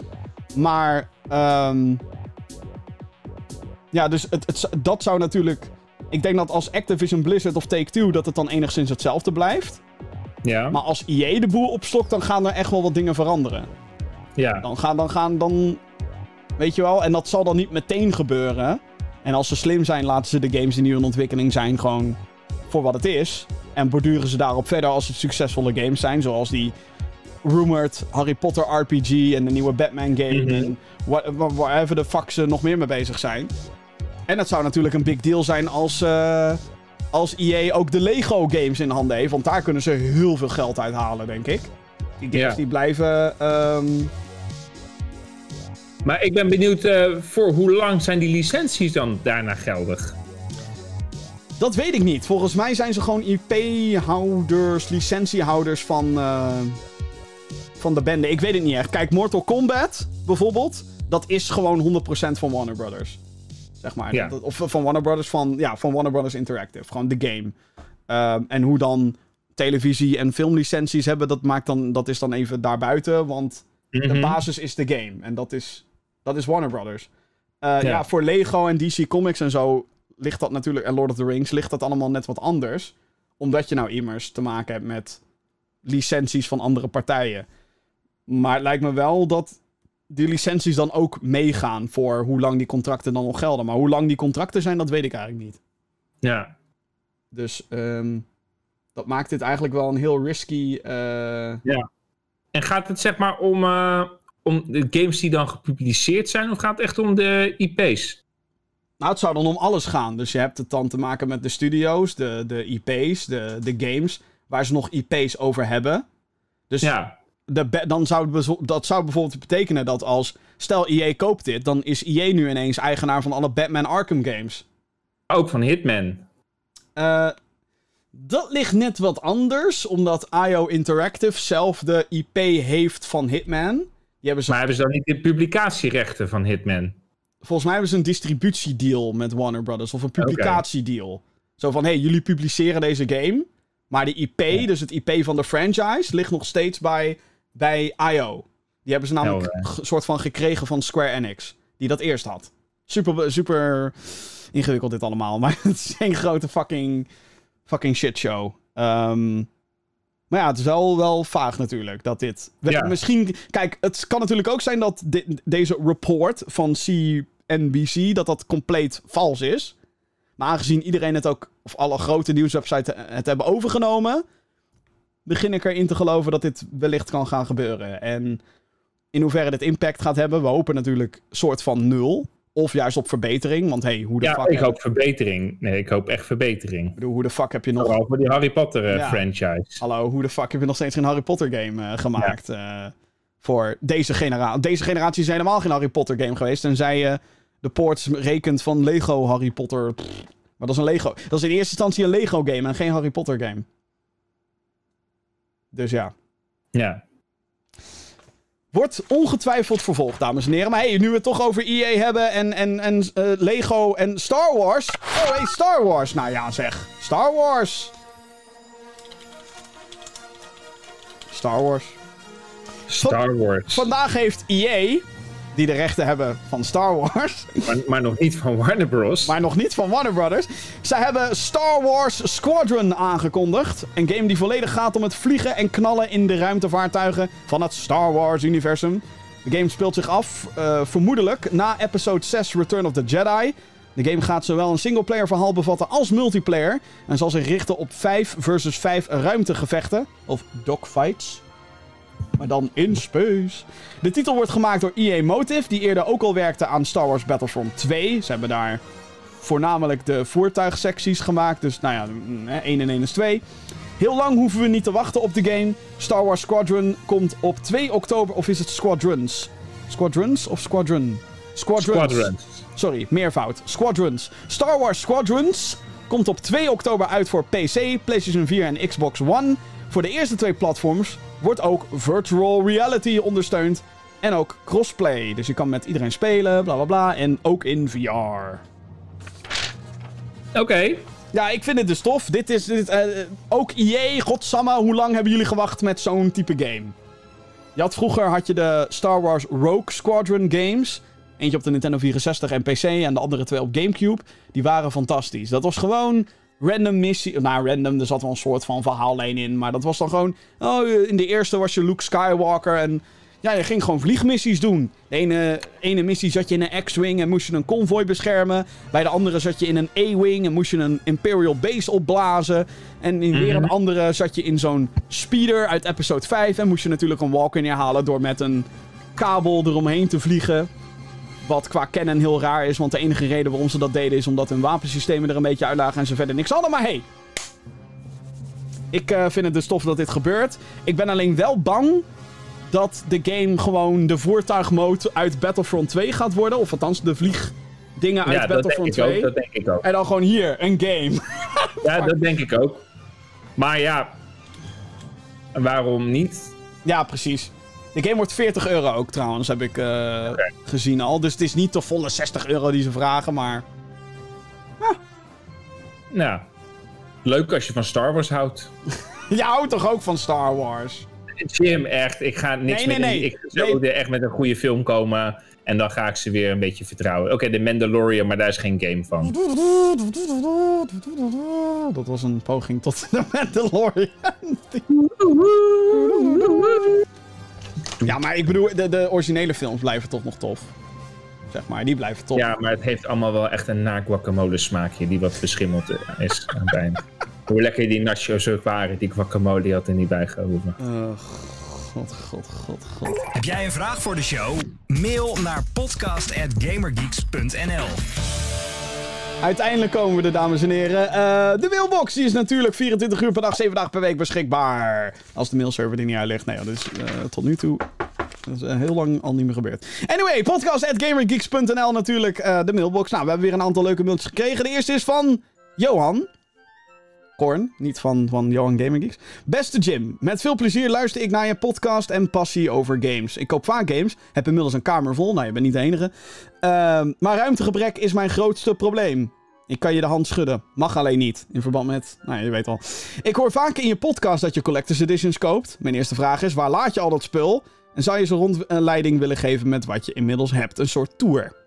Maar, ehm ja, dus het, het, dat zou natuurlijk... Ik denk dat als Activision Blizzard of Take-Two dat het dan enigszins hetzelfde blijft. Ja, Maar als EA de boel opstokt, dan gaan er echt wel wat dingen veranderen. Ja. Dan gaan, dan gaan, dan... Weet je wel? En dat zal dan niet meteen gebeuren. En als ze slim zijn, laten ze de games die nu in ontwikkeling zijn gewoon voor wat het is. En borduren ze daarop verder als het succesvolle games zijn. Zoals die rumored Harry Potter RPG en de nieuwe Batman game. Mhm. En wa- whatever de fuck ze nog meer mee bezig zijn. En het zou natuurlijk een big deal zijn als, eh, als EA ook de Lego games in handen heeft. Want daar kunnen ze heel veel geld uit halen, denk ik. Die games die blijven... ehm, Maar ik ben benieuwd, eh, voor hoe lang zijn die licenties dan daarna geldig? Dat weet ik niet. Volgens mij zijn ze gewoon IP-houders, licentiehouders van, eh, van de bende. Ik weet het niet echt. Kijk, Mortal Kombat bijvoorbeeld, dat is gewoon 100% van Warner Brothers. Zeg maar. Ja. Of van Warner Brothers, van, ja, van Warner Brothers Interactive. Gewoon de game. Ehm, en hoe dan televisie- en filmlicenties hebben, dat, maakt dan, dat is dan even daarbuiten. Want de Mhm. basis is de game. En dat is, dat is Warner Brothers. Eh, ja. Ja. voor Lego en DC Comics en zo ligt dat natuurlijk... En Lord of the Rings ligt dat allemaal net wat anders. Omdat je nou immers te maken hebt met licenties van andere partijen. Maar het lijkt me wel dat die licenties dan ook meegaan... voor hoe lang die contracten dan nog gelden. Maar hoe lang die contracten zijn, dat weet ik eigenlijk niet. Ja. Dus ehm, dat maakt dit eigenlijk wel een heel risky... eh, En gaat het zeg maar om, eh, om de games die dan gepubliceerd zijn, of gaat het echt om de IP's? Nou, het zou dan om alles gaan. Dus je hebt het dan te maken met de studio's, de, de IP's, de, de games, waar ze nog IP's over hebben. Dus Ja. de, dan zou dat zou bijvoorbeeld betekenen dat als, stel EA koopt dit, dan is EA nu ineens eigenaar van alle Batman Arkham games. Ook van Hitman. Eh, dat ligt net wat anders, omdat IO Interactive zelf de IP heeft van Hitman. Die hebben ze, Maar hebben ze dan niet de publicatierechten van Hitman? volgens mij hebben ze een distributiedeal met Warner Brothers, of een publicatiedeal. Zo van, hey, jullie publiceren deze game, maar de IP, dus het IP van de franchise, ligt nog steeds bij, bij IO. Die hebben ze namelijk een soort van gekregen van Square Enix, die dat eerst had. Super, super ingewikkeld dit allemaal, (laughs) maar het is een grote fucking, fucking shitshow. Ehm maar ja, het is wel, wel vaag natuurlijk dat dit... Ja. Misschien... Kijk, het kan natuurlijk ook zijn dat deze report van CNBC... dat dat compleet vals is. Maar aangezien iedereen het ook... of alle grote nieuwswebsites het hebben overgenomen... begin ik erin te geloven dat dit wellicht kan gaan gebeuren. En in hoeverre dit impact gaat hebben... we hopen natuurlijk soort van nul. Of juist op verbetering. Want hey, hoe de, Ja, fuck, ik hoop verbetering. Nee, ik hoop echt verbetering. ik bedoel, hoe de fuck heb je nog... Vooral voor die Harry Potter eh, Ja. franchise. Hallo, hoe de fuck heb je nog steeds geen Harry Potter game eh, gemaakt? eh, voor deze generatie. Deze generatie is helemaal geen Harry Potter game geweest. Tenzij je de ports rekent van Lego Harry Potter. Pff, maar dat is een Lego. Dat is in eerste instantie een Lego game en geen Harry Potter game. Dus ja. Ja. Wordt ongetwijfeld vervolgd, dames en heren. Maar hey, nu we het toch over EA hebben en, en, en eh, Lego en Star Wars. Oh, hey, Star Wars. Nou ja, zeg. Star Wars. Star Wars. Star Wars. Vandaag heeft EA die de rechten hebben van Star Wars. Maar, maar nog niet van Warner Bros. maar nog niet van Warner Brothers. Zij hebben Star Wars Squadron aangekondigd. Een game die volledig gaat om het vliegen en knallen in de ruimtevaartuigen van het Star Wars-universum. De game speelt zich af, eh, vermoedelijk, na episode 6 Return of the Jedi. De game gaat zowel een singleplayer verhaal bevatten als multiplayer. En zal zich richten op 5 versus 5 ruimtegevechten. Of dogfights. Maar dan in space. De titel wordt gemaakt door EA Motive, die eerder ook al werkte aan Star Wars Battlefront 2. Ze hebben daar voornamelijk de voertuigsecties gemaakt. Dus nou ja, mm, hè, 1 en 1 is 2. Heel lang hoeven we niet te wachten op de game. Star Wars Squadron komt op 2 oktober. Of is het Squadrons? Squadrons of Squadron? Squadrons. Squadron. Sorry, meervoud. Squadrons. Star Wars Squadrons komt op 2 oktober uit voor PC, PlayStation 4 en Xbox One. Voor de eerste twee platforms wordt ook virtual reality ondersteund. En ook crossplay. Dus je kan met iedereen spelen, bla bla bla. En ook in VR. Oké. Ja, ik vind het dus tof. Dit is dit, eh, ook EA, godsamme, hoe lang hebben jullie gewacht met zo'n type game? Je had vroeger had je de Star Wars Rogue Squadron games. Eentje op de Nintendo 64 en PC en de andere twee op GameCube. Die waren fantastisch. Dat was gewoon random missie. Nou, random, er zat wel een soort van verhaallijn in. Maar dat was dan gewoon. Oh, in de eerste was je Luke Skywalker. En ja, je ging gewoon vliegmissies doen. De ene, ene missie zat je in een X-Wing en moest je een convoy beschermen. Bij de andere zat je in een A-Wing en moest je een Imperial Base opblazen. En in weer een andere zat je in zo'n speeder uit episode 5. En moest je natuurlijk een walker neerhalen door met een kabel eromheen te vliegen. Wat qua kennen heel raar is, want de enige reden waarom ze dat deden is omdat hun wapensystemen er een beetje uitlagen en ze verder niks hadden. Maar hey, ik eh, vind het dus tof dat dit gebeurt. Ik ben alleen wel bang dat de game gewoon de voertuigmode uit Battlefront 2 gaat worden. Of althans de vliegdingen uit Ja, dat denk Battlefront ik 2. ook. Dat denk ik ook. En dan gewoon hier, een game. (laughs) Ja, dat denk ik ook. Maar ja, waarom niet? ja, precies. De game wordt 40 euro ook trouwens, heb ik eh, gezien al. Dus het is niet de volle 60 euro die ze vragen, maar... Nou, leuk als je van Star Wars houdt. (laughs) Je houdt toch ook van Star Wars? Jim, echt, ik ga niks Nee, nee, met nee. Ik zou Nee. er echt met een goede film komen. En dan ga ik ze weer een beetje vertrouwen. Oké, de Mandalorian, maar daar is geen game van. Dat was een poging tot de Mandalorian. (laughs) Ja, maar ik bedoel, de, de originele films blijven toch nog tof. Zeg maar, die blijven tof. Ja, maar het heeft allemaal wel echt een na guacamole smaakje die wat beschimmeld eh, is aan het eind. (laughs) Hoe lekker die nachos ook waren, die guacamole had er niet bij gehoeven. Eh, god, god, god, god. Heb jij een vraag voor de show? Mail naar podcast.gamergeeks.nl Uiteindelijk komen we er, dames en heren. Eh, de mailbox die is natuurlijk 24 uur per dag, 7 dagen per week beschikbaar. Als de mailserver er niet uit ligt. Nee, dat is tot nu toe dat is, eh, heel lang al niet meer gebeurd. Anyway, podcast.gamergeeks.nl natuurlijk eh, de mailbox. Nou, we hebben weer een aantal leuke mailtjes gekregen. De eerste is van Johan. Korn, niet van, van Johan Gaming Geeks. Beste Jim, met veel plezier luister ik naar je podcast en passie over games. Ik koop vaak games, heb inmiddels een kamer vol, nou je bent niet de enige. Ehm, maar ruimtegebrek is mijn grootste probleem. Ik kan je de hand schudden, mag alleen niet. In verband met, nou je weet al. Ik hoor vaak in je podcast dat je collector's editions koopt. Mijn eerste vraag is, waar laat je al dat spul? En zou je ze rondleiding willen geven met wat je inmiddels hebt? Een soort tour.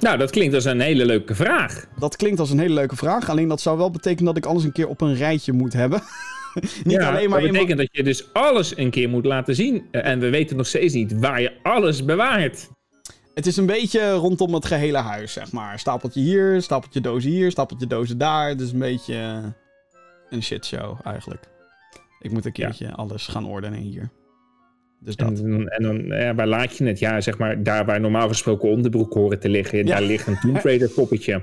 Nou, dat klinkt als een hele leuke vraag. Dat klinkt als een hele leuke vraag. Alleen dat zou wel betekenen dat ik alles een keer op een rijtje moet hebben. (laughs) niet ja, alleen maar dat betekent dat je dus alles een keer moet laten zien. Eh, En we weten nog steeds niet waar je alles bewaart. Het is een beetje rondom het gehele huis, zeg maar. Stapeltje hier, stapeltje dozen hier, stapeltje dozen daar. Het is een beetje een shitshow, eigenlijk. Ik moet een keertje alles gaan ordenen hier. Dus dat. En, en dan, ja, waar laat je het? Ja, zeg maar, daar waar normaal gesproken onderbroeken horen te liggen, Ja. daar ligt een Tomb Raider poppetje.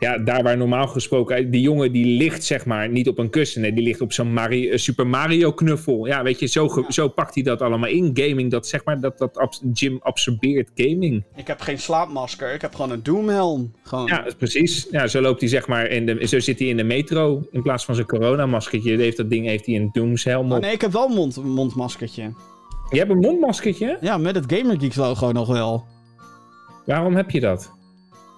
Ja, daar waar normaal gesproken, die jongen die ligt zeg maar niet op een kussen, nee, die ligt op zo'n Mario, eh, Super Mario knuffel. Ja, weet je, zo, zo pakt hij dat allemaal in. Gaming, dat zeg maar, dat, dat abs- Jim absorbeert gaming. Ik heb geen slaapmasker, ik heb gewoon een doomhelm. Gewoon. Ja, precies. Ja, zo loopt hij zeg maar in de, zo zit hij in de metro in plaats van zijn coronamaskertje. Heeft dat ding heeft hij een doomshelm Oh op. nee, ik heb wel een mond, mondmaskertje. Je hebt een mondmaskertje? Ja, met het GamerGeeks logo nog wel. Waarom heb je dat?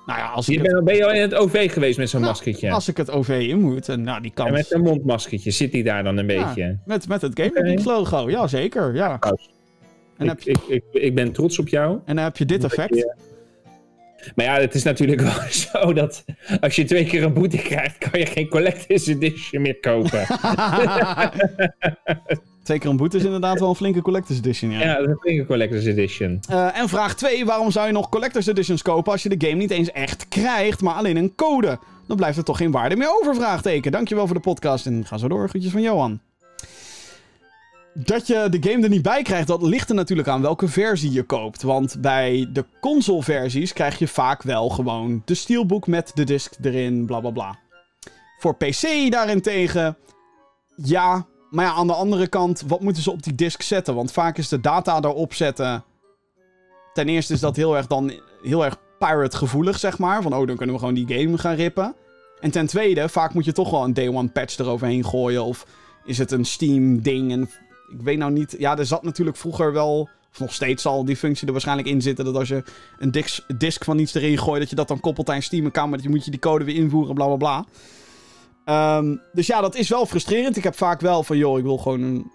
Nou ja, als Je ik, bent, het, ben je al in het OV geweest met zo'n Nou, maskertje? als ik het OV in moet, en nou die En kans. met een mondmaskertje zit hij daar dan een Ja, beetje. met, met het GamerGeeks logo, ja zeker. Ja. En ik, heb je- ik, ik, ik ben trots op jou. En dan heb je dit effect. Maar ja, het is natuurlijk wel (laughs) zo dat als je twee keer een boete krijgt, kan je geen Collector's Edition meer kopen. (laughs) (laughs) Twee keer een boete is inderdaad wel een flinke collector's edition, ja. ja, dat is een flinke Collector's Edition. Eh, en vraag 2, waarom zou je nog collector's editions kopen als je de game niet eens echt krijgt, maar alleen een code? Dan blijft er toch geen waarde meer over, vraagteken. Dankjewel voor de podcast en ga zo door. Groetjes van Johan. Dat je de game er niet bij krijgt, dat ligt er natuurlijk aan welke versie je koopt. Want bij de console-versies krijg je vaak wel gewoon de steelbook met de disc erin, bla bla bla. Voor PC daarentegen, ja. Maar ja, aan de andere kant, wat moeten ze op die disc zetten? Want vaak is de data erop zetten. Ten eerste is dat heel erg dan heel erg pirate gevoelig, zeg maar. Van, oh, dan kunnen we gewoon die game gaan rippen. En ten tweede, vaak moet je toch wel een day one patch eroverheen gooien. Of is het een Steam ding? En ik weet nou niet. Ja, er zat natuurlijk vroeger wel. Of nog steeds zal die functie er waarschijnlijk in zitten. Dat als je een disc van iets erin gooit, dat je dat dan koppelt aan Steam account. Maar dat je moet je die code weer invoeren, bla bla bla. Ehm, dus ja, dat is wel frustrerend. Ik heb vaak wel van, joh, ik wil gewoon een.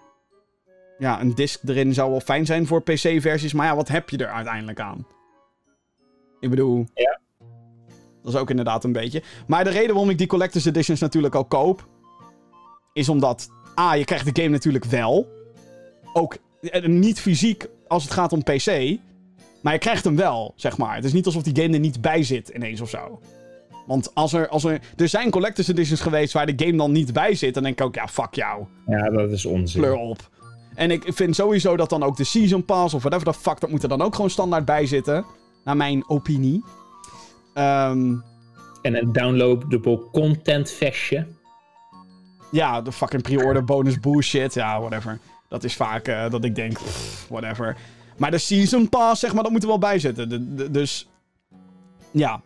Ja, een disc erin zou wel fijn zijn voor PC-versies. Maar ja, wat heb je er uiteindelijk aan? Ik bedoel. Ja. Dat is ook inderdaad een beetje. Maar de reden waarom ik die Collector's Editions natuurlijk al koop. Is omdat. A, je krijgt de game natuurlijk wel. Ook eh, niet fysiek als het gaat om PC. Maar je krijgt hem wel, zeg maar. Het is niet alsof die game er niet bij zit ineens of zo. Want als er, als er, er zijn Collector's Editions geweest waar de game dan niet bij zit. Dan denk ik ook, ja, fuck jou. Ja, dat is onzin. Kleur op. En ik vind sowieso dat dan ook de Season Pass of whatever the fuck, dat moet er dan ook gewoon standaard bij zitten. Naar mijn opinie. Ehm, En een downloadable content vestje. ja, de fucking pre-order bonus bullshit. Ja, whatever. Dat is vaak eh, dat ik denk, pff, whatever. Maar de Season Pass, zeg maar, dat moet er wel bij zitten. De- de- dus, ja.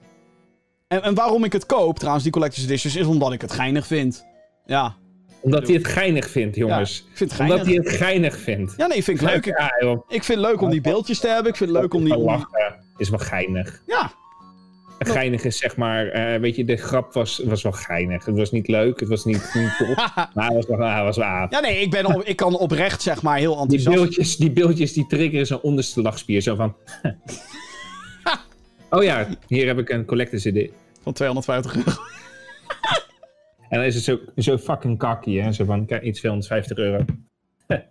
En, en waarom ik het koop, trouwens, die Collector's Editions, is omdat ik het geinig vind. Ja, Omdat hij het geinig vindt, ja jongens. ik vind het Omdat geinig. hij het geinig vindt. Ja, nee, vind ik leuk. Ik, Ja, ik vind het leuk om die beeldjes te hebben. Ik vind het leuk om die... die- Lachen is wel geinig. Ja, Geinig is zeg maar, eh, weet je, de grap was, was wel geinig. Het was niet leuk, het was niet, niet tof, (laughs) maar het was wel, ah, was wel aap. Ja, nee, ik, ben op- ik kan oprecht zeg maar heel Die enthousiast... beeldjes, die beeldjes die triggeren zijn onderste lachspier. Zo van... (laughs) oh ja, hier heb ik een collector's idee. Van 250 euro. (laughs) En dan is het zo, zo fucking kakkie, hè. Zo van, kijk, iets 250 euro. (laughs)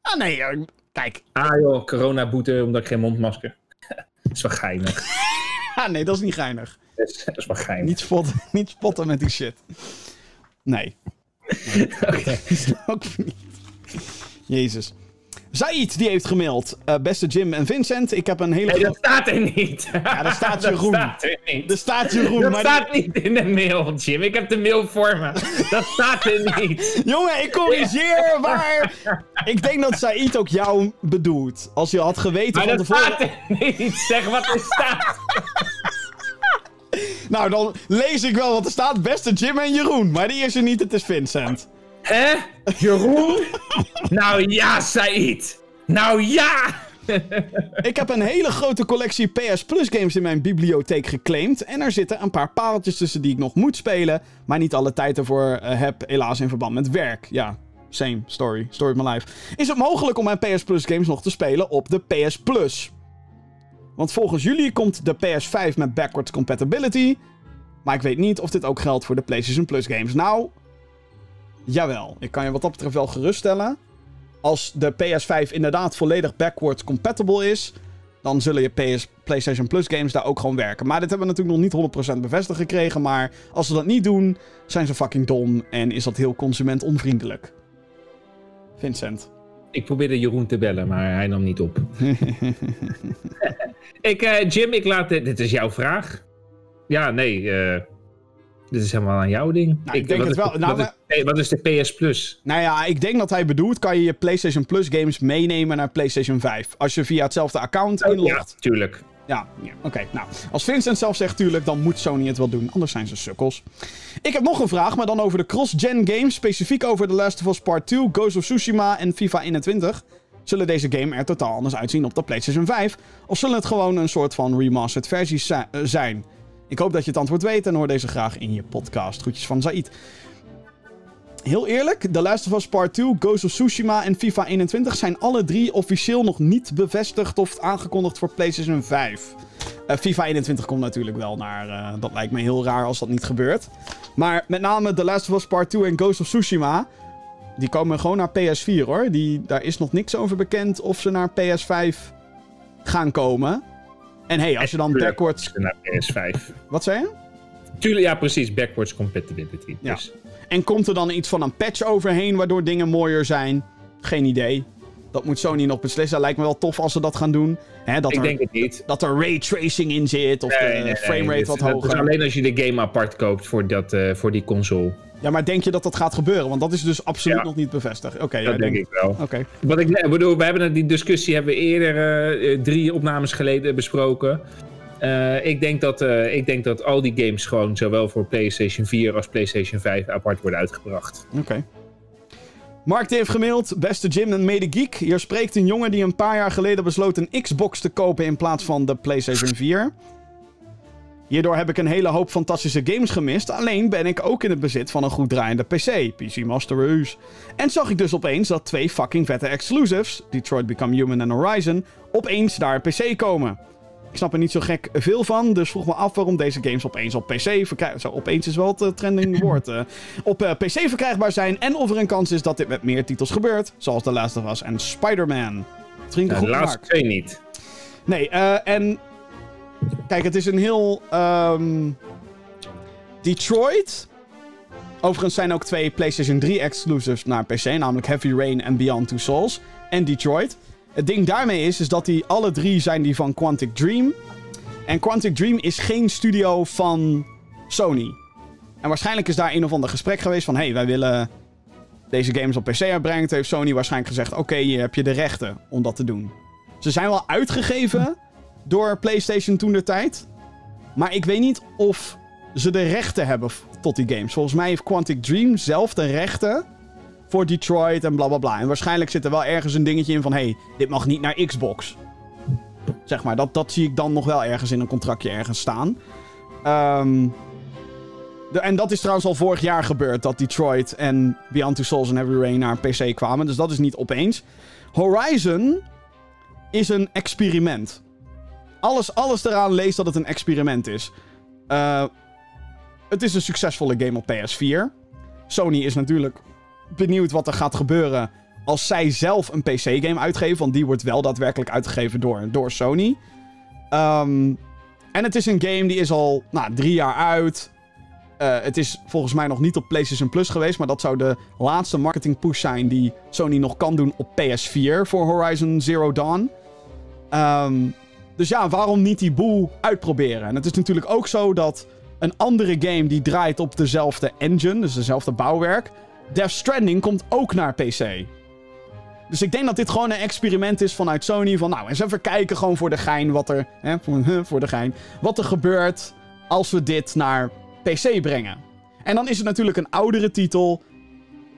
Ah, nee, kijk. Ah joh, coronaboete omdat ik geen mondmasker. (laughs) Dat is wel geinig. Ah, nee, dat is niet geinig. Dat is, dat is wel geinig. Niet spotten, niet spotten met die shit. Nee. Oké. Ook niet. Jezus. Said, die heeft gemaild. eh, beste Jim en Vincent, ik heb een hele... Nee, dat staat er niet. Ja, daar staat (laughs) dat Jeroen. staat er niet. Er staat Jeroen, dat maar... staat niet in de mail, Jim. Ik heb de mail voor me. Dat staat er niet. (laughs) Jongen, ik corrigeer, maar... Ik denk dat Said ook jou bedoelt. Als je had geweten Maar van dat tevoren... staat er niet. Zeg wat er staat. Nou, dan lees ik wel wat er staat. Beste Jim en Jeroen. Maar die is er niet, het is Vincent. Hè? Jeroen? (laughs) nou ja, Said. Nou ja. Ik heb een hele grote collectie PS Plus games in mijn bibliotheek geclaimd. En er zitten een paar pareltjes tussen die ik nog moet spelen. Maar niet alle tijd ervoor eh, heb, helaas in verband met werk. Ja, same story. Story of my life. Is het mogelijk om mijn PS Plus games nog te spelen op de PS Plus? Want volgens jullie komt de PS5 met backwards compatibility. Maar ik weet niet of dit ook geldt voor de PlayStation Plus games. Nou, jawel. Ik kan je wat dat betreft wel geruststellen. Als de PS5 inderdaad volledig backwards compatible is, dan zullen je PS, PlayStation Plus games daar ook gewoon werken. Maar dit hebben we natuurlijk nog niet 100% bevestigd gekregen. Maar als ze dat niet doen, zijn ze fucking dom en is dat heel consumentonvriendelijk. Vincent. Ik probeerde Jeroen te bellen, maar hij nam niet op. (laughs) (laughs) ik, eh, Jim, ik laat dit. Dit is jouw vraag. Ja, nee. eh, dit is helemaal aan jouw ding. Nou, ik denk het wel. de- Nou, wat, is, hey, wat is de PS Plus? Nou ja, ik denk dat hij bedoelt, kan je je PlayStation Plus games meenemen naar PlayStation 5. Als je via hetzelfde account ja, inlogt. tuurlijk. Ja, ja oké. Nou, als Vincent zelf zegt tuurlijk, dan moet Sony het wel doen. Anders zijn ze sukkels. Ik heb nog een vraag, maar dan over de cross-gen games. Specifiek over The Last of Us Part 2, Ghost of Tsushima en FIFA 21. Zullen deze game er totaal anders uitzien op de PlayStation 5? Of zullen het gewoon een soort van remastered versies eh, zijn? Ik hoop dat je het antwoord weet en hoor deze graag in je podcast. Groetjes van Zaid. heel eerlijk, The Last of Us Part 2, Ghost of Tsushima en FIFA 21 zijn alle drie officieel nog niet bevestigd of aangekondigd voor PlayStation 5. Eh, FIFA 21 komt natuurlijk wel naar. eh, dat lijkt me heel raar als dat niet gebeurt. Maar met name The Last of Us Part 2 en Ghost of Tsushima. Die komen gewoon naar PS4 hoor. Die, daar is nog niks over bekend of ze naar PS5 gaan komen. En hey, als je dan backwards. Naar PS5. Wat zei je? Tuurlijk, ja, precies. Backwards compatibility. Ja. Dus, En komt er dan iets van een patch overheen waardoor dingen mooier zijn? Geen idee. Dat moet Sony nog beslissen. Lijkt me wel tof als ze dat gaan doen. Dat, ik er, denk het niet. dat er raytracing in zit. Of de framerate wat dat hoger. is alleen als je de game apart koopt voor, dat, eh, voor die console. Ja, maar denk je dat dat gaat gebeuren? Want dat is dus absoluut Ja. nog niet bevestigd. Oké, dat denk ik wel. Oké. Wat ik bedoel, we hebben die discussie hebben we eerder eh, eh, drie opnames geleden besproken. Eh, ik, denk dat, eh, ik denk dat al die games gewoon zowel voor PlayStation 4 als PlayStation 5 apart worden uitgebracht. Oké. Mark heeft gemaild. Beste Jim en Mede Geek. Hier spreekt een jongen die een paar jaar geleden besloot een Xbox te kopen in plaats van de PlayStation 4. Hierdoor heb ik een hele hoop fantastische games gemist. Alleen ben ik ook in het bezit van een goed draaiende PC. PC Master Race. En zag ik dus opeens dat twee fucking vette exclusives, Detroit Become Human en Horizon, opeens naar PC komen. Ik snap er niet zo gek veel van, dus vroeg me af waarom deze games opeens op PC verkrijgbaar Zo, opeens is wel het trending (laughs) woord. eh, op eh, PC verkrijgbaar zijn en of er een kans is dat dit met meer titels gebeurt, zoals The Last of Us en Spider-Man. Nou, de laatste twee niet. Nee, eh, en. Kijk, het is een heel. ehm, Detroit. Overigens zijn ook twee PlayStation 3 exclusives naar PC, namelijk Heavy Rain en Beyond Two Souls. En Detroit. Het ding daarmee is, is dat die alle drie zijn die van Quantic Dream. En Quantic Dream is geen studio van Sony. En waarschijnlijk is daar een of ander gesprek geweest van... hey, wij willen deze games op PC uitbrengen. Toen heeft Sony waarschijnlijk gezegd... oké, hier heb je de rechten om dat te doen. Ze zijn wel uitgegeven door PlayStation toen de tijd. Maar ik weet niet of ze de rechten hebben tot die games. Volgens mij heeft Quantic Dream zelf de rechten voor Detroit en bla bla bla. En waarschijnlijk zit er wel ergens een dingetje in van: hey, dit mag niet naar Xbox. Zeg maar, dat, dat zie ik dan nog wel ergens in een contractje ergens staan. Ehm, de, en dat is trouwens al vorig jaar gebeurd, dat Detroit en Beyond Two Souls en Heavy Rain naar PC kwamen. Dus dat is niet opeens. Horizon is een experiment. Alles, alles eraan leest dat het een experiment is. Eh, het is een succesvolle game op PS4. Sony is natuurlijk benieuwd wat er gaat gebeuren als zij zelf een PC-game uitgeven. Want die wordt wel daadwerkelijk uitgegeven door, door Sony. Ehm, en het is een game die is al nou, drie jaar uit. Eh, het is volgens mij nog niet op PlayStation Plus geweest. Maar dat zou de laatste marketing push zijn die Sony nog kan doen op PS4 voor Horizon Zero Dawn. Ehm, dus ja, waarom niet die boel uitproberen? En het is natuurlijk ook zo dat een andere game die draait op dezelfde engine, dus dezelfde bouwwerk. Death Stranding komt ook naar PC. Dus ik denk dat dit gewoon een experiment is vanuit Sony. Van nou, eens even kijken gewoon voor de gein wat er... Hè, (laughs) voor, voor de gein. Wat er gebeurt als we dit naar PC brengen. En dan is het natuurlijk een oudere titel.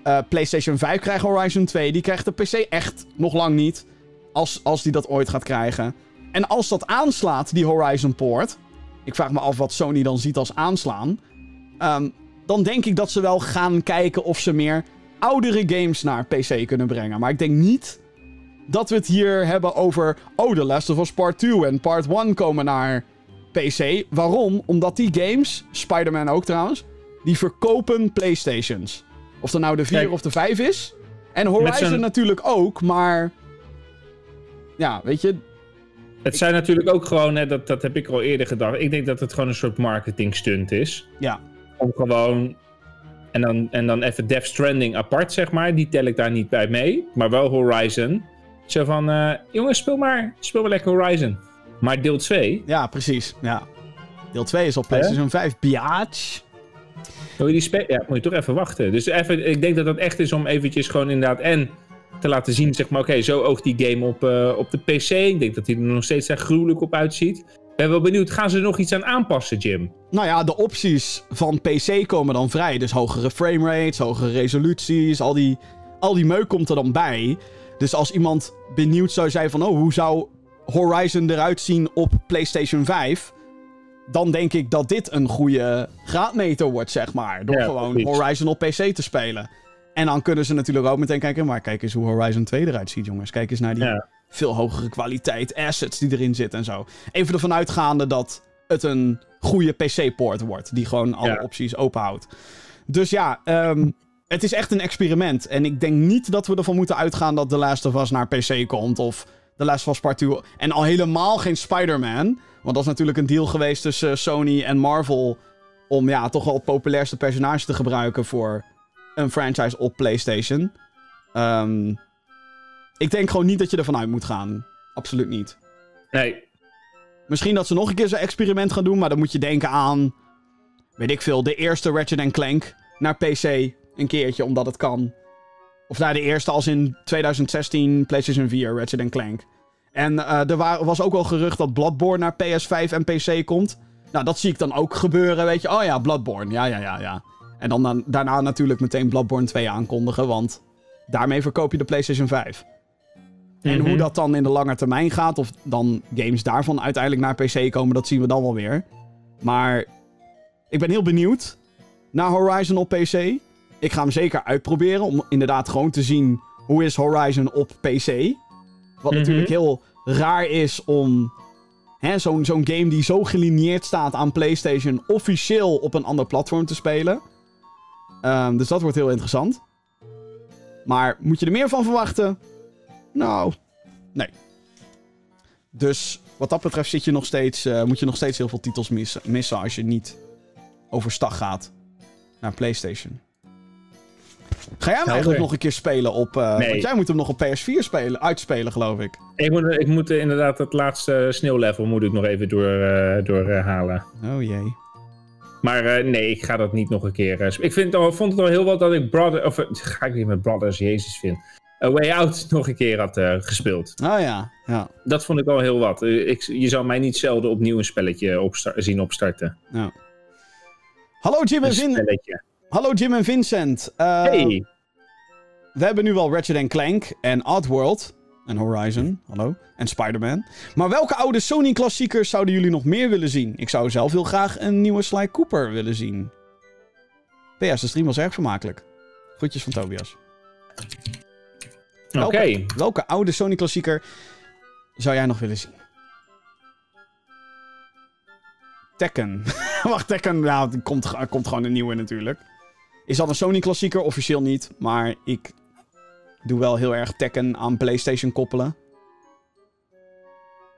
Eh, PlayStation 5 krijgt Horizon 2. Die krijgt de PC echt nog lang niet. Als, als die dat ooit gaat krijgen. En als dat aanslaat, die Horizon Port. Ik vraag me af wat Sony dan ziet als aanslaan. ehm, dan denk ik dat ze wel gaan kijken of ze meer oudere games naar PC kunnen brengen. Maar ik denk niet dat we het hier hebben over. Oh, The Last of Us Part 2 en Part 1 komen naar PC. Waarom? Omdat die games, Spider-Man ook trouwens, die verkopen PlayStations. Of dat nou de 4 Kijk. of de 5 is. En Horizon zo'n- natuurlijk ook, maar. Ja, weet je. Het zijn natuurlijk ook gewoon, hè, dat, dat heb ik al eerder gedacht. Ik denk dat het gewoon een soort marketing stunt is. Ja. Om gewoon. En dan, en dan even Death Stranding apart, zeg maar. Die tel ik daar niet bij mee. Maar wel Horizon. Zo van, eh, jongens, speel maar, speel maar lekker Horizon. Maar deel 2, Ja, precies. Ja. Deel 2 is op PlayStation 5. Biatch. wil je die ja, moet je toch even wachten. Dus even, ik denk dat dat echt is om eventjes gewoon inderdaad en te laten zien, zeg maar, oké, zo oogt die game op, eh, op de PC. Ik denk dat hij er nog steeds echt gruwelijk op uitziet. Ik ben wel benieuwd, gaan ze er nog iets aan aanpassen, Jim? Nou ja, de opties van PC komen dan vrij. Dus hogere framerates, hogere resoluties, al die, al die meuk komt er dan bij. Dus als iemand benieuwd zou zijn van... Oh, hoe zou Horizon eruit zien op PlayStation 5? Dan denk ik dat dit een goede graadmeter wordt, zeg maar. Door Ja, gewoon precies. Horizon op PC te spelen. En dan kunnen ze natuurlijk ook meteen kijken, maar kijk eens hoe Horizon 2 eruit ziet, jongens. Kijk eens naar die Ja. veel hogere kwaliteit, assets die erin zitten en zo. Even ervan uitgaande dat het een goede PC-poort wordt, die gewoon alle Ja. opties openhoudt. Dus ja, ehm, het is echt een experiment. En ik denk niet dat we ervan moeten uitgaan dat The Last of Us naar PC komt of The Last of Us Part 2. En al helemaal geen Spider-Man, want dat is natuurlijk een deal geweest tussen Sony en Marvel om ja, toch wel het populairste personage te gebruiken voor een franchise op PlayStation. Ehm, ik denk gewoon niet dat je ervan uit moet gaan. Absoluut niet. Nee, Misschien dat ze nog een keer zo'n experiment gaan doen, maar dan moet je denken aan, weet ik veel, de eerste Ratchet Clank naar PC een keertje, omdat het kan. Of naar de eerste als in 2016 PlayStation 4 Ratchet Clank. En eh, er wa- was ook wel gerucht dat Bloodborne naar PS5 en PC komt. Nou, dat zie ik dan ook gebeuren, weet je. Oh ja, Bloodborne, ja, ja, ja, ja. En dan, dan daarna natuurlijk meteen Bloodborne 2 aankondigen, want daarmee verkoop je de PlayStation 5. En Mhm. hoe dat dan in de lange termijn gaat, of dan games daarvan uiteindelijk naar PC komen, dat zien we dan wel weer. Maar ik ben heel benieuwd naar Horizon op PC. Ik ga hem zeker uitproberen om inderdaad gewoon te zien hoe is Horizon op PC. Wat Mhm. natuurlijk heel raar is om hè, zo'n zo'n game die zo gelineerd staat aan PlayStation officieel op een ander platform te spelen. Ehm, dus dat wordt heel interessant. Maar moet je er meer van verwachten? Nou, nee. Dus wat dat betreft zit je nog steeds, eh, moet je nog steeds heel veel titels missen, missen als je niet overstag gaat naar PlayStation. Ga jij hem eigenlijk nog een keer spelen op... eh, Nee. Want jij moet hem nog op PS4 spelen, uitspelen, geloof ik. ik moet, ik moet inderdaad het laatste sneeuwlevel moet ik nog even door, eh, doorhalen. Oh jee. Maar eh, nee, ik ga dat niet nog een keer. eh, ik vind, al- vond het al heel wat dat ik Brother, of eh, ga ik weer met Brothers, Jezus vind. A Way Out (laughs) nog een keer had gespeeld. Oh ja, ja. Dat vond ik al heel wat. Ik, je zou mij niet zelden opnieuw een spelletje opsta- zien opstarten. ja. Hallo Jim en Een Vin spelletje. Hallo Jim en Vincent. Hey, We hebben nu wel Ratchet Clank en Oddworld. En Horizon, hallo. En Spider-Man. Maar welke oude Sony-klassiekers zouden jullie nog meer willen zien? Ik zou zelf heel graag een nieuwe Sly Cooper willen zien. PS, de stream was erg vermakelijk. Groetjes van Tobias. oké. welke- Welke oude Sony-klassieker zou jij nog willen zien? Tekken. (laughs) Wacht, Tekken, er komt, er komt gewoon een nieuwe natuurlijk. Is dat een Sony-klassieker? Officieel niet. Maar ik doe wel heel erg Tekken aan PlayStation koppelen.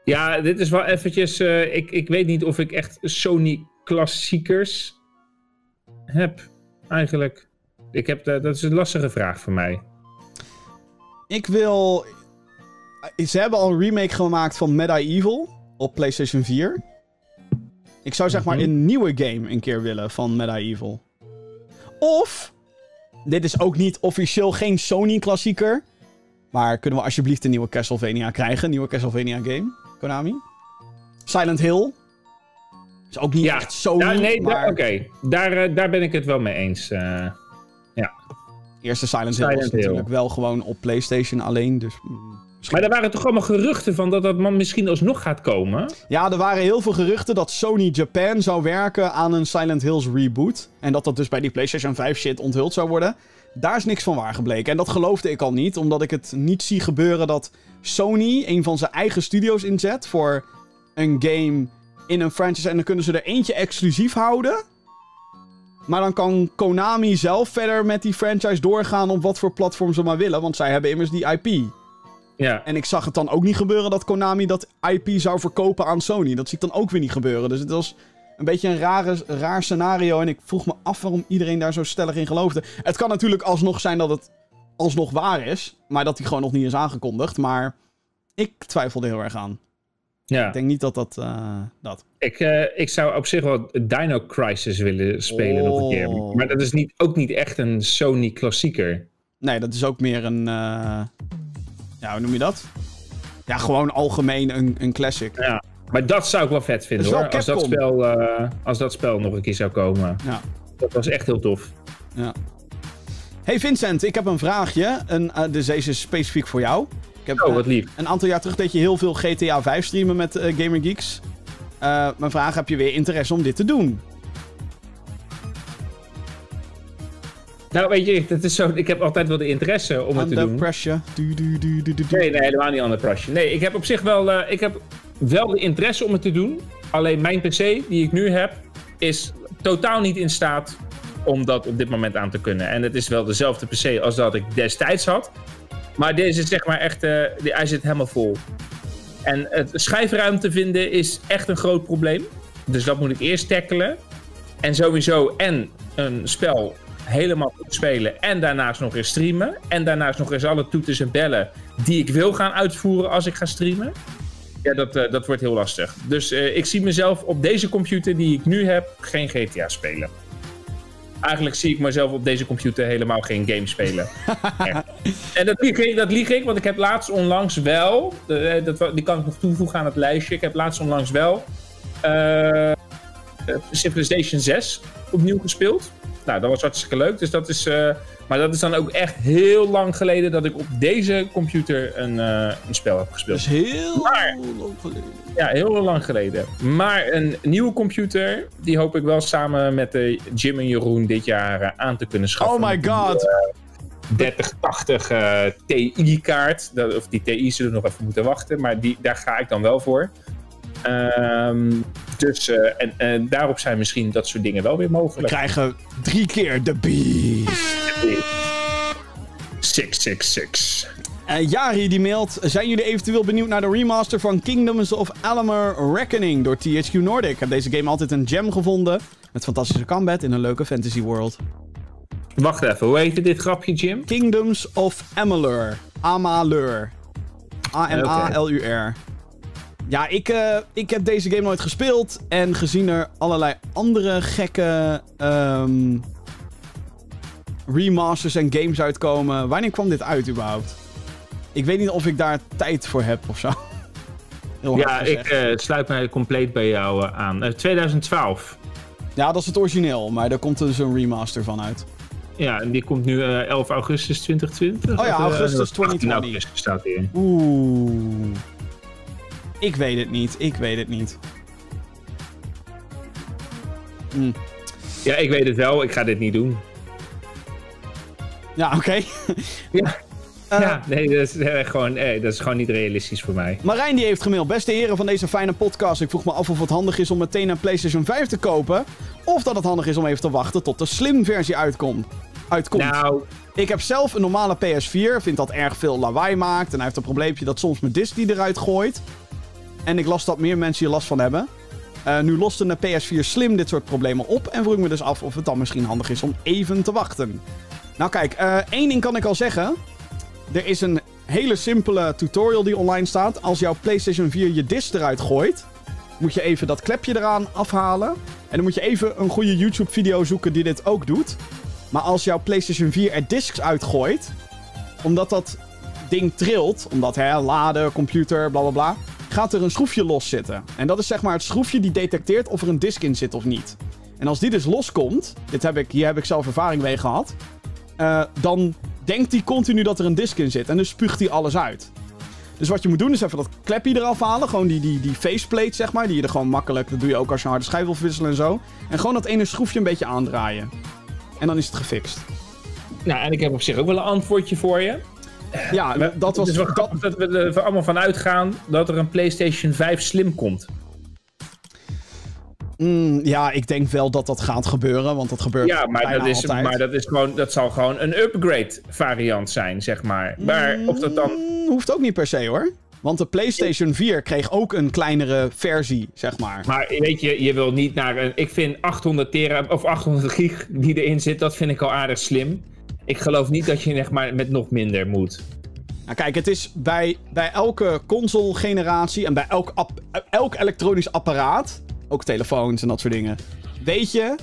Ja, dit is wel eventjes... eh, ik, ik weet niet of ik echt Sony klassiekers heb, eigenlijk. Ik heb, de- dat is een lastige vraag voor mij. Ik wil... Ze hebben al een remake gemaakt van Medieval op PlayStation 4. Ik zou zeg maar Mhm. een nieuwe game een keer willen van Medieval. Of... Dit is ook niet officieel geen Sony-klassieker. Maar kunnen we alsjeblieft een nieuwe Castlevania krijgen? Een nieuwe Castlevania game, Konami? Silent Hill. Is ook niet Ja, echt Sony, Ja, nee, maar... oké. Daar, eh, daar ben ik het wel mee eens. eh. Eerste Silent, Hill Silent was Hill. natuurlijk wel gewoon op PlayStation alleen, dus... mm, maar er waren toch allemaal geruchten van dat dat man misschien alsnog gaat komen? Ja, er waren heel veel geruchten dat Sony Japan zou werken aan een Silent Hills reboot. En dat dat dus bij die PlayStation 5 shit onthuld zou worden. Daar is niks van waar gebleken. En dat geloofde ik al niet, omdat ik het niet zie gebeuren dat Sony een van zijn eigen studio's inzet voor een game in een franchise. En dan kunnen ze er eentje exclusief houden. Maar dan kan Konami zelf verder met die franchise doorgaan op wat voor platform ze maar willen. Want zij hebben immers die IP. Ja. En ik zag het dan ook niet gebeuren dat Konami dat IP zou verkopen aan Sony. Dat zie ik dan ook weer niet gebeuren. Dus het was een beetje een rare, raar scenario. En ik vroeg me af waarom iedereen daar zo stellig in geloofde. Het kan natuurlijk alsnog zijn dat het alsnog waar is. Maar dat die gewoon nog niet is aangekondigd. Maar ik twijfelde heel erg aan. ja. Ik denk niet dat dat... eh, dat. Ik, eh, ik zou op zich wel Dino Crisis willen spelen nog een keer. Oh. Maar dat is niet, ook niet echt een Sony klassieker. Nee, dat is ook meer een... eh, Ja, hoe noem je dat? Ja, gewoon algemeen een, een classic. Ja. Maar dat zou ik wel vet vinden hoor. Als dat, spel, eh, als dat spel nog een keer zou komen. Ja. Dat was echt heel tof. Ja. Hey Vincent, ik heb een vraagje. Een, eh, dus deze is specifiek voor jou. Ik heb, Oh, eh, wat lief. een aantal jaar terug deed je heel veel GTA 5 streamen met eh, Gamer Geeks. Eh, mijn vraag, heb je weer interesse om dit te doen? Nou, weet je, dat is zo, ik heb altijd wel de interesse om het te Under doen. pressure. Du, du, du, du, du, du. Nee, nee, helemaal niet under pressure. Nee, ik heb op zich wel, eh, ik heb wel de interesse om het te doen. Alleen mijn PC die ik nu heb, is totaal niet in staat om dat op dit moment aan te kunnen. En het is wel dezelfde PC als dat ik destijds had. Maar deze is zeg maar echt, eh, die, hij zit helemaal vol. En het schijfruimte vinden is echt een groot probleem. Dus dat moet ik eerst tackelen. En sowieso en een spel helemaal goed spelen en daarnaast nog eens streamen. En daarnaast nog eens alle toeters en bellen die ik wil gaan uitvoeren als ik ga streamen. Ja, dat, eh, dat wordt heel lastig. Dus eh, ik zie mezelf op deze computer die ik nu heb geen GTA spelen. Eigenlijk zie ik mezelf op deze computer helemaal geen game spelen. (laughs) En dat lieg, ik, dat lieg ik, want ik heb laatst onlangs wel... eh, dat, die kan ik nog toevoegen aan het lijstje. Ik heb laatst onlangs wel... Civilization 6 opnieuw gespeeld. Nou, dat was hartstikke leuk. Dus dat is, eh, maar dat is dan ook echt heel lang geleden dat ik op deze computer een, eh, een spel heb Dat gespeeld. is heel Maar- lang geleden. Ja, heel lang geleden. Maar een nieuwe computer, die hoop ik wel samen met de Jim en Jeroen dit jaar eh, aan te kunnen schaffen. Oh my god. 3080 eh, Ti-kaart. Dat- Of die Ti zullen nog even moeten wachten, maar die, daar ga ik dan wel voor. Ehm, dus, eh, en, en daarop zijn misschien dat soort dingen wel weer We mogelijk. krijgen drie keer de beast. 666. En Jari die mailt, zijn jullie eventueel benieuwd naar de remaster van Kingdoms of Alamur Reckoning door THQ Nordic? Ik heb deze game altijd een gem gevonden. Met fantastische combat in een leuke fantasy world. Wacht even, hoe heette dit grapje, Jim? Kingdoms of Amalur. Amalur. A-M-A-L-U-R. Ja, ik, eh, ik heb deze game nooit gespeeld. En gezien er allerlei andere gekke ehm, remasters en games uitkomen. Wanneer kwam dit uit überhaupt? Ik weet niet of ik daar tijd voor heb of zo. (laughs) Ja, ik eh, sluit mij compleet bij jou eh, aan. Eh, 2012. Ja, dat is het origineel. Maar daar komt dus een remaster van uit. Ja, en die komt nu eh, 11 augustus 2020. Oh ja, augustus 18 2020. augustus staat hier. Oeh. Ik weet het niet. Ik weet het niet. Hm. Ja, ik weet het wel. Ik ga dit niet doen. Ja, oké. (laughs) Ja. Eh, ja, nee, dat is, eh, gewoon, eh, dat is gewoon niet realistisch voor mij. Marijn die heeft gemaild. Beste heren van deze fijne podcast. Ik vroeg me af of het handig is om meteen een PlayStation 5 te kopen. Of dat het handig is om even te wachten tot de slim versie uitkomt. uitkomt. Nou, Ik heb zelf een normale PS4. Vind dat erg veel lawaai maakt. En hij heeft een probleempje dat soms mijn disc die eruit gooit. En ik las dat meer mensen hier last van hebben. Eh, nu lost een PS4 Slim dit soort problemen op. En vroeg me dus af of het dan misschien handig is om even te wachten. Nou kijk, eh, één ding kan ik al zeggen. Er is een hele simpele tutorial die online staat. Als jouw PlayStation 4 je disc eruit gooit, moet je even dat klepje eraan afhalen. En dan moet je even een goede YouTube-video zoeken die dit ook doet. Maar als jouw PlayStation 4 er discs uitgooit, omdat dat ding trilt, omdat hè, laden, computer, bla bla bla, gaat er een schroefje los zitten. En dat is zeg maar het schroefje die detecteert of er een disk in zit of niet. En als die dus loskomt, dit heb ik, hier heb ik zelf ervaring mee gehad, eh, dan denkt hij continu dat er een disk in zit. En dus spuugt hij alles uit. Dus wat je moet doen is even dat klepje eraf halen. Gewoon die, die, die faceplate, zeg maar. Die je er gewoon makkelijk... Dat doe je ook als je een harde schijf wil wisselen en zo. En gewoon dat ene schroefje een beetje aandraaien. En dan is het gefixt. nou, en ik heb op zich ook wel een antwoordje voor je. Ja, dat was... Wel Dat, we er allemaal van uitgaan dat er een PlayStation 5 Slim komt. Mm, ja, ik denk wel dat dat gaat gebeuren. Want dat gebeurt Ja, maar bijna dat, is, altijd. maar dat, is gewoon, dat zal gewoon een upgrade variant zijn, zeg maar. Maar of dat dan... Mm, hoeft ook niet per se, hoor. Want de PlayStation 4 kreeg ook een kleinere versie, zeg maar. Maar weet je, je wil niet naar een... Ik vind 800 tera of 800 gig die erin zit, dat vind ik al aardig slim. Ik geloof niet dat je zeg maar, met nog minder moet. Nou, kijk, het is bij, bij elke console-generatie en bij elk, app- elk elektronisch apparaat, ook telefoons en dat soort dingen, weet je,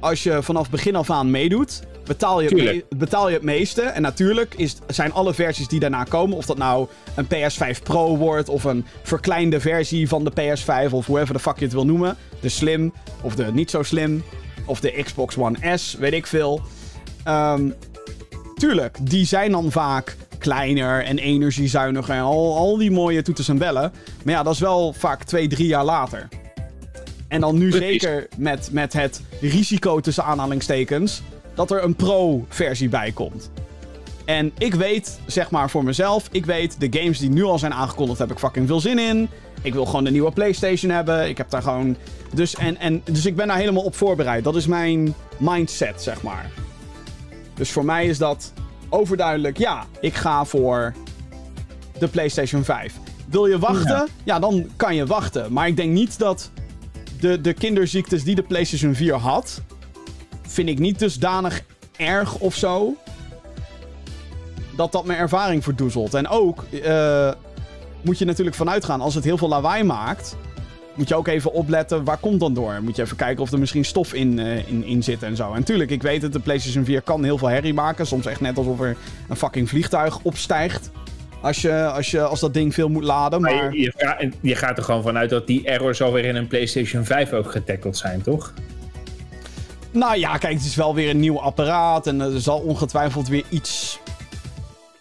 als je vanaf begin af aan meedoet, betaal je, me- betaal je het meeste. En natuurlijk is, zijn alle versies die daarna komen, of dat nou een PS5 Pro wordt, of een verkleinde versie van de PS5, of whoever de fuck je het wil noemen, de slim, of de niet zo slim, of de Xbox One S, weet ik veel. Ehm, tuurlijk, die zijn dan vaak kleiner en energiezuiniger en al, al die mooie toeters en bellen. Maar ja, dat is wel vaak twee, drie jaar later. En dan nu Precies. zeker met, met het risico tussen aanhalingstekens dat er een pro-versie bij komt. En ik weet, zeg maar voor mezelf, ik weet de games die nu al zijn aangekondigd, heb ik fucking veel zin in. Ik wil gewoon de nieuwe PlayStation hebben. Ik heb daar gewoon. Dus, en, en, dus ik ben daar helemaal op voorbereid. Dat is mijn mindset, zeg maar. Dus voor mij is dat overduidelijk. Ja, ik ga voor de PlayStation 5. Wil je wachten? Ja, Ja. dan kan je wachten. Maar ik denk niet dat de, de kinderziektes die de PlayStation 4 had. vind ik niet dusdanig erg of zo. Dat dat mijn ervaring verdoezelt. En ook eh, moet je natuurlijk vanuit gaan. Als het heel veel lawaai maakt. Moet je ook even opletten, waar komt dan door? Moet je even kijken of er misschien stof in, eh, in, in zit en zo. En tuurlijk, ik weet het, de PlayStation 4 kan heel veel herrie maken. Soms echt net alsof er een fucking vliegtuig opstijgt. Als, je, als, je, als dat ding veel moet laden. Maar Maar je, je, ga- je gaat er gewoon vanuit dat die errors alweer in een PlayStation 5 ook getackled zijn, toch? nou ja, kijk, het is wel weer een nieuw apparaat. En er zal ongetwijfeld weer iets...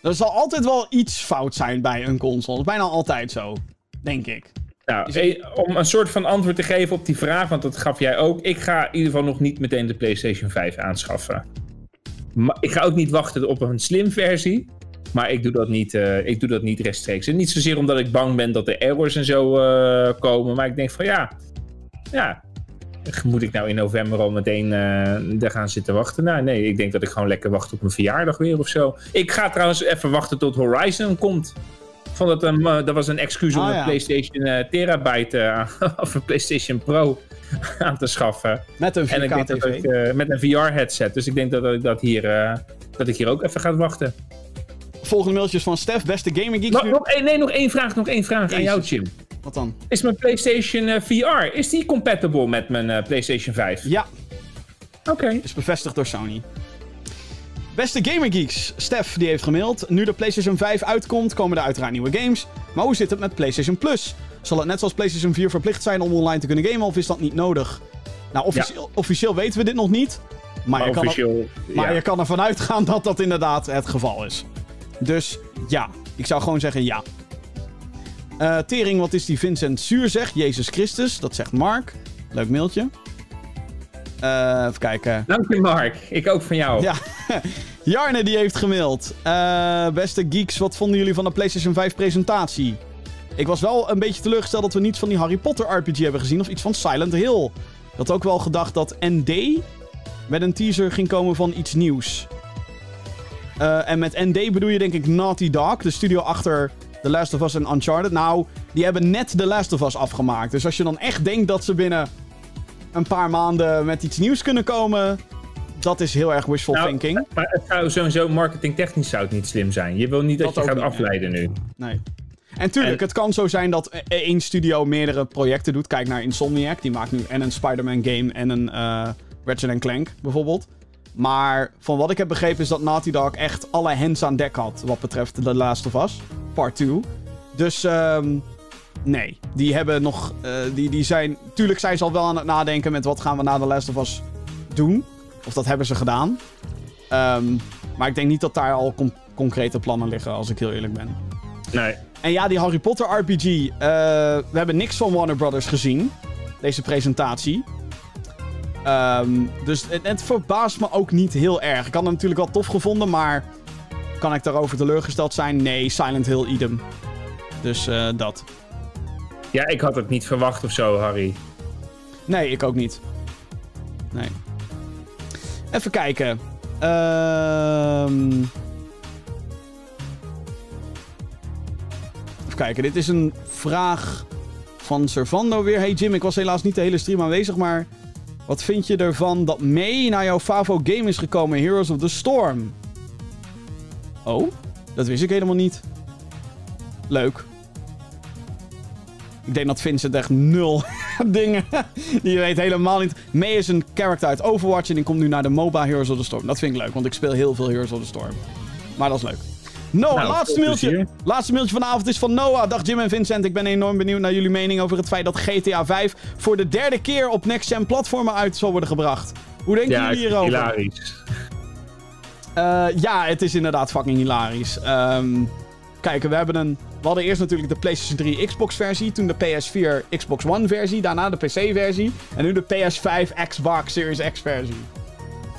Er zal altijd wel iets fout zijn bij een console. Dat is bijna altijd zo, denk ik. Nou, eh, om een soort van antwoord te geven op die vraag, want dat gaf jij ook. Ik ga in ieder geval nog niet meteen de PlayStation 5 aanschaffen. Maar ik ga ook niet wachten op een slim versie. Maar ik doe dat niet, eh, ik doe dat niet rechtstreeks. En niet zozeer omdat ik bang ben dat er errors en zo eh, komen. Maar ik denk van ja, ja. Moet ik nou in november al meteen eh daar gaan zitten wachten? Nou, nee, ik denk dat ik gewoon lekker wacht op mijn verjaardag weer of zo. Ik ga trouwens even wachten tot Horizon komt. Vond dat, een, eh, dat was een excuus om Ah, een. PlayStation eh, Terabyte eh, (laughs) of een PlayStation Pro (laughs) aan te schaffen. Met een En ik denk dat 4K-tv. ik, met een VR-headset. Dus ik denk dat ik dat hier, dat ik hier ook even ga wachten. Volgende mailtjes van Stef, beste Gaming Geeks. Nog, nee, nog één vraag, nog één vraag aan jou. Jim. Wat dan? Is mijn PlayStation VR, is die compatible met mijn PlayStation 5? Ja, Oké. is bevestigd door Sony. Beste Gamer Geeks, Stef die heeft gemaild. Nu de PlayStation 5 uitkomt, komen er uiteraard nieuwe games. Maar hoe zit het met PlayStation Plus? Zal het net zoals PlayStation 4 verplicht zijn om online te kunnen gamen of is dat niet nodig? Nou, officieel, officieel weten we dit nog niet. Maar, Maar je, kan er, maar ja. je kan ervan uitgaan dat dat inderdaad het geval is. Dus ja, ik zou gewoon zeggen ja. Eh, tering, wat is die Vincent Zuur zegt? Jezus Christus, dat zegt Mark. Leuk mailtje. Eh, even kijken. Dank je, Mark. Ik ook van jou. Ja, (laughs) Jarne die heeft gemaild. Eh, beste geeks, wat vonden jullie van de PlayStation 5 presentatie? Ik was wel een beetje teleurgesteld dat we niets van die Harry Potter RPG hebben gezien of iets van Silent Hill. Ik had ook wel gedacht dat ND met een teaser ging komen van iets nieuws. Eh, en met ND bedoel je denk ik Naughty Dog, de studio achter The Last of Us en Uncharted. Nou, die hebben net The Last of Us afgemaakt. Dus als je dan echt denkt dat ze binnen een paar maanden met iets nieuws kunnen komen, dat is heel erg wishful Nou, thinking. Maar het zou sowieso marketingtechnisch zou het niet slim zijn. Je wil niet dat, Dat je gaat niet, nee. afleiden nu. Nee. En tuurlijk, En- het kan zo zijn dat e- één studio meerdere projecten doet. Kijk naar Insomniac, die maakt nu en een Spider-Man game en een eh Ratchet Clank bijvoorbeeld. Maar van wat ik heb begrepen is dat Naughty Dog echt alle hands aan dek had wat betreft The Last of Us, part 2. Dus ehm, nee, die hebben nog, eh, die, die zijn, tuurlijk zijn ze al wel aan het nadenken met wat gaan we na The Last of Us doen. Of dat hebben ze gedaan. Ehm, maar ik denk niet dat daar al con- concrete plannen liggen, als ik heel eerlijk ben. Nee. En ja, die Harry Potter RPG. eh, we hebben niks van Warner Brothers gezien. Deze presentatie. Ehm, dus het, het verbaast me ook niet heel erg. Ik had het natuurlijk wel tof gevonden, maar... Kan ik daarover teleurgesteld zijn? Nee, Silent Hill idem. Dus eh, dat. Ja, ik had het niet verwacht of zo, Harry. Nee, ik ook niet. Nee. Even kijken. Ehm... Even kijken, dit is een vraag van Servando weer. Hey Jim, ik was helaas niet de hele stream aanwezig, maar... Wat vind je ervan dat May naar jouw Favo game is gekomen, Heroes of the Storm? Oh, dat wist ik helemaal niet. Leuk. Ik denk dat Vincent echt nul (laughs) dingen. Die weet helemaal niet. May is een character uit Overwatch en die komt nu naar de MOBA Heroes of the Storm. Dat vind ik leuk, want ik speel heel veel Heroes of the Storm. Maar dat is leuk. Noah, Nou, laatste mailtje. Laatste mailtje vanavond is van Noah. Dag Jim en Vincent. Ik ben enorm benieuwd naar jullie mening over het feit dat GTA 5 voor de derde keer op next-gen platformen uit zal worden gebracht. Hoe denken Ja, jullie hierover? hilarisch. Eh, ja, het is inderdaad fucking hilarisch. Ehm kijk, we, hebben een, we hadden eerst natuurlijk de PlayStation 3 Xbox-versie. Toen de PS4 Xbox One-versie. Daarna de PC-versie. En nu de PS5 Xbox Series X-versie.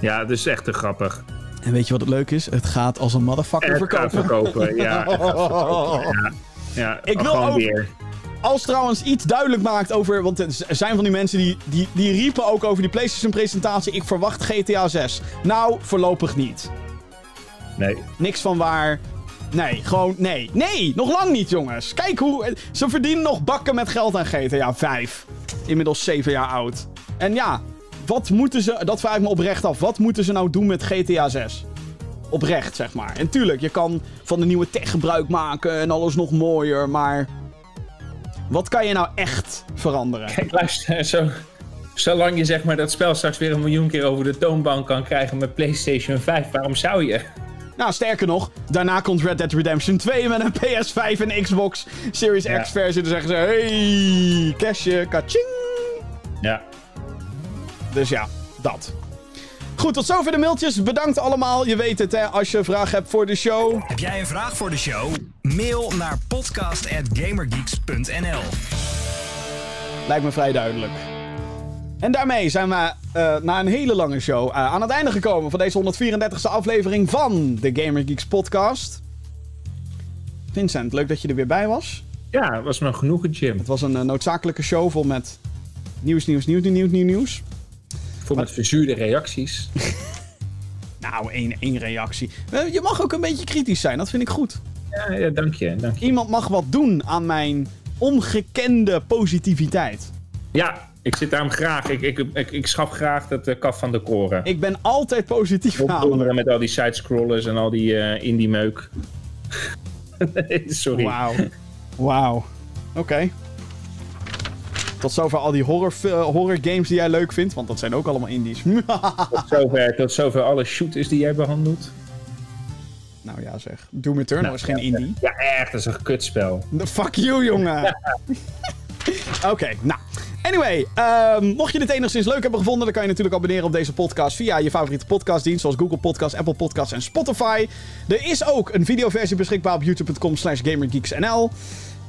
Ja, dat is echt te grappig. En weet je wat het leuk is? Het gaat als een motherfucker Het gaat verkopen. verkopen, ja. het gaat verkopen, ja. Ja, Ik wil ook- weer. Als trouwens iets duidelijk maakt over. Want er zijn van die mensen die, die, die riepen ook over die PlayStation-presentatie. Ik verwacht GTA 6. Nou, voorlopig niet. Nee. Niks van waar. Nee, gewoon nee. Nee, nog lang niet, jongens. Kijk hoe. Ze verdienen nog bakken met geld aan GTA 5. Inmiddels 7 jaar oud. En ja, wat moeten ze. Dat vraag ik me oprecht af. Wat moeten ze nou doen met GTA 6? Oprecht, zeg maar. En tuurlijk, je kan van de nieuwe tech gebruik maken en alles nog mooier, maar. Wat kan je nou echt veranderen? Kijk, luister, zo, zolang je zeg maar dat spel straks weer een miljoen keer over de toonbank kan krijgen met PlayStation 5, waarom zou je? Nou, sterker nog, daarna komt Red Dead Redemption 2 met een PS5 en Xbox Series Ja. X versie. Dan zeggen ze: hey, cashje, kaching. Ja. Dus ja, dat. Goed, tot zover de mailtjes. Bedankt allemaal. Je weet het, hè. Als je vragen hebt voor de show. Heb jij een vraag voor de show? Mail naar podcast.gamergeeks.nl Lijkt me vrij duidelijk. En daarmee zijn we eh, na een hele lange show eh, aan het einde gekomen van deze 134e aflevering van de Gamer Geeks podcast. Vincent, leuk dat je er weer bij was. Ja, het was me genoegen, Jim. Het was een eh, noodzakelijke show vol met nieuws, nieuws, nieuws, nieuws, nieuws, nieuws. Voor met verzuurde reacties. (laughs) Nou, één, één reactie. Je mag ook een beetje kritisch zijn, dat vind ik goed. Ja, ja dank je, dank je. Iemand mag wat doen aan mijn ongekende positiviteit. Ja, ik zit daarom graag. Ik, ik, ik, ik schaf graag dat uh, kaf van de koren. Ik ben altijd positief. Opdonderen met al die sidescrollers en al die eh, indie meuk. (laughs) Sorry. Wauw. Wauw. Oké. Tot zover al die horror, eh, horror games die jij leuk vindt, want dat zijn ook allemaal indies. (laughs) Tot zover, tot zover alle shooters die jij behandelt. nou ja zeg. Doom Eternal is geen indie. Ja, echt, dat is een kutspel. The fuck you, jongen. (laughs) Oké, nou. Anyway, ehm, mocht je dit enigszins leuk hebben gevonden, dan kan je natuurlijk abonneren op deze podcast via je favoriete podcastdienst, zoals Google Podcasts, Apple Podcasts en Spotify. Er is ook een videoversie beschikbaar op youtube.com slash gamergeeksnl.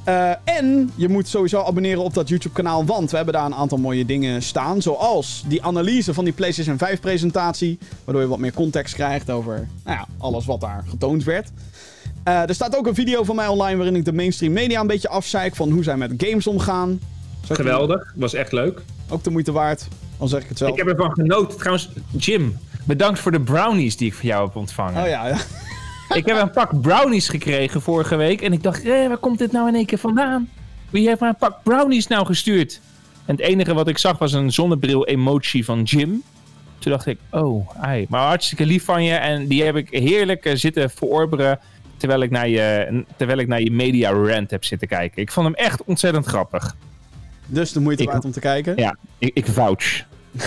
Eh, en je moet sowieso abonneren op dat YouTube-kanaal, want we hebben daar een aantal mooie dingen staan. Zoals die analyse van die PlayStation 5-presentatie, waardoor je wat meer context krijgt over nou ja, alles wat daar getoond werd. Eh, er staat ook een video van mij online waarin ik de mainstream media een beetje afzeik van hoe zij met games omgaan. Geweldig, was echt leuk. Ook de moeite waard, al zeg ik het zelf. Ik heb ervan genoten. Trouwens, Jim, bedankt voor de brownies die ik van jou heb ontvangen. Oh ja, ja. Ik heb een pak brownies gekregen vorige week. En ik dacht, eh, waar komt dit nou in één keer vandaan? Wie heeft mij een pak brownies nou gestuurd? En het enige wat ik zag was een zonnebril-emoji van Jim. Toen dacht ik, oh, ai. Maar hartstikke lief van je. En die heb ik heerlijk eh, zitten verorberen. Terwijl ik, naar je, terwijl ik naar je media rant heb zitten kijken. Ik vond hem echt ontzettend grappig. Dus de moeite Ik- waard om te kijken. Ja, ik, ik vouch. (laughs)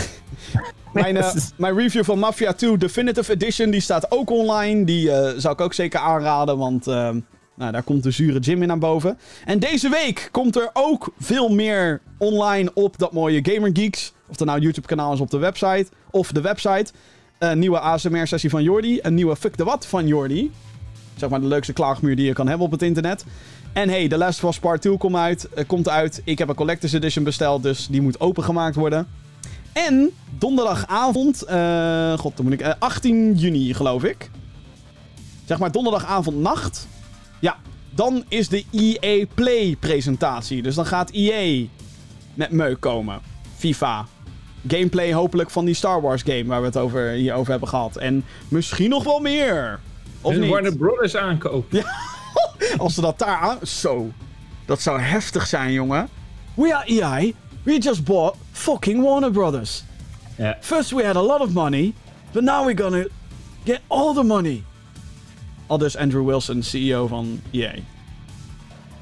Mijn, eh, mijn review van Mafia 2 Definitive Edition die staat ook online. Die eh, zou ik ook zeker aanraden, want ehm, nou, daar komt de zure Jim in naar boven. En deze week komt er ook veel meer online op dat mooie Gamer Geeks. Of dat nou YouTube kanaal is op de website of de website. Een nieuwe ASMR-sessie van Jordi. Een nieuwe Fuck the What van Jordi. Zeg maar de leukste klaagmuur die je kan hebben op het internet. En hey, The Last of Us Part 2 komt uit, eh, komt uit. Ik heb een Collector's Edition besteld, dus die moet opengemaakt worden. En donderdagavond, eh, god, dan moet ik, eh, 18 juni geloof ik. Zeg maar donderdagavond nacht. Ja, dan is de EA Play presentatie. Dus dan gaat EA met meuk komen. FIFA. Gameplay hopelijk van die Star Wars game waar we het over, hier over hebben gehad. En misschien nog wel meer. Of? Warner Brothers aankopen. (laughs) Als ze dat daar aan... Zo. Dat zou heftig zijn, jongen. We are EA. We just bought fucking Warner Brothers. First we had a lot of money, but now we're gonna get all the money. Al dus Andrew Wilson, CEO van EA.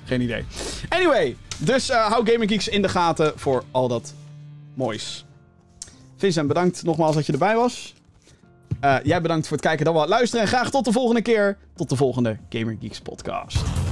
Geen idee. Anyway, dus eh, hou Gaming Geeks in de gaten voor al dat moois. Vincent, bedankt nogmaals dat je erbij was. Eh, jij bedankt voor het kijken dan wel luisteren. En graag tot de volgende keer. Tot de volgende Gamer Geeks podcast.